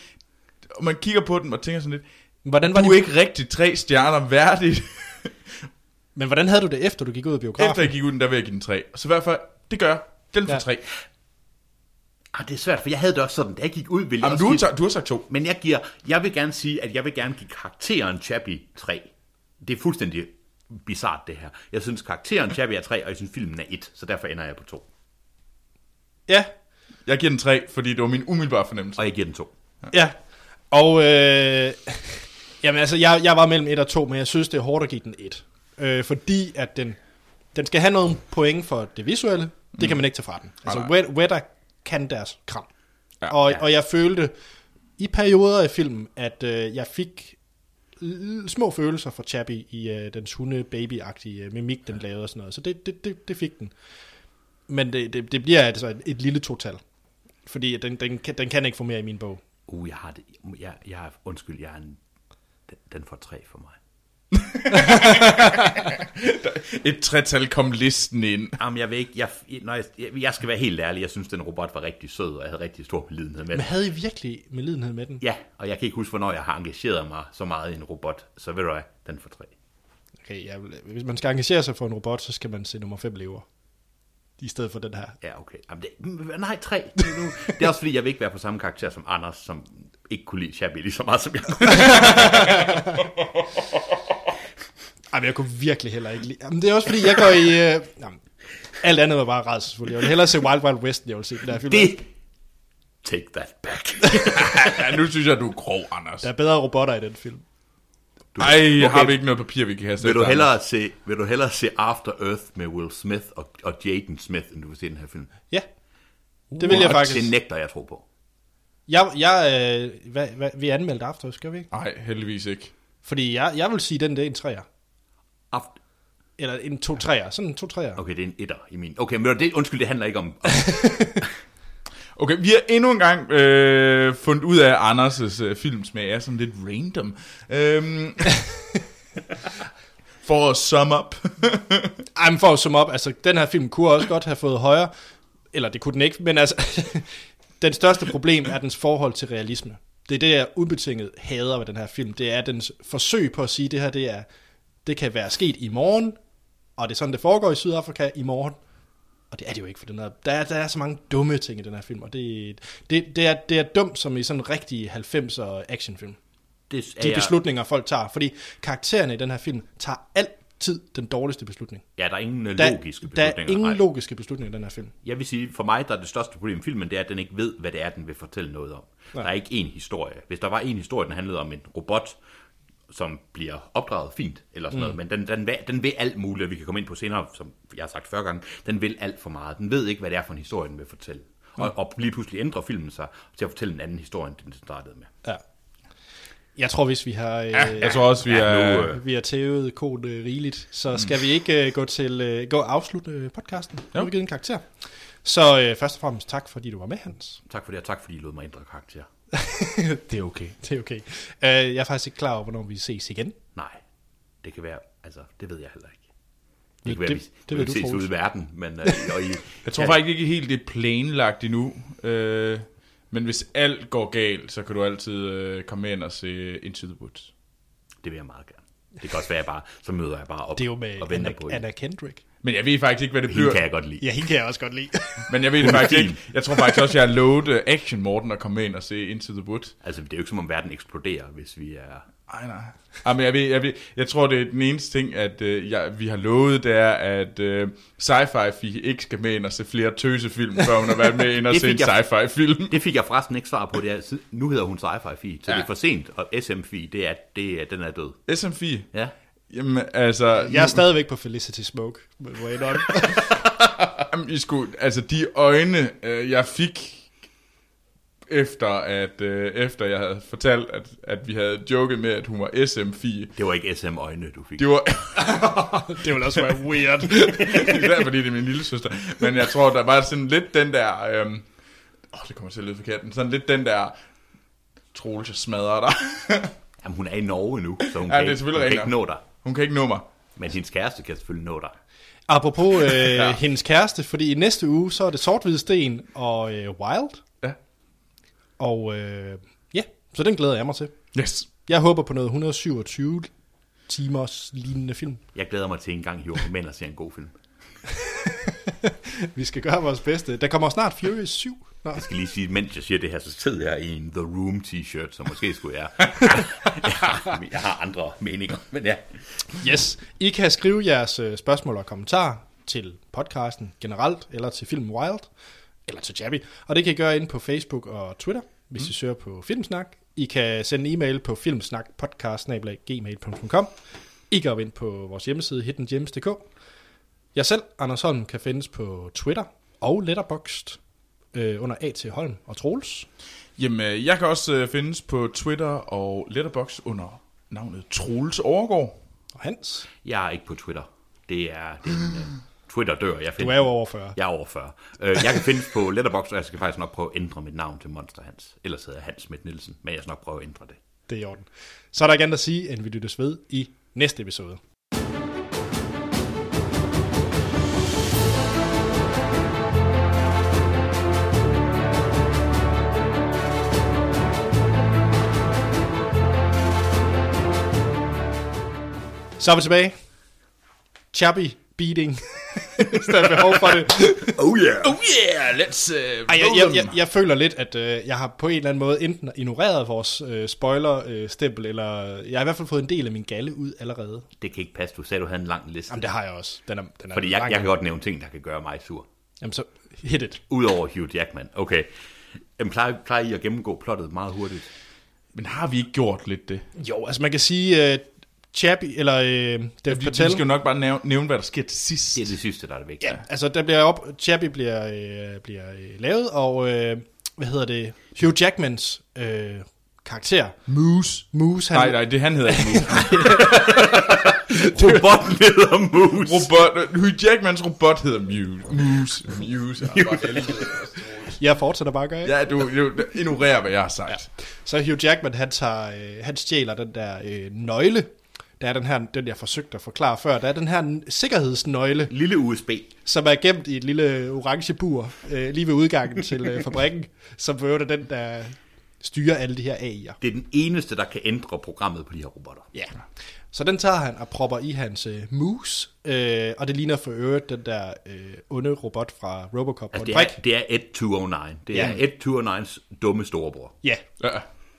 Og man kigger på den og tænker sådan lidt... Hvordan var Du det, er ikke rigtig tre stjerner værdigt. Men hvordan havde du det, efter du gik ud af biografen? Efter jeg gik ud, den, der vil jeg give den tre. Så i hvert fald, det gør jeg. Den Ja. tre. Ah, det er svært, for jeg havde det også sådan, da jeg gik ud, ville jeg Jamen, også du, har give- sagt- du har sagt to. Men jeg giver, jeg vil gerne sige, at jeg vil gerne give karakteren Chappie 3. Det er fuldstændig bizart det her. Jeg synes karakteren Chappie er 3, og jeg synes filmen er 1, så derfor ender jeg på 2. Ja, Jeg giver den tre, fordi det var min umiddelbare fornemmelse. Og jeg giver den 2. ja. Og øh, jamen altså, jeg, jeg var mellem 1 og 2, men jeg synes, det er hårdt at give den 1. Øh, fordi at den, den skal have nogle point for det visuelle. Det kan man ikke tage fra den. Altså, nej. Wet- Wetter kan deres kram. Ja. og, og jeg følte i perioder af filmen, at øh, jeg fik små følelser for Chappie i øh, dens hunde baby agtige øh, mimik, den lavede og sådan noget. Så det, det, det, det fik den. Men det, det, det bliver altså et, et lille total. Fordi den, den, kan, den kan ikke få mere i min bog. Uh, jeg har det. Jeg, jeg, undskyld, jeg er en, den, den får tre for mig. Et tretal kom listen ind. Jamen, jeg vil ikke, jeg, når jeg, jeg, jeg skal være helt ærlig, jeg synes, den robot var rigtig sød, og jeg havde rigtig stor medlidenhed med Men den. havde I virkelig med lidenhed med den? Ja, og jeg kan ikke huske, hvornår jeg har engageret mig så meget i en robot, så ved du hvad, den får tre. Okay, jeg, vil- hvis man skal engagere sig for en robot, så skal man se nummer 5 lever. I stedet for den her. Ja, okay. Jamen, det, nej, tre. Det er, nu, det er også fordi, jeg vil ikke være på samme karakter som Anders, som ikke kunne lide Shabby lige så meget, som jeg kunne. Ej, men jeg kunne virkelig heller ikke lide... Jamen, det er også fordi, jeg går i... Øh, jamen, alt andet var bare rædselsfuldt. Jeg vil hellere se Wild Wild West, end jeg vil se den der film. Det, take that back. Ja, nu synes jeg, du er grov, Anders. Der er bedre robotter i den film. Ej, okay. har vi ikke noget papir, vi kan kaste vil, du hellere se, vil du hellere se After Earth med Will Smith og, og Jaden Smith, end du vil se den her film? Ja, det vil jeg What? faktisk. Det nægter jeg tro på. Jeg, jeg, øh, hvad, hvad, vi anmeldte After, skal vi ikke? Nej, heldigvis ikke. Fordi jeg, jeg vil sige, den det er en træer. After, Eller en to træer. Sådan en to træer. okay, det er en etter i min. Okay, men det, undskyld, det handler ikke om... Okay, vi har endnu en gang øh, fundet ud af, at Anders' øh, filmsmag er sådan lidt random. Øhm, for at sum up. Ej, men for at summe op, altså den her film kunne også godt have fået højere, eller det kunne den ikke, men altså, den største problem er dens forhold til realisme. Det er det, jeg ubetinget hader ved den her film. Det er dens forsøg på at sige, at det her det er, det kan være sket i morgen, og det er sådan, det foregår i Sydafrika i morgen. Og det er det jo ikke, for den her, der, er, der er så mange dumme ting i den her film, og det, det, det, er, det er dumt som i sådan en rigtig 90'er actionfilm. det er De beslutninger, folk tager. Fordi karaktererne i den her film tager altid den dårligste beslutning. Ja, der er ingen øh, Der, logiske der er beslutninger. ingen nej. logiske beslutninger i den her film. Jeg vil sige, for mig der er det største problem i filmen, det er, at den ikke ved, hvad det er, den vil fortælle noget om. Nej. Der er ikke én historie. Hvis der var en historie, den handlede om en robot, som bliver opdraget fint, eller sådan mm. noget, men den, den, vil, den vil alt muligt, og vi kan komme ind på senere, som jeg har sagt før gange, den vil alt for meget. Den ved ikke, hvad det er for en historie, den vil fortælle. Og, og lige pludselig ændrer filmen sig til at fortælle en anden historie, end den startede med. Ja. Jeg tror, hvis vi har, øh, Ja, jeg tror også, vi Ja, er... nu, øh, vi har tævet koden øh, rigeligt, så skal vi ikke øh, gå til øh, gå og afslutte øh, podcasten. Nu har vi givet en karakter. Så øh, først og fremmest tak, fordi du var med, Hans. Tak for det, og tak fordi I lod mig ændre karakter. Det er okay. Det er okay. Øh, jeg er faktisk ikke klar over, hvornår vi ses igen. Nej, det kan være, altså, det ved jeg heller ikke. Det, Det- kan være, det- vi, det det ved vil du, ses Troels. ude i verden, men... Øh, og I, Jeg tror faktisk ikke helt, det er planlagt endnu. Øh, men hvis alt går galt, så kan du altid øh, komme ind og se Into the Woods. Det vil jeg meget gerne. Det kan også være, at jeg bare, så møder jeg bare op Det er jo med og venter Anna, på. Anna Kendrick. Men jeg ved faktisk ikke, hvad det Hende bliver. kan jeg godt lide. Ja, hende kan jeg også godt lide. Men jeg ved det faktisk ikke. Jeg tror faktisk også, jeg har lovet øh, Action Morten at komme ind og se Into the Woods. Altså, det er jo ikke som om verden eksploderer, hvis vi er... Nej, nej. Ah, men jeg, ved, jeg, ved, jeg tror, det er den eneste ting, at øh, jeg, vi har lovet, det er, at øh, Sci-Fi Fi ikke skal med ind og se flere tøsefilm, før hun har været med ind og se en fik jeg- sci-fi film. Det fik jeg forresten ikke svar på. Det er, nu hedder hun Sci-Fi Fi, så Ja. det er for sent. Og SM det er, det er, den er død. SM? Ja. Jamen, altså... Jeg er stadigvæk på Felicity Smoke. Må jeg indrømme. Jamen, I skulle, altså de øjne, øh, jeg fik efter at øh, efter jeg havde fortalt, at, at vi havde joket med, at hun var SM-fi. Det var ikke SM-øjne, du fik. Det var... det ville også være weird. Især fordi det er min lille søster. Men jeg tror, der var sådan lidt den der... Øhm, åh, det kommer til at lyde forkert, men sådan lidt den der... Troels, jeg smadrer dig. Jamen, hun er i Norge nu, så hun, Ja, kan, det er ikke, hun kan ikke nå dig. Hun kan ikke nå mig. Men hendes kæreste kan selvfølgelig nå dig. Apropos øh, ja. hendes kæreste, fordi i næste uge, så er det Sort Sten og øh, Wild. Og øh, ja, så den glæder jeg mig til. Yes. Jeg håber på noget 127 timers lignende film. Jeg glæder mig til en gang hiver mænd og ser en god film. Vi skal gøre vores bedste. Der kommer snart Furious 7. Nå. Jeg skal lige sige, mens jeg siger det her, så sidder jeg i en The Room t-shirt, så måske skulle jeg... jeg, har, jeg har andre meninger, men ja. Yes. I kan skrive jeres øh, spørgsmål og kommentarer til podcasten generelt, eller til Film Wild, eller til Jabby. Og det kan I gøre inde på Facebook og Twitter, hvis mm. I søger på Filmsnak. I kan sende en e-mail på filmsnakpodcast.gmail.com. I kan op ind på vores hjemmeside hiddengems.dk. Jeg selv, Anders Holm, kan findes på Twitter og Letterboxd øh, under A.T. Holm og Troels. Jamen, øh, jeg kan også øh, findes på Twitter og Letterbox under navnet Troels Overgaard. Og Hans. Jeg er ikke på Twitter. Det er, det er en, øh, Twitter dør. Jeg Du findes, er jo over 40. Jeg er over 40. Øh, jeg kan findes på Letterboxd, og jeg skal faktisk nok prøve at ændre mit navn til Monster Hans. Ellers hedder jeg Hans Schmidt Nielsen, men jeg skal nok prøve at ændre det. Det er i orden. Så er der ikke andet at sige, end vi lyttes ved i næste episode. Så er vi tilbage. Chappy beating. Hvis der er behov for det. Oh yeah! Oh yeah, let's... Uh, Ej, jeg, jeg, jeg, jeg føler lidt, at øh, jeg har på en eller anden måde enten ignoreret vores øh, spoiler-stempel, eller jeg har i hvert fald fået en del af min galle ud allerede. Det kan ikke passe. Du sagde, du havde en lang liste. Jamen, det har jeg også. Den er, den er Fordi jeg, jeg kan godt nævne ting, der kan gøre mig sur. Jamen, så hit it. Udover Hugh Jackman. Okay. Jamen, plejer, plejer I at gennemgå plottet meget hurtigt? Men har vi ikke gjort lidt det? Jo, altså man kan sige, uh, Chappy, eller uh, Dev Vi, vi Patel, skal jo nok bare nævne, nævne, hvad der sker til sidst. Det er det sidste, der er det vigtige. ja, altså der bliver op, Chappy bliver, øh, bliver øh, lavet, og øh, hvad hedder det, Hugh Jackmans øh, karakter, Moose. Moose, han, Nej, nej, det han hedder ikke Moose. Robotten hedder Moose. robot, Hugh Jackmans robot hedder Muse. Moose. Muse. Helvede. jeg fortsætter bare gøre, ikke? ja du, du ignorerer, hvad jeg har sagt. Ja. Så Hugh Jackman, han, tager, øh, han stjæler den der øh, nøgle. Der er den her, den jeg forsøgte at forklare før, der er den her sikkerhedsnøgle, Lille USB. som er gemt i et lille orange bur, øh, lige ved udgangen til øh, fabrikken, som for øvrigt er den, der styrer alle de her AI'er. Det er den eneste, der kan ændre programmet på de her robotter. Ja. Så den tager han og propper i hans øh, mus, øh, og det ligner for øvrigt den der øh, onde robot fra Robocop. Altså, det er, det er Ed 209. Det Ja. er Ed 209's dumme storebror. Ja, Ja.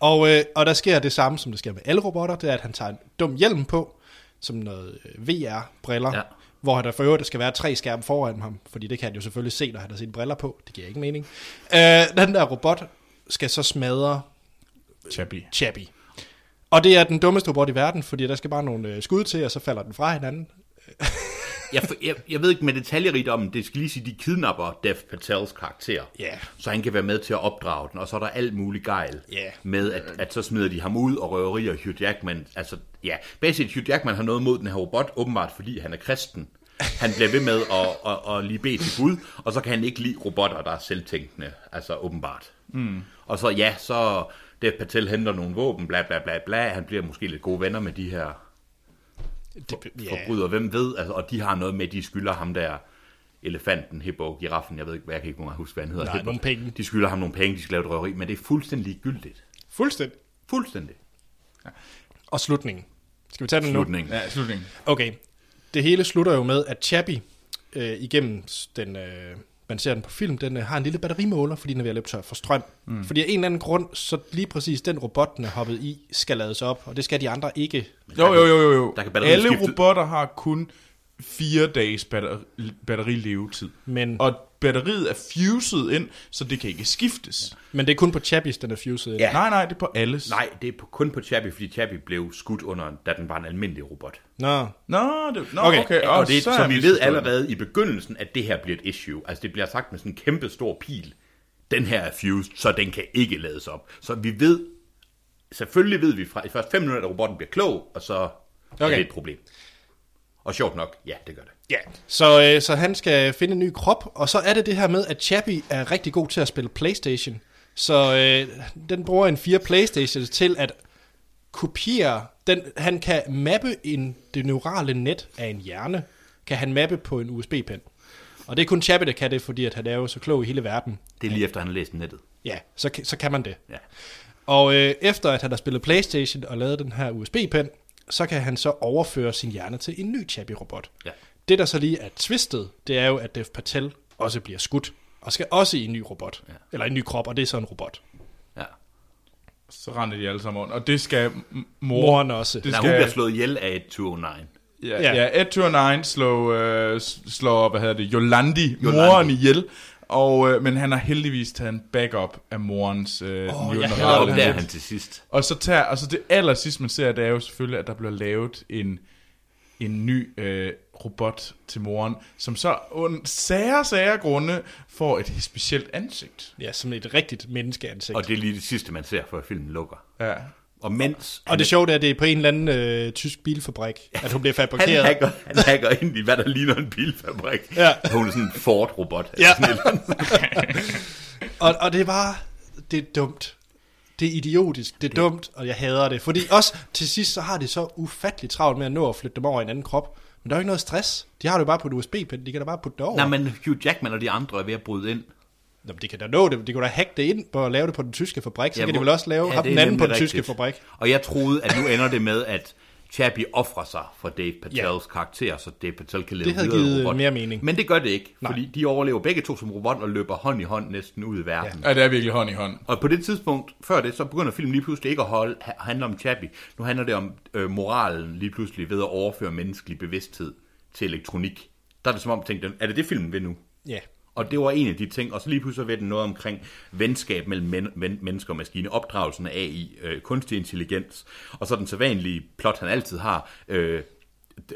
Og, øh, og der sker det samme, som der sker med alle robotter, det er, at han tager en dum hjelm på, som noget øh, VR-briller, Ja. ja. hvor der for øvrigt skal være tre skærme foran ham, fordi det kan han jo selvfølgelig se, når han har sine briller på. Det giver ikke mening. Øh, den der robot skal så smadre Chappy. Chappy. Og det er den dummeste robot i verden, fordi der skal bare nogle øh, skud til, og så falder den fra hinanden. Jeg, jeg, jeg ved ikke med detaljerigdommen, det skal lige sige, de kidnapper Dev Patels karakter. Ja. Så han kan være med til at opdrage den, og så er der alt muligt gejl Ja. med, at, at så smider de ham ud og røverier Hugh Jackman. Altså, ja, basic Hugh Jackman har noget mod den her robot, åbenbart fordi han er kristen. Han bliver ved med at, at, at lige bede til Gud, og så kan han ikke lide robotter, der er selvtænkende, altså åbenbart. Mm. Og så ja, så Dev Patel henter nogle våben, bla bla bla bla, han bliver måske lidt gode venner med de her Det, forbryder, hvem ved, altså, og de har noget med, de skylder ham der, elefanten, hippo, giraffen, jeg ved ikke, hvad jeg kan ikke engang huske, hvad han hedder. Nej, Hippo. nogle penge. De skylder ham nogle penge, de skal lave et røveri, men det er fuldstændig ligegyldigt. Fuldstændig. Fuldstændig. Og slutningen. Skal vi tage den nu? Slutning. Ja, slutningen. Okay. Det hele slutter jo med, at Chappy øh, igennem den, øh, man ser den på film, den øh, har en lille batterimåler, fordi den er ved at løbe tør for strøm. Mm. Fordi af en eller anden grund, så lige præcis den robot, den er hoppet i, skal lades op, og det skal de andre ikke. Jo, jo, jo, jo. jo. Der kan Alle skifte- robotter har kun fire dages batteri, batterilevetid. Men, Og batteriet er fuset ind, så det kan ikke skiftes. men det er kun på Chappy's, den er fuset. Ja. Nej, nej, det er på alles. Nej, det er på, kun på Chappie, fordi Chappie blev skudt under, da den var en almindelig robot. Nå, Nå, det, nå Okay. okay. okay. og det, så så er vi ved allerede i begyndelsen, at det her bliver et issue. Altså det bliver sagt med sådan en kæmpe stor pil. Den her er fused, så den kan ikke lades op. Så vi ved, selvfølgelig ved vi fra de første fem minutter, at robotten bliver klog, og så okay. er det et problem. Og sjovt nok, ja, det gør det. Ja, så, øh, så han skal finde en ny krop, og så er det det her med, at Chappy er rigtig god til at spille Playstation. Så øh, den bruger en fire Playstations til at kopiere, den, han kan mappe en, det neurale net af en hjerne, kan han mappe på en USB-pen. Og det er kun Chappy, der kan det, fordi at han er jo så klog i hele verden. Det er lige efter, han har læst nettet. Ja, så, så kan man det. Ja. Og øh, efter at han har spillet Playstation og lavet den her USB-pen, så kan han så overføre sin hjerne til en ny Chappy-robot. Ja. Det, der så lige er twistet, det er jo, at Dev Patel også bliver skudt, og skal også i en ny robot. Ja. Eller en ny krop, og det er så en robot. ja. Så render de alle sammen rundt. Og det skal mor... Moren også. Det Nej, skal, hun bliver slået ihjel af et 209. Ja, Ja. ja. Ed 209 slår, øh, slår, hvad hedder det, Yolandi, Yolandi. moren ihjel. Og, øh, men han har heldigvis taget en backup af morens øh, oh, jeg det. der han til sidst. Og så tager, altså det aller sidste man ser, det er jo selvfølgelig, at der bliver lavet en, en ny øh, robot til moren, som så under sære, sære grunde får et specielt ansigt. Ja, som et rigtigt menneskeansigt. Og det er lige det sidste, man ser, før filmen lukker. Ja. Og mens Og det sjove er, at det er på en eller anden øh, tysk bilfabrik, at hun bliver han fabrikeret. hacker, han hacker ind i, hvad der ligner en bilfabrik. Ja. Hun er sådan en Ford-robot. Ja. Sådan. Og, og det er bare, det er dumt. Det er idiotisk, det er dumt, og jeg hader det. Fordi også til sidst, så har de så ufatteligt travlt med at nå at flytte dem over i en anden krop. Men der er jo ikke noget stress. De har det jo bare på et USB-pen, de kan da bare putte det over. Nej, men Hugh Jackman og de andre er ved at bryde ind. Nå, men de kan da nå det, de kan da hacke det ind på at lave det på den tyske fabrik, så Ja, kan de vel også lave Ja, den anden på den tyske rigtigt. fabrik. Og jeg troede, at nu ender det med, at Chappie offrer sig for Dave Patels Ja. karakter, så Dave Patel kan leve Det havde videre givet robot. mere mening. Men det gør det ikke, Nej. fordi de overlever begge to som robot og løber hånd i hånd næsten ud i verden. Ja. Ja, det er virkelig hånd i hånd. Og på det tidspunkt, før det, så begynder filmen lige pludselig ikke at holde, ha- handle om Chappie. Nu handler det om øh, moralen lige pludselig ved at overføre menneskelig bevidsthed til elektronik. Der er det som om, tænkte, er det det filmen vil nu? Ja. Og det var en af de ting, og så lige pludselig ved den noget omkring venskab mellem men, men, mennesker og maskine, opdragelsen af AI, øh, kunstig intelligens, og så den sædvanlige plot, han altid har, øh,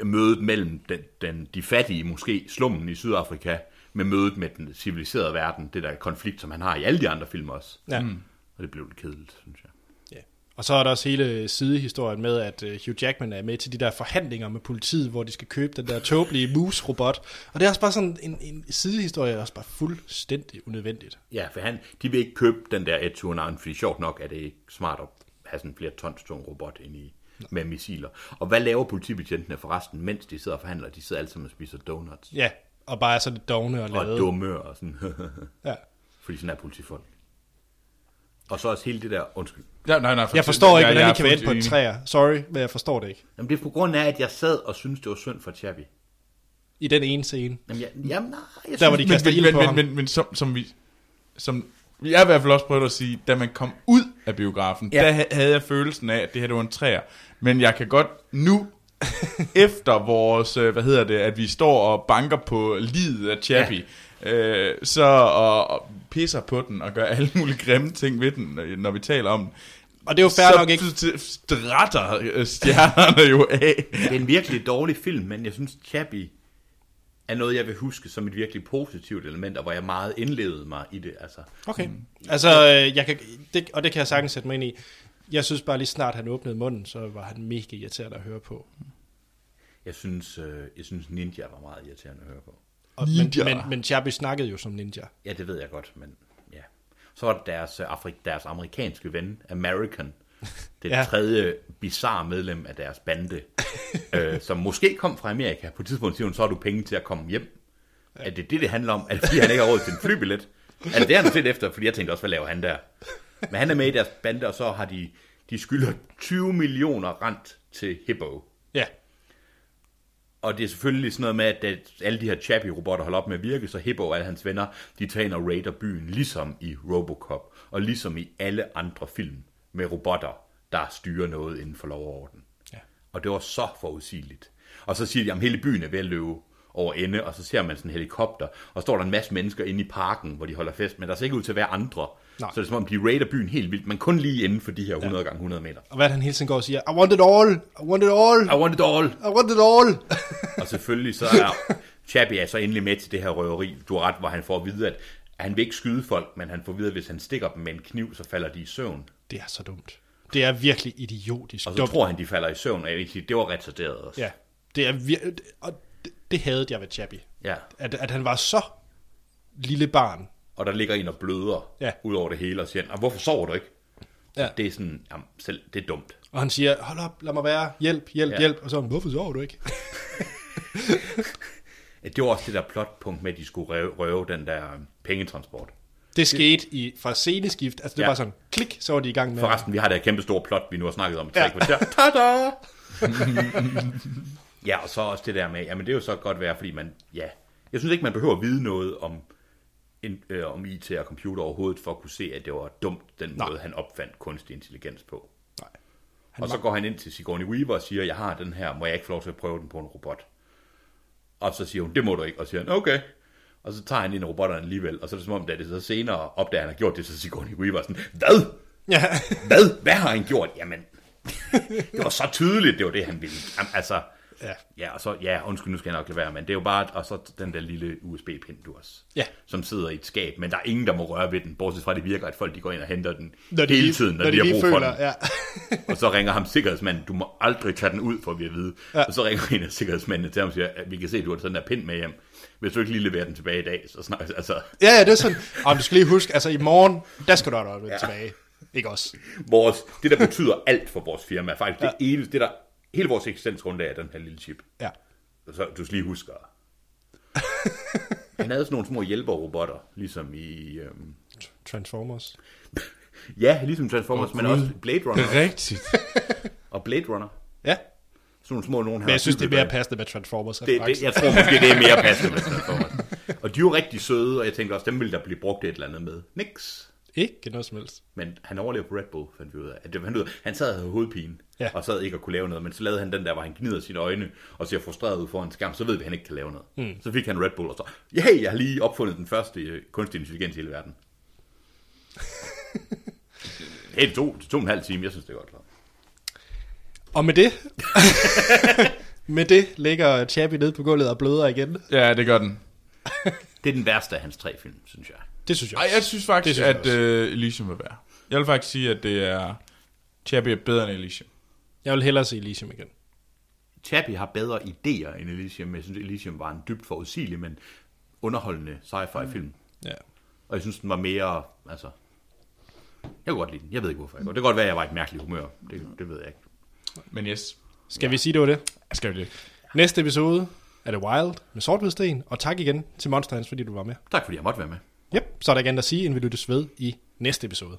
mødet mellem den, den, de fattige, måske slummen i Sydafrika, med mødet med den civiliserede verden, det der konflikt, som han har i alle de andre film også. Ja. Og det blev lidt kedeligt, synes jeg. Og så er der også hele sidehistorien med, at øh, Hugh Jackman er med til de der forhandlinger med politiet, hvor de skal købe den der tåbelige mus-robot. Og det er også bare sådan en, en sidehistorie, der er også bare fuldstændig unødvendigt. Ja, for han, de vil ikke købe den der 129, fordi sjovt nok er det ikke smart at have sådan en flere tons tung robot ind i med missiler. Og hvad laver politibetjentene forresten, mens de sidder og forhandler? De sidder alle sammen og spiser donuts. Ja, og bare er så lidt dogne og Og lavet. dumme og sådan. Ja. fordi sådan er politifolk. Og så også hele det der, undskyld. Ja, nej, nej, Jeg forstår ikke, jeg- hvordan jeg I kan være inde på fuldstændig træer. Sorry, men jeg forstår det ikke. Jamen det er på grund af, at jeg sad og syntes, det var synd for Chappie. I den ene scene. Jamen, jeg, jamen nej, jeg Der, synes, de kaster men, ild men, på men, ham. men, men, men som, som vi... Som, vi er i hvert fald også prøvet at sige, da man kom ud af biografen, Ja. der ha- havde jeg følelsen af, at det her det var en træer. Men jeg kan godt nu, efter vores, øh, hvad hedder det, at vi står og banker på livet af Chappie, ja. Øh, så og, og pisser på den og gør alle mulige grimme ting ved den, når- når vi taler om den. Og det er jo fair så nok ikke. så strætter øh, stjernerne jo af. det er en virkelig dårlig film, men jeg synes, Chappie er noget, jeg vil huske som et virkelig positivt element, og hvor jeg meget indlevede mig i det. Altså, Okay. Altså, øh, jeg kan, det, og det kan jeg sagtens sætte mig ind i. Jeg synes bare lige snart, han åbnede munden, så var han mega irriterende at høre på. jeg synes, øh, jeg synes Ninja var meget irriterende at høre på. Og, men, Ninja. men, men Chappie snakkede jo som ninja. Ja, det ved jeg godt, men ja. Så var det deres, øh, Afrik, deres amerikanske ven, American. Det Ja. ja. tredje bizarre medlem af deres bande, øh, som måske kom fra Amerika. På et tidspunkt siger hun, så har du penge til at komme hjem. Er det det, det handler om? Er det fordi, han ikke har råd til en flybillet? Er det det, han set efter? Fordi jeg tænkte også, hvad laver han der? Men han er med i deres bande, og så har de, de skylder 20 millioner rent til Hippo. Og det er selvfølgelig sådan noget med, at alle de her Chappie-robotter holder op med at virke, så Hippo og alle hans venner, de tager ind og raider byen, ligesom i Robocop, og ligesom i alle andre film med robotter, der styrer noget inden for lov og orden. Ja. Og det var så forudsigeligt. Og så siger de, at hele byen er ved at løbe over ende, og så ser man sådan en helikopter, og står der en masse mennesker inde i parken, hvor de holder fest, men der ser ikke ud til at være andre. Nej. Så det er som om, de raider byen helt vildt, men kun lige inden for de her 100 gange 100 meter. Og hvad han hele tiden går og siger? I want it all! I want it all! I want it all! I want it all! Og selvfølgelig så er Chappie er så endelig med til det her røveri. Du har ret, hvor han får at vide, at han vil ikke skyde folk, men han får at vide, at hvis han stikker dem med en kniv, så falder de i søvn. Det er så dumt. Det er virkelig idiotisk Og så dumt. tror han, de falder i søvn, og jeg vil sige, det var retarderet også. Ja, det er vir- og det, det havde jeg ved Chappie. ja. At, at han var så lille barn. Og der ligger en og bløder Ja. ud over det hele, og siger, "Ah, hvorfor sover du ikke? Ja. Det er sådan, jamen, selv, det er dumt. Og han siger, hold op, lad mig være, hjælp, hjælp, ja. Hjælp. Og så, hvorfor sover du ikke? Det var også det der plotpunkt med, at de skulle røve, røve den der øh, pengetransport. Det skete i, fra sceneskift, altså det Ja. var sådan, klik, så var de i gang med... Forresten, vi har det kæmpe store plot, vi nu har snakket om. Ja. Ja. Kvarter. Tada! ja, og så også det der med, jamen det er jo så godt være, fordi man, ja, jeg synes ikke, man behøver at vide noget om, en, øh, om IT og computer overhovedet, for at kunne se, at det var dumt, den Nej. måde, han opfandt kunstig intelligens på. Nej. og så går han ind til Sigourney Weaver og siger, jeg har den her, må jeg ikke få lov til at prøve den på en robot? Og så siger hun, det må du ikke, og siger han, okay. Og så tager han ind i robotterne alligevel, og så er det som om, da det så senere opdager, at han har gjort det, så Sigourney Weaver er sådan, hvad? Ja, Hvad? Hvad har han gjort? Jamen, det var så tydeligt, det var det, han ville. Jamen, altså, Ja. Ja, og så, ja, undskyld, nu skal jeg nok lade være, men det er jo bare, og så den der lille USB-pind, du også, Ja. som sidder i et skab, men der er ingen, der må røre ved den, bortset fra, at det virker, at folk de går ind og henter den Når de hele tiden, når, når de, de har brug for føler, den. ja. og så ringer ham sikkerhedsmanden, du må aldrig tage den ud, for vi at vide. Ja. Og så ringer en af sikkerhedsmændene til ham og siger, at vi kan se, at du har sådan der pind med hjem. Hvis du ikke lige leverer den tilbage i dag, så snart, altså, Ja, ja, det er sådan. Og du skal lige huske, altså i morgen, der skal du have det ja. tilbage. Ikke også? vores, det der betyder alt for vores firma, er faktisk ja. det eneste, det der, hele vores eksistensgrundlag er den her lille chip. Ja. Så du skal lige huske Han havde sådan nogle små hjælperrobotter, ligesom i... Øhm, Transformers. ja, ligesom Transformers, Åh, men også Blade Det Runner. er rigtigt. og Blade Runner. Ja. Sådan nogle små nogen her. Men jeg synes, det er mere passende med Transformers. det, det, jeg tror måske, det er mere passende med Transformers. Og de er jo rigtig søde, og jeg tænkte også, dem ville der blive brugt et eller andet med. Niks. Ikke noget som helst. Men han overlevede på Red Bull, fandt vi ud af. Han, han sad og havde hovedpine, Ja. og sad ikke og kunne lave noget, men så lavede han den der, hvor han gnider sine øjne, og ser frustreret ud foran en skærm, så ved vi, at han ikke kan lave noget. Mm. Så fik han Red Bull, og så, hey, jeg har lige opfundet den første øh, kunstig intelligens i hele verden. hey, det tog, det tog en halv time, jeg synes, det er godt. Og med det, med det ligger Chappie nede på gulvet og bløder igen. Ja, det gør den. Det er den værste af hans tre film, synes jeg. Det synes jeg Ej, også. jeg synes faktisk, Det synes jeg at øh, Elysium vil være. Jeg vil faktisk sige, at det er... Chappie er bedre end Elysium. Jeg vil hellere se Elysium igen. Chappie har bedre idéer end Elysium. Jeg synes, Elysium var en dybt forudsigelig, men underholdende sci-fi film. Ja. Og jeg synes, den var mere, altså... Jeg kunne godt lide den. Jeg ved ikke, hvorfor jeg går. Det kan godt være, at jeg var i et mærkeligt humør. Det, det ved jeg ikke. Men yes, Skal vi sige, det var det? skal vi det. Næste episode er det Wild med Sorthvidsten. Og tak igen til Monster Hans, fordi du var med. Tak fordi jeg måtte være med. Yep, så er der andet at sige, end vi lyttes ved i næste episode.